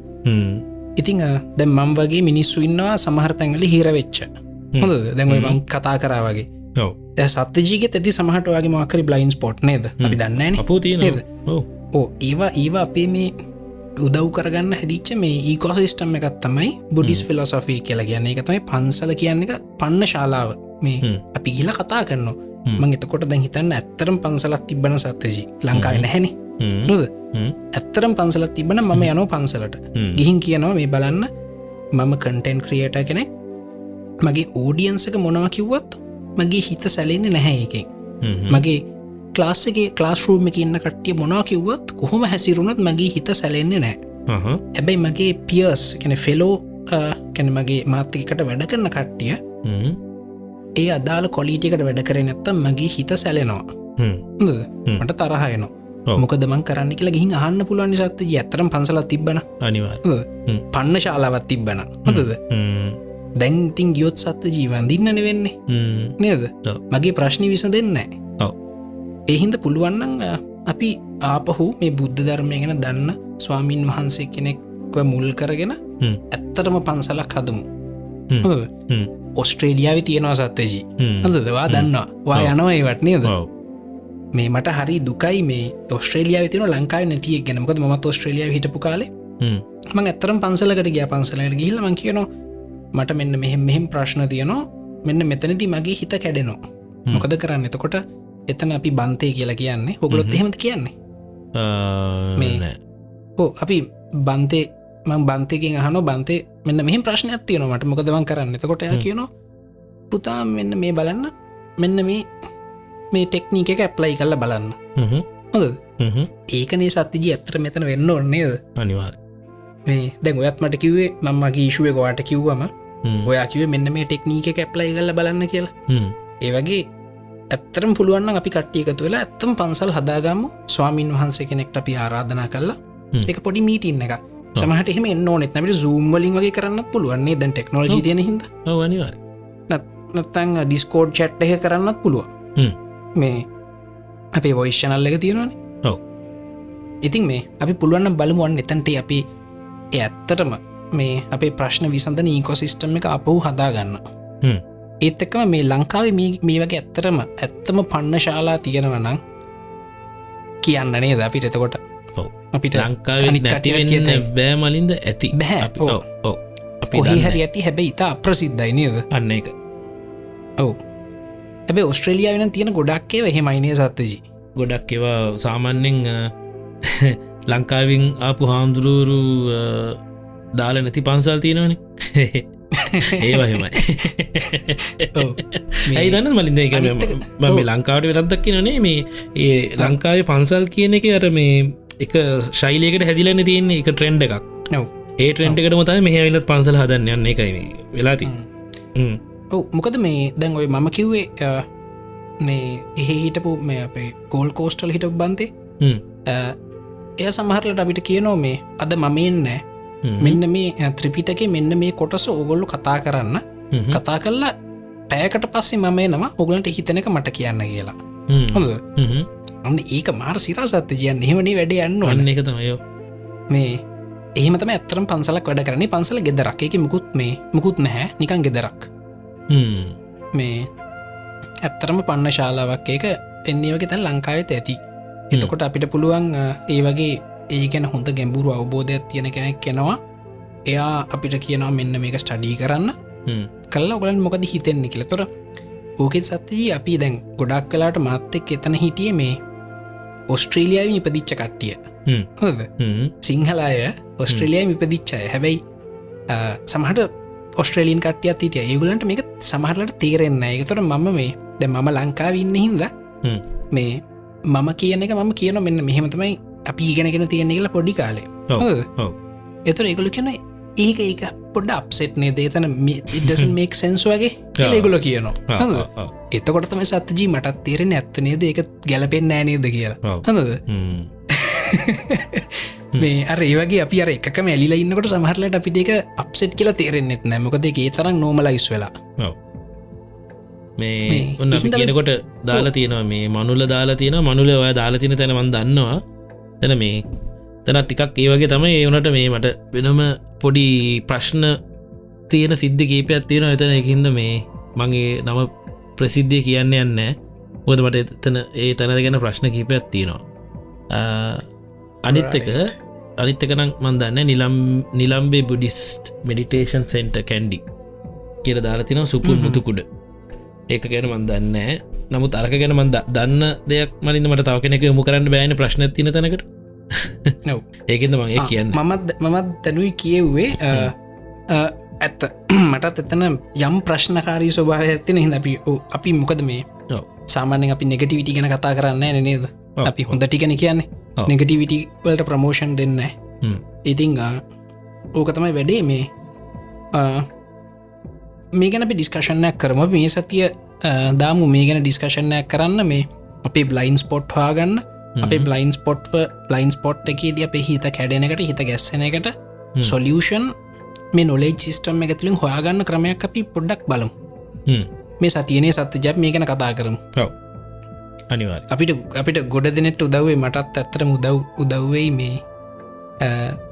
ඉතිං දැන් මම් වගේ මිනිස්සු ඉන්නවා සමහරතැන්ගලි හිරවෙච්ච හොඳද? දැන්වයි මං කතා කරා වගේ. දැ සත්‍යජීක ඇති සමහට වගේ මකරි බ්ලයින් ස්පොට් නේද? අපි නේද? ඕ ඕ ඒවා ඒවා අපේ මේ උදව් කරගන්න හැදිච්ච මේ ඒකෝසිස්ටම් එකත් තමයි බුඩිස් ෆිලොසොෆී කියලා කියන්නේ. එක තමයි පන්සල කියන්න එක පන්න ශාලාව මේ. අපි ගිල කතා කරනවා. මං එතකොට දැන් හිතන්න ඇත්තරම් පන්සලත් තිබන සත්‍යජී. ලංකාව නැහැනි. නොද? ඇත්තරම් පන්සලත් තිබන මම යනෝ පන්සලට. ගිහින් කියනවා මේ බලන්න මම කටෙන්ට් ක්‍රියට කෙනෙක්. මගේ ඕඩියන්සක මොනව කිව්වත් මගේ හිත සැලෙන්නේ නැහැ එකෙන් මගේ ක්ලාස්සගේ ක්ලාස්රූම එක ඉන්න කට්ටිය මොනා කිව්වත් කොහොම හැසිරුණත් මගේ හිත සැලෙන්නේ නෑ හැබැයි මගේ පියස් කැන ෆෙලෝ කැන මගේ මාත්තිකට වැඩ කරන කට්ටිය ඒ අදාළ කොලීටිකට වැඩ කරේ නැත්තම් මගේ හිත සැලෙනවා? මට තරහයනවා. මොකද මං කරන්න කියලා ගිහින් අහන්න පුළුවන් සත්ත ඇතරම් පන්සලත් තිබන අනිවාර් පන්න ශාලාවත් තිබ්බන හොඳද? දැන්තින් ගියොත් සත්ත ජීවන් දින්නන වෙන්නේ නේද. මගේ ප්‍රශ්නි විස දෙන්න. එහින්ද පුළුවන්නන් අපි ආපහු මේ බුද්ධ ධර්මය ගැන දන්න ස්වාමීන් වහන්සේ කෙනෙක්ව මුල් කරගෙන ඇත්තටම පන්සලක් හදමු? ඔස්ට්‍රේලියාව තියෙනවා සත්තජී හඳදවා දන්නවා. වා යනවා ඒවට නේද? මේ මට හරි දුකයි මේ ඔස්ට්‍රේලියාව තින ලංකාව නැතිය ගැනමකද මත් ඔස්ට්‍රේලියාව හිටපු කාලේ. මං ඇත්තරම් පන්සලකට ගිය. පන්සලට ගිහිල මං කියනවා මට මෙන්න මෙහෙම මෙහෙම ප්‍රශ්න තියනවා. මෙන්න මෙතනති මගේ හිත කැඩෙනවා. මොකද කරන්න? එතකොට එතන අපි බන්තය කියලා කියන්නේ. හොගලොත් එහෙමද කියන්නේ? මේ- ඕ අපි බන්තේ මං බන්තයකින් අහන බන්තේ මෙන්න මෙහම ප්‍රශ්නයක් තියෙනවට මොකදවන් කරන්න? එතකොට එයා කියනවා පුතා මෙන්න මේ බලන්න මෙන්න මේ මේ ටෙක්නීක එක ඇප්ලයි කල්ල බලන්න. හොඳ ඒකනේ සත්තිජී ඇත්තර මෙතන වෙන්න ඔන්නේද අනිවාර් මේ දැන් ඔයත් මට කිව්වේ මම්මගේ ඊශුවේ ගවාට කිව්වම ඔයා කිව මෙන්න මේ ටෙක්නීක ඇප්ලයි කල්ල බලන්න කියලා. ඒ වගේ ඇත්තරම් පුළුවන්න අපි කට්ටියකතු වෙලා ඇත්තම් පන්සල් හදාගම්ම ස්වාමීන් වහන්සේ කෙනෙක්ට අපි ආරාධනා හ්ම්. එක පොඩි මීටන්න එක සමහට එහම ඕනෙත් නට සූම්වලින් වගේ කරන්න පුළුවන්නේ දැන් ටෙක්නෝජි තියෙන හිද අනිවාර් නත්තං ඩිස්කෝඩ් චට් එක කරන්නත් පුළුව. මේ අපේ වොයිශ්චනල් එක තියෙනවාන ඔව්. ඉතින් මේ අපි පුළුවන්න බලමුවන් එතන්ට අපි ඇත්තටම මේ අපේ ප්‍රශ්න විසඳන ඒකොසිිස්ටම් එක අපහු හදාගන්න. ඒත් එකම මේ ලංකාවේ මේ- වගේ ඇත්තරම ඇත්තම පන්න ශාලා තියෙනවනං කියන්න නේද අපිට එතකොට. අපිට ලංකාව නැතිවෙන්න බෑමලින්ද ඇති. බැහැ. කොහේ දන්නේ. හරි ඇති. හැබැයි ඉතා අප්‍රසිද්ධයි නේද? අන්න එක ඔවු. හැබ ඔස්ට්‍රේලිය වෙන තියෙන ගොඩක්කේ එහෙමයිනය සත්තජී ගොඩක් ඒවා සාමන්‍යෙන් <laughs> ලංකාවින් ආපු හාමුදුරුවරු දාල නැති පන්සල් තියෙනවන. <laughs> ඒවහෙමයි <laughs> ඇයි දන්න මලින්ද? මේ ලංකාවට වෙරද්දක් නේ. මේ ඒ ලංකාවේ පන්සල් කියන එක අර මේ එක ශෛලයකට හැදිලන්න තියෙන්නේ එක ට්‍රෙන්ඩ් එකක්. නව ඒ ට්‍රෙන්ඩ් එකට මතයි මෙහවිලත් පන්සල් හදන්න. යන්න එකයි මේ වෙලාති ඔව මොකද මේ දැන් ඔය මම කිව්වේ මේ එහෙ හිටපු මේ අපේ ගෝල් කෝස්ටල් හිට බන්තේ? එය සමහරලට අපිට කියනෝ මේ අද මමෙන්නෑ මෙන්න මේ ත්‍රිපිටක මෙන්න මේ කොටස ඕගොල්ලු කතා කරන්න. කතා කල්ලා පෑකට පස්සේ මම නවා ඔගලන්ට හිතනක මට කියන්න කියලා. හොඳ අන්න ඒක මාර සිරා සත්‍ය කියන්න එහෙමනි වැඩ යන්න අන්න එක තමයෝ මේ ඒමතම ඇත්තරම් පන්සලක් වැඩ කරන්නේ. පන්සල ගෙදරක්. එක මුකුත් මේ මුකුත් නැහැ. නිකන් ගෙදරක්. මේ ඇත්තරම පන්න ශාලාවක්. ඒක එන්නේ වගේ තැන් ලංකාවෙත ඇති. එතකොට අපිට පුළුවන් ඒ වගේ ඒ ගැන හොඳ ගැඹුරු අවබෝධයක් තියෙන කෙනෙක් කෙනවා එයා අපිට කියනවා මෙන්න මේක ස්ටඩී කරන්න. කල්ලා ඔගලන් මොකද හිතෙන්නේ කියල. තොර ඕකෙත් සත්‍යී අපි දැන් ගොඩක් කලාට මාත්තෙක් එතන හිටිය මේ ඔස්ට්‍රේලියාව ඉපදිච්ච කට්ටිය. හොද සිංහල අය ඔස්ට්‍රේලියයා ඉපදිච්චය හැබැයි සමහට ඔස්ට්‍රේලියන් කටියත් හිටිය. ඒගුලන්ට මේක සමහරලට තේරෙන්න එක තොර මම මේ දැ මම ලංකාව ඉන්න හින්ද මේ මම කියන එක මම කියන මෙන්න. මෙහෙමතමයි අපි ඉගෙනගෙන තියෙන කියලා පොඩි කාලේ? එතුර ඒගොලු කියන ඒක ඒක පොඩ අප්සෙට්නේ දේතන ඉඩස මේක් සැන්ස් වගේ. <laughs> ඒගොල කියනවා. හොඳද? එතකොටතම සත්ජී මටත් තේරෙන ඇත්තනේද ඒක ගැලපෙන් ෑනේද කියලා. හඳද? <laughs> මේ අර ඒවගේ අපි අර එකම ඇලිලා ඉන්නකොට සමහරලට අපිට එක අප්සෙට් කියලා තේරෙන්න්නෙත් නෑමකද ඒ තරම් නෝමලයිස් වෙලා. මේ ඔන්න කියනකොට දාලා තියෙනවා මේ මනුල දාලා තියෙන මනුල ඔය දාලා තින තැනමන් දන්නවා. තැන මේ තැනත් ටිකක් ඒ වගේ තමයි ඒවනට මේ මට වෙනම පොඩි ප්‍රශ්න තියෙන සිද්ධ කීපයක් තියෙන එතන. එකින්ද මේ මගේ නම ප්‍රසිද්ධිය කියන්න යන්න හොද මට එතන ඒ තැන ගැන ප්‍රශ්න කීපයක් තියෙනවා. අනිත් එක අනිත්තකනම් මන්දන්න නිලම් Nilambe Buddhist meditation centre Kandy කියර දාලා තින සුපුල් මුතුකුඩ. ඒක ගැන මන්දන්න නමුත් අරක ගැන මන්ද දන්න දෙයක් මලින්ද මට තව කෙනෙක යොමු කරන්න බෑන ප්‍රශ්න තින තැනකට නොව <laughs> ඒකෙන්ද මගේ කියන්න. මමත් මමත් දැනුයි කියව්වේ ඇත්ත. <clears throat> මටත් එතන යම් ප්‍රශ්නකාරී ස්වභාව ඇතින හිද අපි අපි මොකද මේ. සාමාන්‍යෙන් අපි නෙගටිවිටි ගැන කතා කරන්න නේද? අපි හොඳ ටිකන කියන්නේ. ඔව්. නෙගටිවිටි වලට ප්‍රමෝෂන් දෙන්න. ඉතිං ඕක තමයි වැඩේ මේ. මේ ගැන ඩිස්කශනයක් කරම. මේ සතිය දාමු. මේ ගැන ඩිස්කශනයක් කරන්න මේ අපේ බ්ලයින් ස්පොට් හාගන්න අපේ බ්ලයින් ස්පොට් බ්ලයින් ස්පොට් එකේද අපේ හිත කැඩෙනකට හිත ගැස්සෙන එකට සොලියෂන් මේ නොලේ සිිස්ටම් එක තුළින් හොයාගන්න ක්‍රමයක් අපි පොඩ්ඩක් බලමු. මේ සතියනේ සත්‍ය ජැප් මේ ගැන කතා කරමු. ඔව. අනිවාර් අපිට අපිට ගොඩ දෙනෙට උදවේ මටත් ඇත්තට මුදව් උදව්වෙයි මේ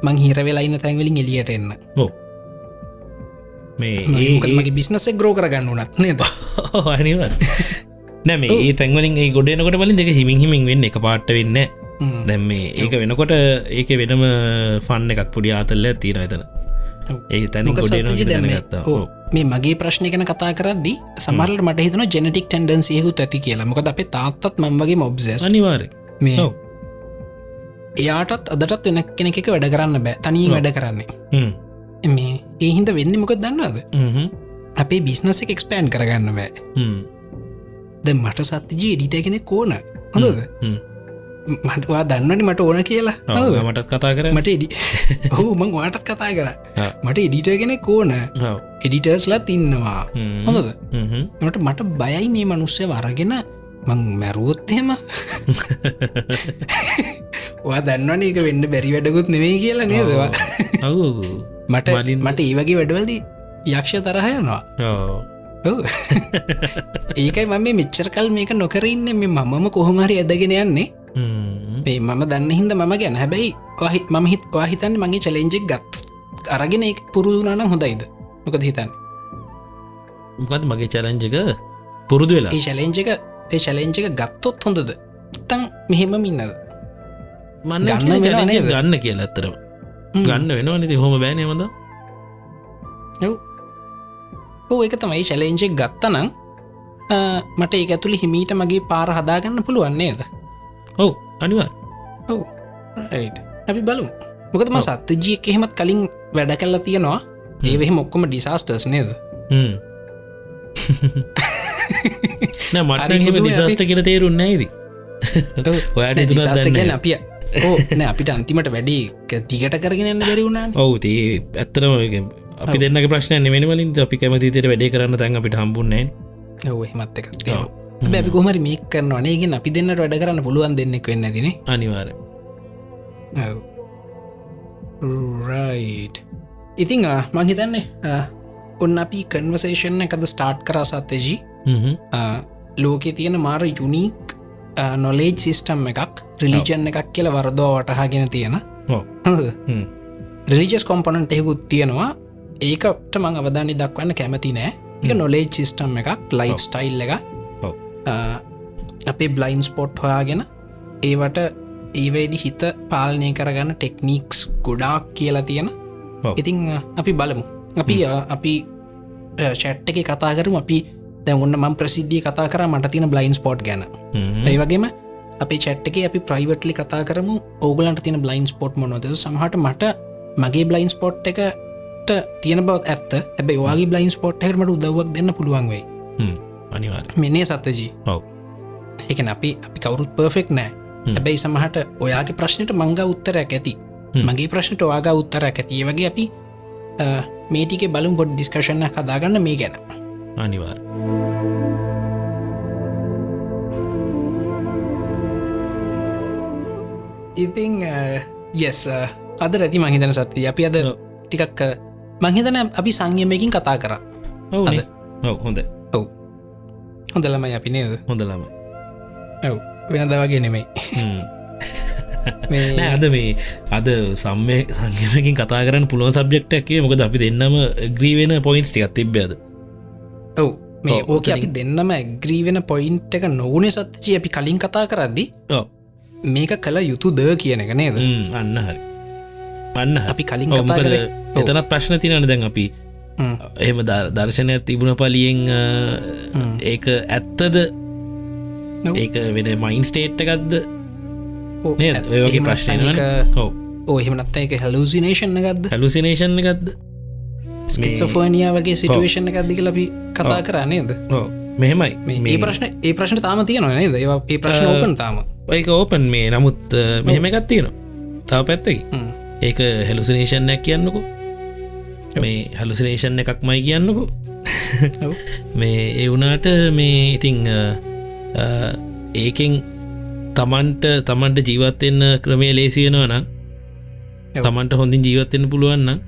මං හිර වෙලායින්න තැන්වලින් එලියට එන්න. මේ මොකද ඒ මගේ බිස්නසෙක් ග්‍රෝ කරගන්න උනත් නේද? <laughs> අනිවර් නැම ඒ තැන්වලින් ඒ ගොඩනකොට බලින් දෙක හිමින් හිමින් වෙන්න එක පාට වෙන්න. දැම් මේ ඒක වෙනකොට ඒක වෙනම ෆන්න එකක් පුඩි ආතල්ල තියෙන එතන. ඒ තැන මොක සත්‍යජි දැන් මේ- මගේ ප්‍රශ්න කන කතා කරදදි සමරල මට හිතන ජෙනටික් ටන්ඩන්සියකුත් ඇති කියලා. මොකද අපේ තාත්තත් මංවගේ මොබ්සස් අනිවාර මේ. එයාටත් අදටත් වෙන කෙනෙක වැඩ කරන්න බෑ. තනී වැඩ කරන්නේ. මේ ඒ හින්ද වෙන්න මොක දන්නද අපේ බිස්නස එක එක්ස්පෑන් කරගන්න බෑ ද මට සත්තිජී එඩිටගෙන කෝන හොඳද? මටවා දන්නනි මට ඕන කියලා? මටත් කතා කර මට එඩි හෝ <laughs> මං වාටත් කතා කර. මට එඩිටගෙන කෝන එඩිටර්ස්ලත් ඉන්නවා. හොඳද? මට මට බයයි මේ මනුස්සය වරගෙන මං මැරුවොත්හෙම වා <laughs> දන්නවන එක වෙන්න බැරි වැඩකුත් නෙවෙයි කියලා නේදවා <laughs> මට මට ඒ වගේ වැඩවලද යක්ෂ තරහයනවා ඔව්. ඒකයි මම මේ මෙච්චර කල් මේක නොකරන්න මේ මමම කොහොමහරි ඇදගෙන යන්නේ. මේ මම දන්න හින්ද මම ගැන. හැබැයි ඔහි මම හිත් වාහිතන්න මගේ චලෙන්ජෙක් ගත් අරගෙන ඒ පුරුදුනාන හොඳයිද? මොකද හිතන්න? මොකත් මගේ චලංජක පුරුදු වෙලා. ඒ ශලෙන්ජක ඒ ශලෙන්ජක ගත්තොත් හොඳද? තන් මෙහෙම මින්නද මන්න ගන්න එක? ගන්න කියලා ඇත්තරම ගන්න වෙනවා නති හොම බෑනයමද ඕ එක තමයි ශලෙන්ජෙක් ගත්තනං මට ඒ ඇතුළි හිමීට මගේ පාර හදාගන්න පුළුවන්නේද ඔව් අනිවා ඔව අපි බලු මොකදම සත්‍යජියක් එහෙමත් කලින් වැඩ කල්ලා තියෙනවා. ඒවෙහි මොක්කොම ඩිසාස්ටර්ස් නේද? මට දිසාස්ට කියල තේරුන්න ඇද ඔයාට ඩිසාස්ට ගැන අපිය ඕ අපිට අන්තිමට වැඩි දිගට කරගෙනන්න බැරි වුණාන. ඔවු ඇත්තරම අපි දෙන්න ප්‍රශ්න නෙමනි වලින්. අපි කැමතිතයට වැඩේ කරන්න තැන් අපිට හම්බුන්නේ ඔව එහෙමත් එකක් බැි කොමරි මේ කරනවානේගෙන් අපි දෙන්නට වැඩ කරන්න පුළුවන් දෙන්නෙක් වෙන්න දින අනිවාර ඉතිං මංහිතන්නේ ඔන්න අපි කන්වසේෂන් එකද ස්ටාර්ට් කර සත්තජී. ලෝකෙ තියෙන මාර යුනීක් නොලේජ් සිිස්ටම් එකක් රිලිජන් එකක් කියල වරදෝ වටහාගෙන තියෙන. රිලිජස් කොම්පනන්ට එහෙකුත් තියෙනවා ඒකට මං අවධානි දක්වන්න කැමති නෑ. එක නොලේජ් සිිස්ටම් එකක් ලයිෆ් ඔව්. ස්ටයිල් එක අපේ බ්ලයින් ස්පොට් හොයාගෙන ඒවට ඒවේදි හිත පාලනය කරගන්න ටෙක්නික්ස් ගොඩාක් කියලා තියෙන. ඉතිං අපි බලමු. අපි අපි චැට් එක කතා කරම. අපි දැවන්න ම ප්‍රසිද්ධිය කතා කර මට තින බ්ලයින් ස්පොට් ගැන. ඒ වගේම අපි චැට් එක අපි ප්‍රයිවටලි කතා කරමු. ඕගලන්ට තින බ්ලයින් ස්පොට් මොනොද සමහට මට මගේ බ්ලයින් ස්පොට් එකට තියෙන බවත් ඇත්ත. ඇබයි වාගේ බ්ලයින් ස්පොට් හටමට උදවක් දෙන්න පුළුවන් වෙයි. හ්ම්. අනිවාර මෙනේ සත්තජී ඔව්. ඒකන අපි අපි කවරුත් පර්ෆෙක් නෑ. හැබැයි සමහට ඔයාගේ ප්‍රශ්නයට මංග උත්තරයක් ඇති. මගේ ප්‍රශ්නට ඔයාගා උත්තරයක් ඇතිය වගේ අපි මේටික බලුම් බොඩ් ඩිස්කශන කදාගන්න මේ ගැන. අනිවාර ඉතිං යෙස් අද රැති මහිතන සත්තිය අපි අද. ටිකක් මහිතන අපි සංයමයකින් කතා කර. අද. ඔව් හොඳ ඔවු. හොඳලමයි අපි නේද? හොඳලම ඔව්. වෙන දවගේ නෙමෙයි. <laughs> අද මේ අද සම්මය සංගමකින් කතා කරන්න පුළුවන් සබ්ෙක්ටක්ේ මොකද අපි දෙන්නම ග්‍රීවෙන පොයින්ස් ටිකත් තිබ්බද ඔව්. මේ ඕක අපි දෙන්නම ඇග්‍රීවෙන පොයින්ට් එක නොවනේ සත්චි අපි කලින් කතා කරද්දි මේක කළ යුතු ද කියන එක නේද? අන්න හරි අන්න. අපි කලින් මොකද. එතනත් ප්‍රශ්න තිනන දැන් අපි. හ්ම්. එහෙම දර්ශනයක් තිබුණ පලියෙන්. ඒක ඇත්තද. ඒක වෙන මයින් ස්ටේට් එකක්ද? ඔව්, නේද? ඇත්- ඔය වගේ එහෙම ප්‍රශ්නය නැත්නම් ඒක- ඔව. ඕ එහෙමනත්ත එක හැලූසිනේෂන් ගත්ද හැලුසිනේෂන් එකක්ද? ස්කිසෝෆෝනියා වගේ සිටුවේෂන් එක අදදික ලබි කතා කරා නේද? ඕ මෙහෙමයි. මේ ඒ ප්‍රශ්න ඒ ප්‍රශ්න තාම තියෙනවා නේද? ඒ ප්‍රශ්න ඕපන් තාම. ඒක ඕපන් මේ නමුත් මෙහෙම එකත් තියෙන තව පැත්තකි. ඒක හෙලුසිනේෂන්යක් කියන්නකු. මේ හලුසිනේෂන් එකක් මයි කියන්නකු. මේ ඒ වුනාට මේ ඉතිං ඒකෙන් තමන්ට තමන්ට ජීවත්වෙන්න ක්‍රමය ලේසියෙනවා නම්. තමන්ට හොඳින් ජීවත්වෙන්න පුළුවන්න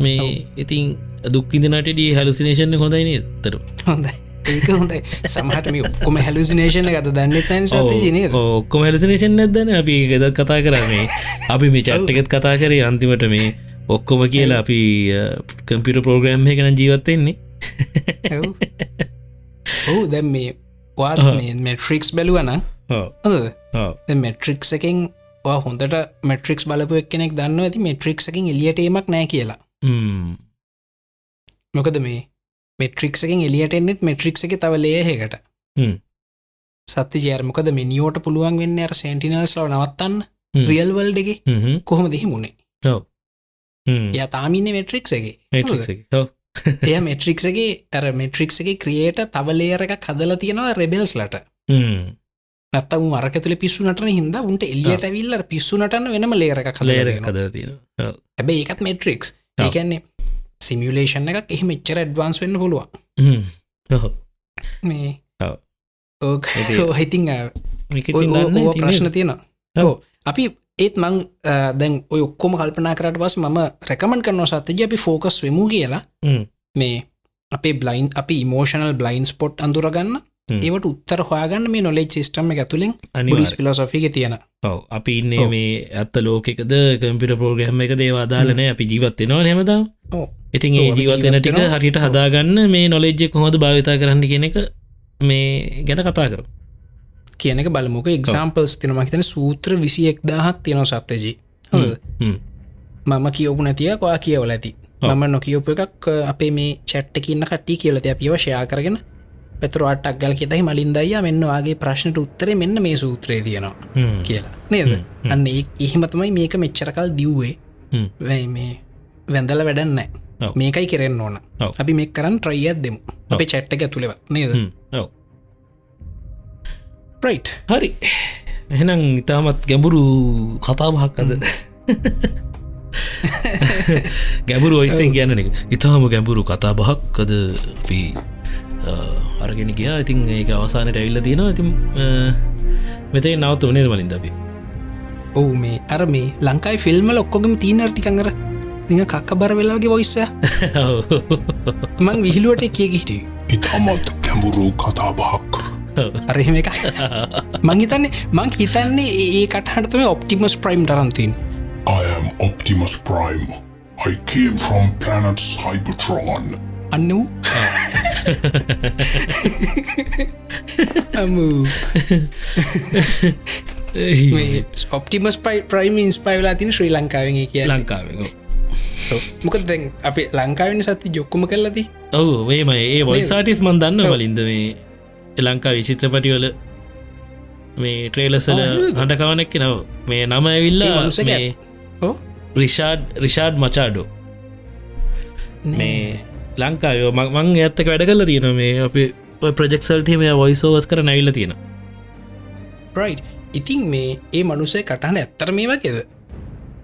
මේ ඉතින් දුක්කිදිනටඩිය හැලුසිනේෂන් හොඳයින තර හොඳයි ඒක හොඳයි. සමහට මේ ඔක්කොම හැලුසිනේෂන එක දන්න ඔක්කොම හැලසිනේෂන් නැදන අපි ගෙදත් කතා කරන්නේ අපි මේ චට්ටකෙත් කතා කරේ අන්තිමට මේ ඔක්කොම කියලා අපි කම්පිට පෝග්‍රම් එකන ජීවත්වෙන්නේ ඔහු දැම් මේ මෙට්‍රික්ස් බැලුවන. මෙට්‍රික්ස් එකින් හොඳට මෙට්‍රික්ස් බලපු එක් කෙනෙක් දන්න ඇති මෙට්‍රික්ස් එකින් එලියටීමක් නෑ කියලා. මොකද මේ මෙට්‍රික්සකින් එලියට එන්නෙත් මෙට්‍රික් එක තව ලේහෙකට. සත්‍ය ජයර්මකද මිනිියෝට පුළුවන් වෙන්න අර සෙන්ටිනල්ස් ලව නවත්තන්න. රියල්වල්ඩගේ හ්ම්, කොහොම දෙහි මුණේ. ය තාමින්න. ඔව්. එය මෙට්‍රික්ගේ ඇර මෙට්‍රික්ගේ ක්‍රියට තවලේර එක කදල තියෙනවා රෙබෙල්ස් ලට. නත්තම අරක තුළ පිස්සුනටන හිද උන්ට එලියට ඇවිල්ල පිස්සුනටන්න වෙනම ලේර එක ලේර කදල කදර තියෙන. හැබැයි ඒකත් මෙට්‍රික්ස්. ඒකන්නේ සිමියලේෂන් එකක් එහම එච්චර ඇඩ්වාන්ස් වෙන්න පුළුවන්. මේ. ඕක හිතිං <laughs> ප්‍රශ්න? තියෙනවා. ඕ අපි ඒත් මං දැන් ඔය ඔක්කොම කල්පනා කරට පස් මම රැකමන් කරන සත්තජ අපි ෆෝකස් වෙමු කියලා. මේ අපේ බ්ලයින් අපි මෝෂනල් බ්ලයින් ස්පොට් අඳුරගන්න. ඒවට උත්තර හොයාගන්න මේ නොලෙජ් සිස්ටම ඇතුළින් අනිවාර්ය. බුඩිස් පිලොසොෆික තියෙන ඔව් අපි ඉන්නේ. මේ ඇත්ත ලෝකෙකද කම්පිට පෝග්‍රහම එක දේවාදාලන අපි ජීවත්වෙනවා හෙමදම් ඕ ඉතින් ඒ අපි ජීවත්වෙන ටික. හරිට හදාගන්න මේ නොලෙජ්ජෙක් කොහොද භාවිතා කරන්න කියන එක මේ ගැන කතා කරු කියන එක බලමුක එක්සාම්පල්ස් තින මහිතන සූත්‍ර විසි එක් දාහක් තියෙන සත්තජී හොඳ මම කියවපු නැතිය කොයා කියවල ඇති. මම නොකියෝප එකක් අපේ මේ චැට්ටකින්න කට්ටි කියලත අපිව ෂයා කරගෙන පෙතුරවාටක් ගල් කෙතයි මලින්දයියා මෙන්න වගේ ප්‍රශ්නට උත්තරේ මෙන්න මේ සූත්‍රයේ තියෙනවා කියලා. නේද. අන්න ඒ එහෙමතමයි මේක මෙච්චරකල් දිව්වේ. වැයි මේ වැඳල වැඩන්න. මේකයි කෙරෙන් ඕන. අපි මේ කරන්න ට්‍රයියත් දෙමු. අපේ චැට්ට එක ඇතුළෙවත් නේද? ප්‍රයිට් හරි. එහෙනම් ඉතාමත් ගැඹුරු කතාබහක් අද. <laughs> ගැඹුරු ඔයිසෙන් ගැන එක ඉතාම ගැඹුරු කතා බහක් අද අපි අරගෙන ගියා. ඉතින් ඒක අවසානයට ඇවිල්ල තියෙනවා. ඉතින් මෙතේ නවත්ත වනේ මලින් අපි? ඔවු මේ අර මේ ලංකායි ෆිල්ම්ම ඔක්කොගම තීනර් ඉඟ කක්ක බර වෙලාගේ වොයිස්ස මං විහිලුවට කිය ගිහිටේ ඉතාමත් ගැඹුරු කතාබහක්. අරහෙම එක මංහිතන්නේ මං හිතන්නේ ඒ කටහටතම ඔප්ටිමස් ප්‍රයිම් ටරන්තින් I am Optimus Prime. I came from planet Cybertron. අන්න. වූ ඔප්ටිමස් පයි ප්‍රයිම් ඉන්ස්පයිලා තින ශ්‍රී ලංකාවෙන් කිය ලංකාවෙක මොක දැන් අප ලංකාවෙන සති ජොක්කොම කල්ලති ඔවු වේම ඒ වොයිසාටිස් මන් දන්න වලින්ද මේ ලංකා විචිත්‍රපටිවල මේ ට්‍රේලසල හටකවනෙක්ක නව මේ නම ඇවිල්ලා රිෂාඩ් රිෂාඩ් මචාඩෝ. මේ ලංකායෝ මං ඇත්තක වැඩ කල තියෙන මේ අපි ප්‍රජෙක්සල්ටේ මේ වොයිසෝවස් කර නැවිල්ල තියෙන රයි් ඉතින් මේ ඒ මනුසේ කටහන ඇත්තර මේ වගේද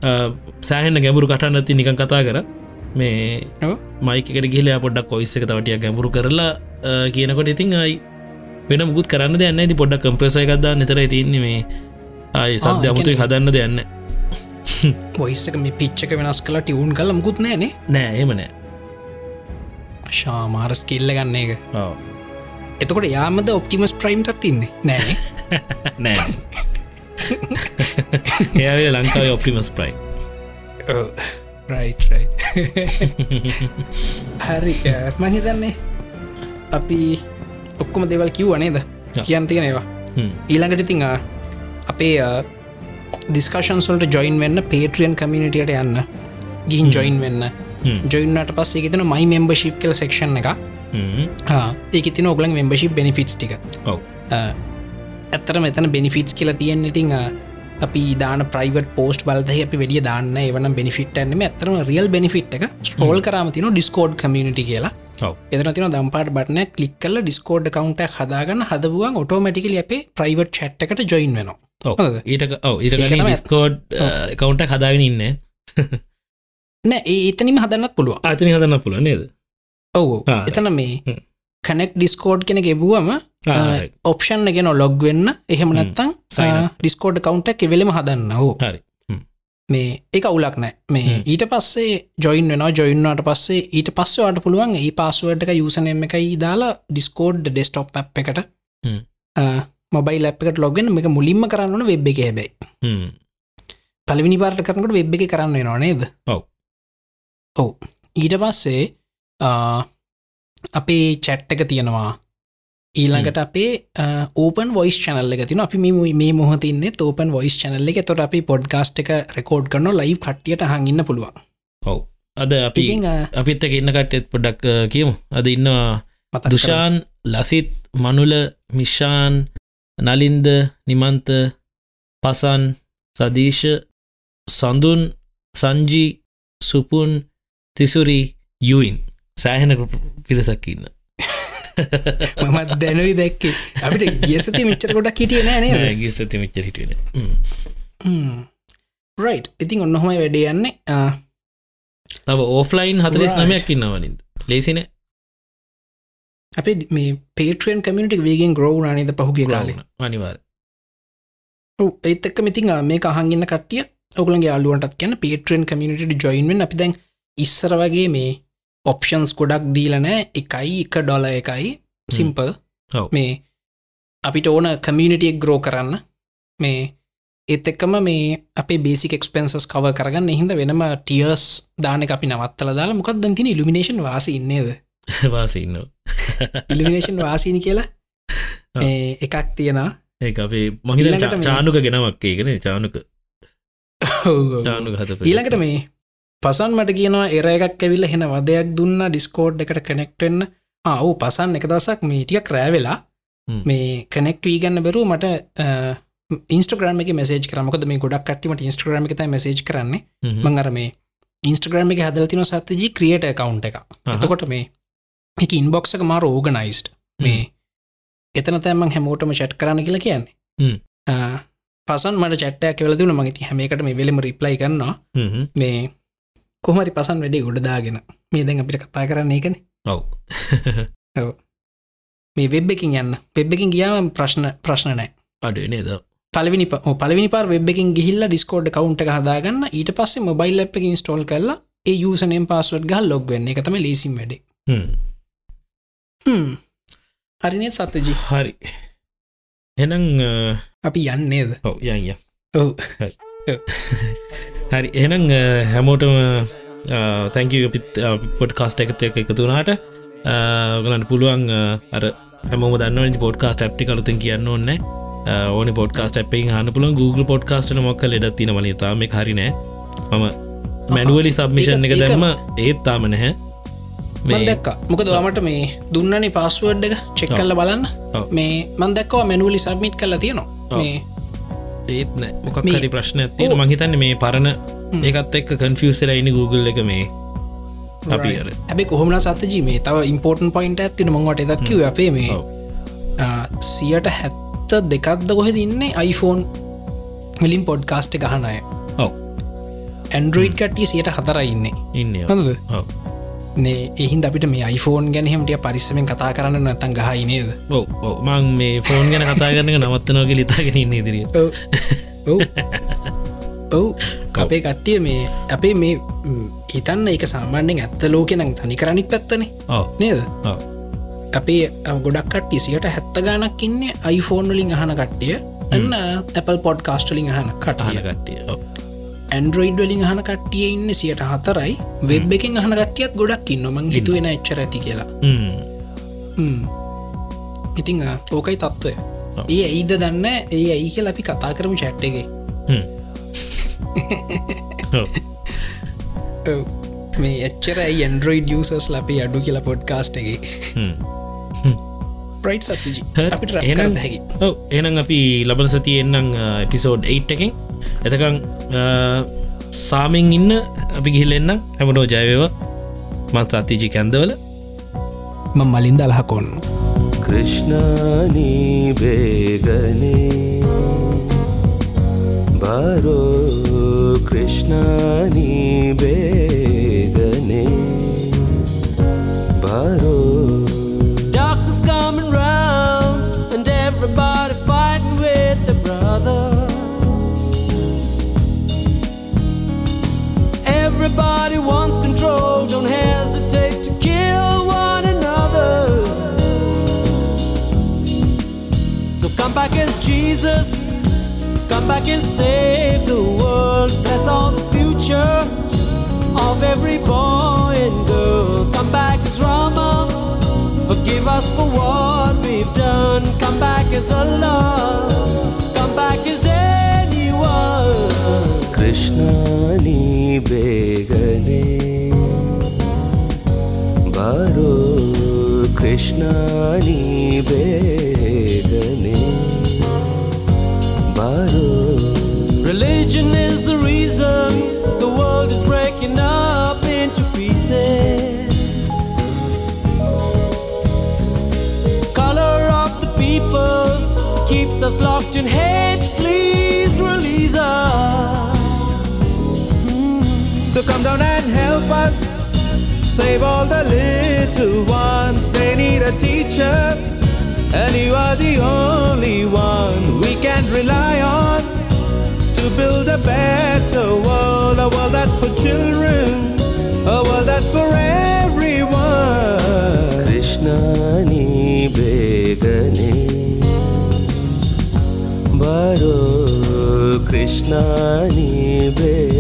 සෑහන්න ගැඹුරු කටන්න ඇති නිකන් කතා කර. මේ. මයිකට ගිල පොඩක් කොයිස්ස එක තවටිය ගැඹුරු කරලා කියනකොට ඉතින් අයි වෙන මුකුත් කරන්න දෙන්න ඇති පොඩක් කම්ප්‍රසය එකක්දා නිතර තින්නේ මේ. ආය සද්‍ය අමුතුයි හදන්න දෙන්න පොයිස්සක මේ පිච්චක වෙනස් කලා ටියවුන් කල මුකුත් නෑනේ නෑ. එමනෑ ශාමාරස් කිල්ල ගන්න එක. එතකොට යාමද ඔප්ටිමස් ප්‍රයිම්ටත් තින්නේ? <laughs> නෑනේ <laughs> නෑ එයාවේ ලංකාව ඔප්ටිමස් ප්‍රයි රයි් හරි මහිතන්නේ අපි ඔක්කොම දෙවල් කිව් අනේද කියන් තියෙනවා ඊළඟට ඉතිං අපේ දිස්කශන්සල්ට ජොයින් වෙන්න පේට්‍රියන් කමිනිටියට යන්න. ගිහින් ජොයින් වෙන්න. ජොයින්නට පස්සේ තින මයි මෙම්බශිප් කල සෙක්ෂන් එක ඒක තින ඔගලන් මෙම්බශිප් බෙනිෆිටස් ටික ඇත්තර මෙතන බෙනිෆිටස් කියලා තියෙන් ඉතිං අපි දාන ප්‍රයිවට පෝස්ට බලද අපි වැඩිය දාන්න එවන බෙනිෆිට ඇන්නම ඇතරම රියල් බෙනිෆිට් එක. ස්ටෝල් කරම තින ඩිස්කෝඩ් කමිනිටි කියලා. එදන තින දම්පාට බටන කලික් කල ඩිස්කෝඩ් කවන්ට හදාගන්න හදබුවන් ඔටෝමටිකල අපේ ප්‍රයිවට් චට් එකට ජොයින් හොඳද? ඊට ඊට ඩිස්කෝඩ් කවුන්ට හදාගෙන ඉන්න. <laughs> නෑ ඒ එතනිම හදන්නත් පුළුව අතන හදන්න පුළ නේද? ඔවු එතන මේ. කනෙක් ඩිස්කෝඩ් කෙන ගෙබුවම. ඔප්ෂන් ගෙන ලොග් වෙන්න. එහෙම නැත්තං. ඩිස්කෝඩ් කවන්ට එවෙලම හදන්න හෝ හරි. මේ එක අවුලක් නෑ. මේ. ඊට පස්සේ ජොයින් වෙන ජොයින්නට පස්සේ ඊට පස්සවාට පුළුවන් ඒ පස්සුවට එක යුසනම එකයි දාලා ඩිස්කෝඩ් ඩෙස්ටොප් අප් එකට. මොබයි ලැප්කට ලොගෙන් එක මුලින්ම කරන්න වෙබ් එක හැබයි. පලවිනි පාර්ට කරනකට වෙබ් එක කරන්න වෙනවා නේද? ඔව්. ඔව්. ඊට පස්සේ අපේ චැට් එක තියෙනවා ඊළඟට අපේ ඕපන් වොයිස් චනල්ල එක තින අපි මේ මොහතින්න තෝපන් වොයිස් චනල්ල එක. තොට අපි පොඩ්ගස්ට එක රෙකෝඩ් කරන ලයි් කට්ටියට හඟන්න පුළුවන්. ඔව්. අද අපි අපිත් එක ඉන්න කට්ටෙත් පොඩක් කියමු. අද ඉන්නවා. දුෂාන් ලසිත් මනුල මිෂාන් නලින්ද නිමන්ත පසන් සදීශ සඳුන් සංජී සුපුන් තිසුරි යුයින්. සෑහෙන පිරිසක් ඉන්න මමත් දැනුයි දැක්කේ. අපිට ගියසති මෙච්චර ගොඩක් හිටිය නෑනේ ගිස්ත මිච්ච හිටුවෙන රයි් ඉතින් ඔන්නහොමයි වැඩේ යන්නේ. තව ඕෆ්ලයින් හතරස්. නමයක් ඉන්නවනින්ද ලේසින අපේ මේ පේට්‍රියන් කමිට වේගෙන් ග්‍රෝ් නනද පහුගේ කාලේ? අනිවාර් ඔව්, ඒත් එක්ක මිතින් ආ, මේක අහගන්න කටිය ඔගලගේ අලුවන්ටත් කියන්න පේට්‍රන් කමිට ජොයින්ෙන් අපි දැන් ඉස්සර වගේ මේ ඔප්ෂන්ස් ගොඩක් දීලනෑ එකයි එක ඩොල එකයි. සිම්පල්. මේ අපිට ඕන කමියනිටියක් ග්‍රෝ කරන්න. මේ ඒත් එක්කම මේ අපේ බේසික් එක්ස්පෙන්සස් කව කරගන්න. හිද වෙනම ටියර්ස් දාන අපි නවත්තල දාලා මොකක් දතින ඉල්ිනේෂන් වාස ඉන්නේද වාසින්න ඉල්ිනේෂන් වාසීනි කියලා? එකක් තියෙනවා. ඒ අපේ මහිත ඊළඟට මේ- චානුක ගෙනවක් ඒකන චානුක. ඊළඟට මේ පසන් මට කියනවා එර එකක් ඇවිල්ල හෙන වදයක් දුන්න ඩිස්කෝඩ් එකට කනෙක්ටෙන්න්න ආව් පසන් එක දසක් මේ ටික ක්‍රෑවෙලා. මේ කනෙක්ට වී ගන්න බැරු මට ඉන්ස්ටග්‍රම එක මෙසේජ් කරමකද මේ ගොඩක් කටීමට ඉන්ස්ටග්‍රම එක මෙසේජ් කරන්නේ. මං අර මේ ඉන්ස්ටග්‍රම එක හදලතින සත්තජී ක්‍රියට කවුන්් එක එතකොට මේ එක ඉන්බොක්ස එක මාර ඕගනයිස්ට් මේ එතන තැමන් හැමෝටම චට් කරන්න කියලා කියන්නේ. පසන් මට චට්ටයක් වෙලදුන මගති හැමකට මේ වෙලම රිප්ලයි කරන්නවා මේ කොහමරි පසන් වැඩේ ගොඩදාගෙන මේ දැන් අපිට කතා කරන්න ඒකන. <laughs> ඔව්. මේ වෙබ් එකින් යන්න. වෙබ් එකින් ගියාම ප්‍රශ්න ප්‍රශ්න නෑ අඩු නේද? පලවිනි ප- ඔව්, පලවිනි පාර වෙබ් එකින් ගිහිල්ල ඩිස්කෝඩ් කවුන්ට හදාගන්න. ඊට පස්සේ මොබයිල් එප් එක ඉන්ස්ටෝල් කරලා ඒ යසනයෙන් පස්සුවට ගල් ලොග් වෙන්න. එක තම ලේසිම් වැඩේ. හ්ම්. හරිනේ සත්තජි හරි. එනම් අපි යන්නේද ඔව යය ඔව හරි එනම් හැමෝටම තැංක පිත් පොඩ් කාස්ට එකත එක එකතුනාට ගලන්න පුළුවන් අර හැම දන්න පොඩ්කාස්ට ඇප්ටි කලුතින් කියන්න ඕන්න ඕන පොඩ්කාස්ට ඇපේ හන පුළන් Google පොඩ්කාස්ට මොක්ක ලෙඩ තින වලතාම හරිනෑ මම මැනුවලි සබ්මිෂන් එක ඒක- දැම්ම. ඒත් තාම නැහැ. මන් දැක්ක. මොක දමට මේ දුන්නනේ පස්සුවඩ් එක චෙක් කල්ල බලන්න. මේ මන් දැක්කව මැනුවලි සබ්මිට් කල්ල තියෙනවා. මේ ඒත් නෑ. මොකක් හරි ප්‍රශ්න ඇතින ඔව්. මහිතන්න මේ පරණ ඒකත් එක්ක කන්ෆියසල ඉනි Google එක මේ අපි හැබේ කොහොම සතජී මේ තව ඉම්පෝර්ටන් පොයින්ට ඇතින මංවට දක්කිව අපේ මේ සියට හැත්ත දෙකක්ද කොහෙ දින්නේ iPhoneෆෝන් වලින් පොඩ්කාස්ට ගහනය ඔව. ඇන්ඩරෝයිඩ් කටිය සියට හතරයින්නේ ඉන්න. නේ එහින් අපිට මේ iPhoneෆෝන් ගැනහමටිය පරිස්සමෙන් කතා කරන්න නැතන් ගහයිනේද ඔව ඔව. මං මේ ෆෝන් ගැන කතා කරන නවත්තනෝක ලිතාගෙන ඉන්න ඉදිරිය ඔව්. <laughs> අපේ කට්ටිය මේ අපේ මේ හිතන්න එක සාමාන්‍යෙන් ඇත්ත ලෝකෙනම් තනි කරනික් පැත්තනේ. නේද? අපේ ගොඩක් කට්ටිසියට හැත්ත ගානක් ඉන්න iPhoneෆෝන් වලින් අහන කට්ටිය. එන්න Apple පොඩ් කාස්ටලින් අහන කටහල කට්ටිය. ඇන්ඩරෝයිඩ් වලින් අහන කට්ටිය ඉන්න සියට හතරයි. වෙබ් එකෙන් අහන කට්ටියත් ගොඩක් ඉන්න මං හිතුවෙන එච්චර ඇති කියලා. ඉතිං ඕකයි තත්ත්වය. ඒ ඇයිද දන්න ඒ ඇයි කියල අපි කතා කරමු චැට්ටගේ. <laughs> මේ එච්චර ඇන්ඩරෝයිඩ් යසස් ලපි අඩු කියලා පොඩ්කාස්ට් එක? හ්ම්. ප්‍රයිට් සත්ජි හරි. අපිට එනම් අපි ලබන සති එන්නම් එපිසෝඩ් 8 එකෙන්. එතකං සාමෙන් ඉන්න අපි ගිහිල්ලෙන්න්න හැමටෝ ජයවව මත් සාතිජි කැන්දවල. ම Malinda අලහකොන්න කෘෂ්ණනී බේගනේ බරෝ කෘෂ්ණනී බේගනේ බරෝ Everybody wants control, don't hesitate to kill one another. So come back as Jesus, come back and save the world, bless all the future of every boy and girl. Come back as Rama. Forgive us for what we've done. Come back as Allah. Religion is the reason the world is breaking up into pieces. Color of the people keeps us locked in hate. Please release us. So come down and help us save all the little ones. They need a teacher, and you are the only one we can rely on to build a better world. A world that's for children, a world that's for everyone. Krishna ni begane baro Krishna ni begane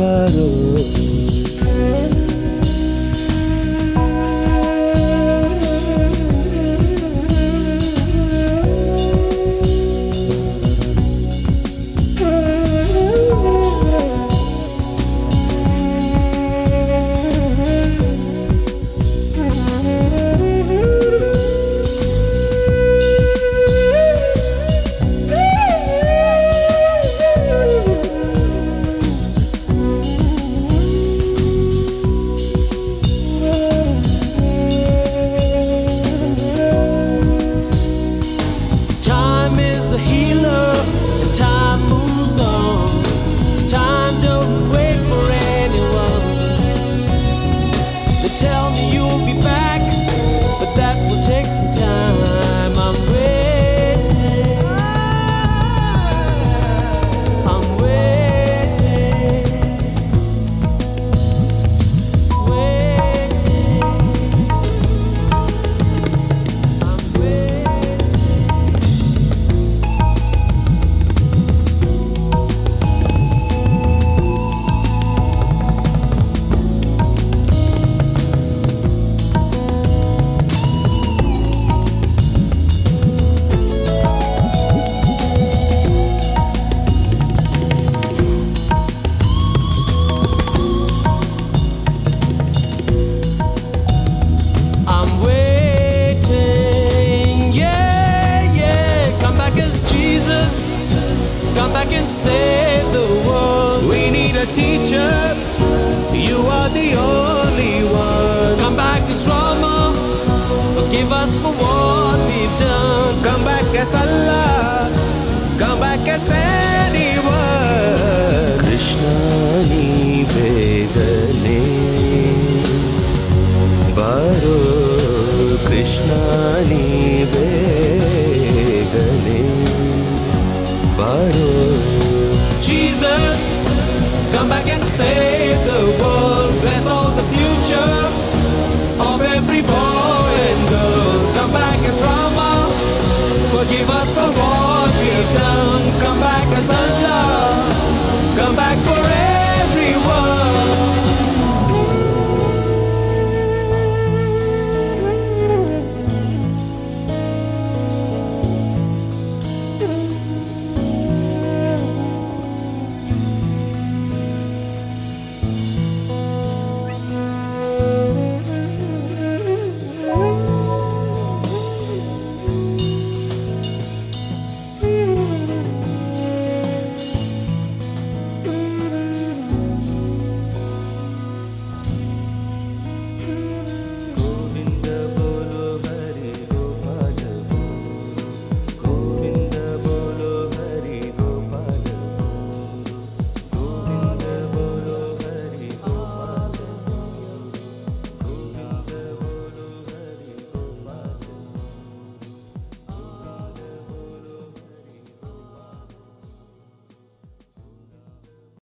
world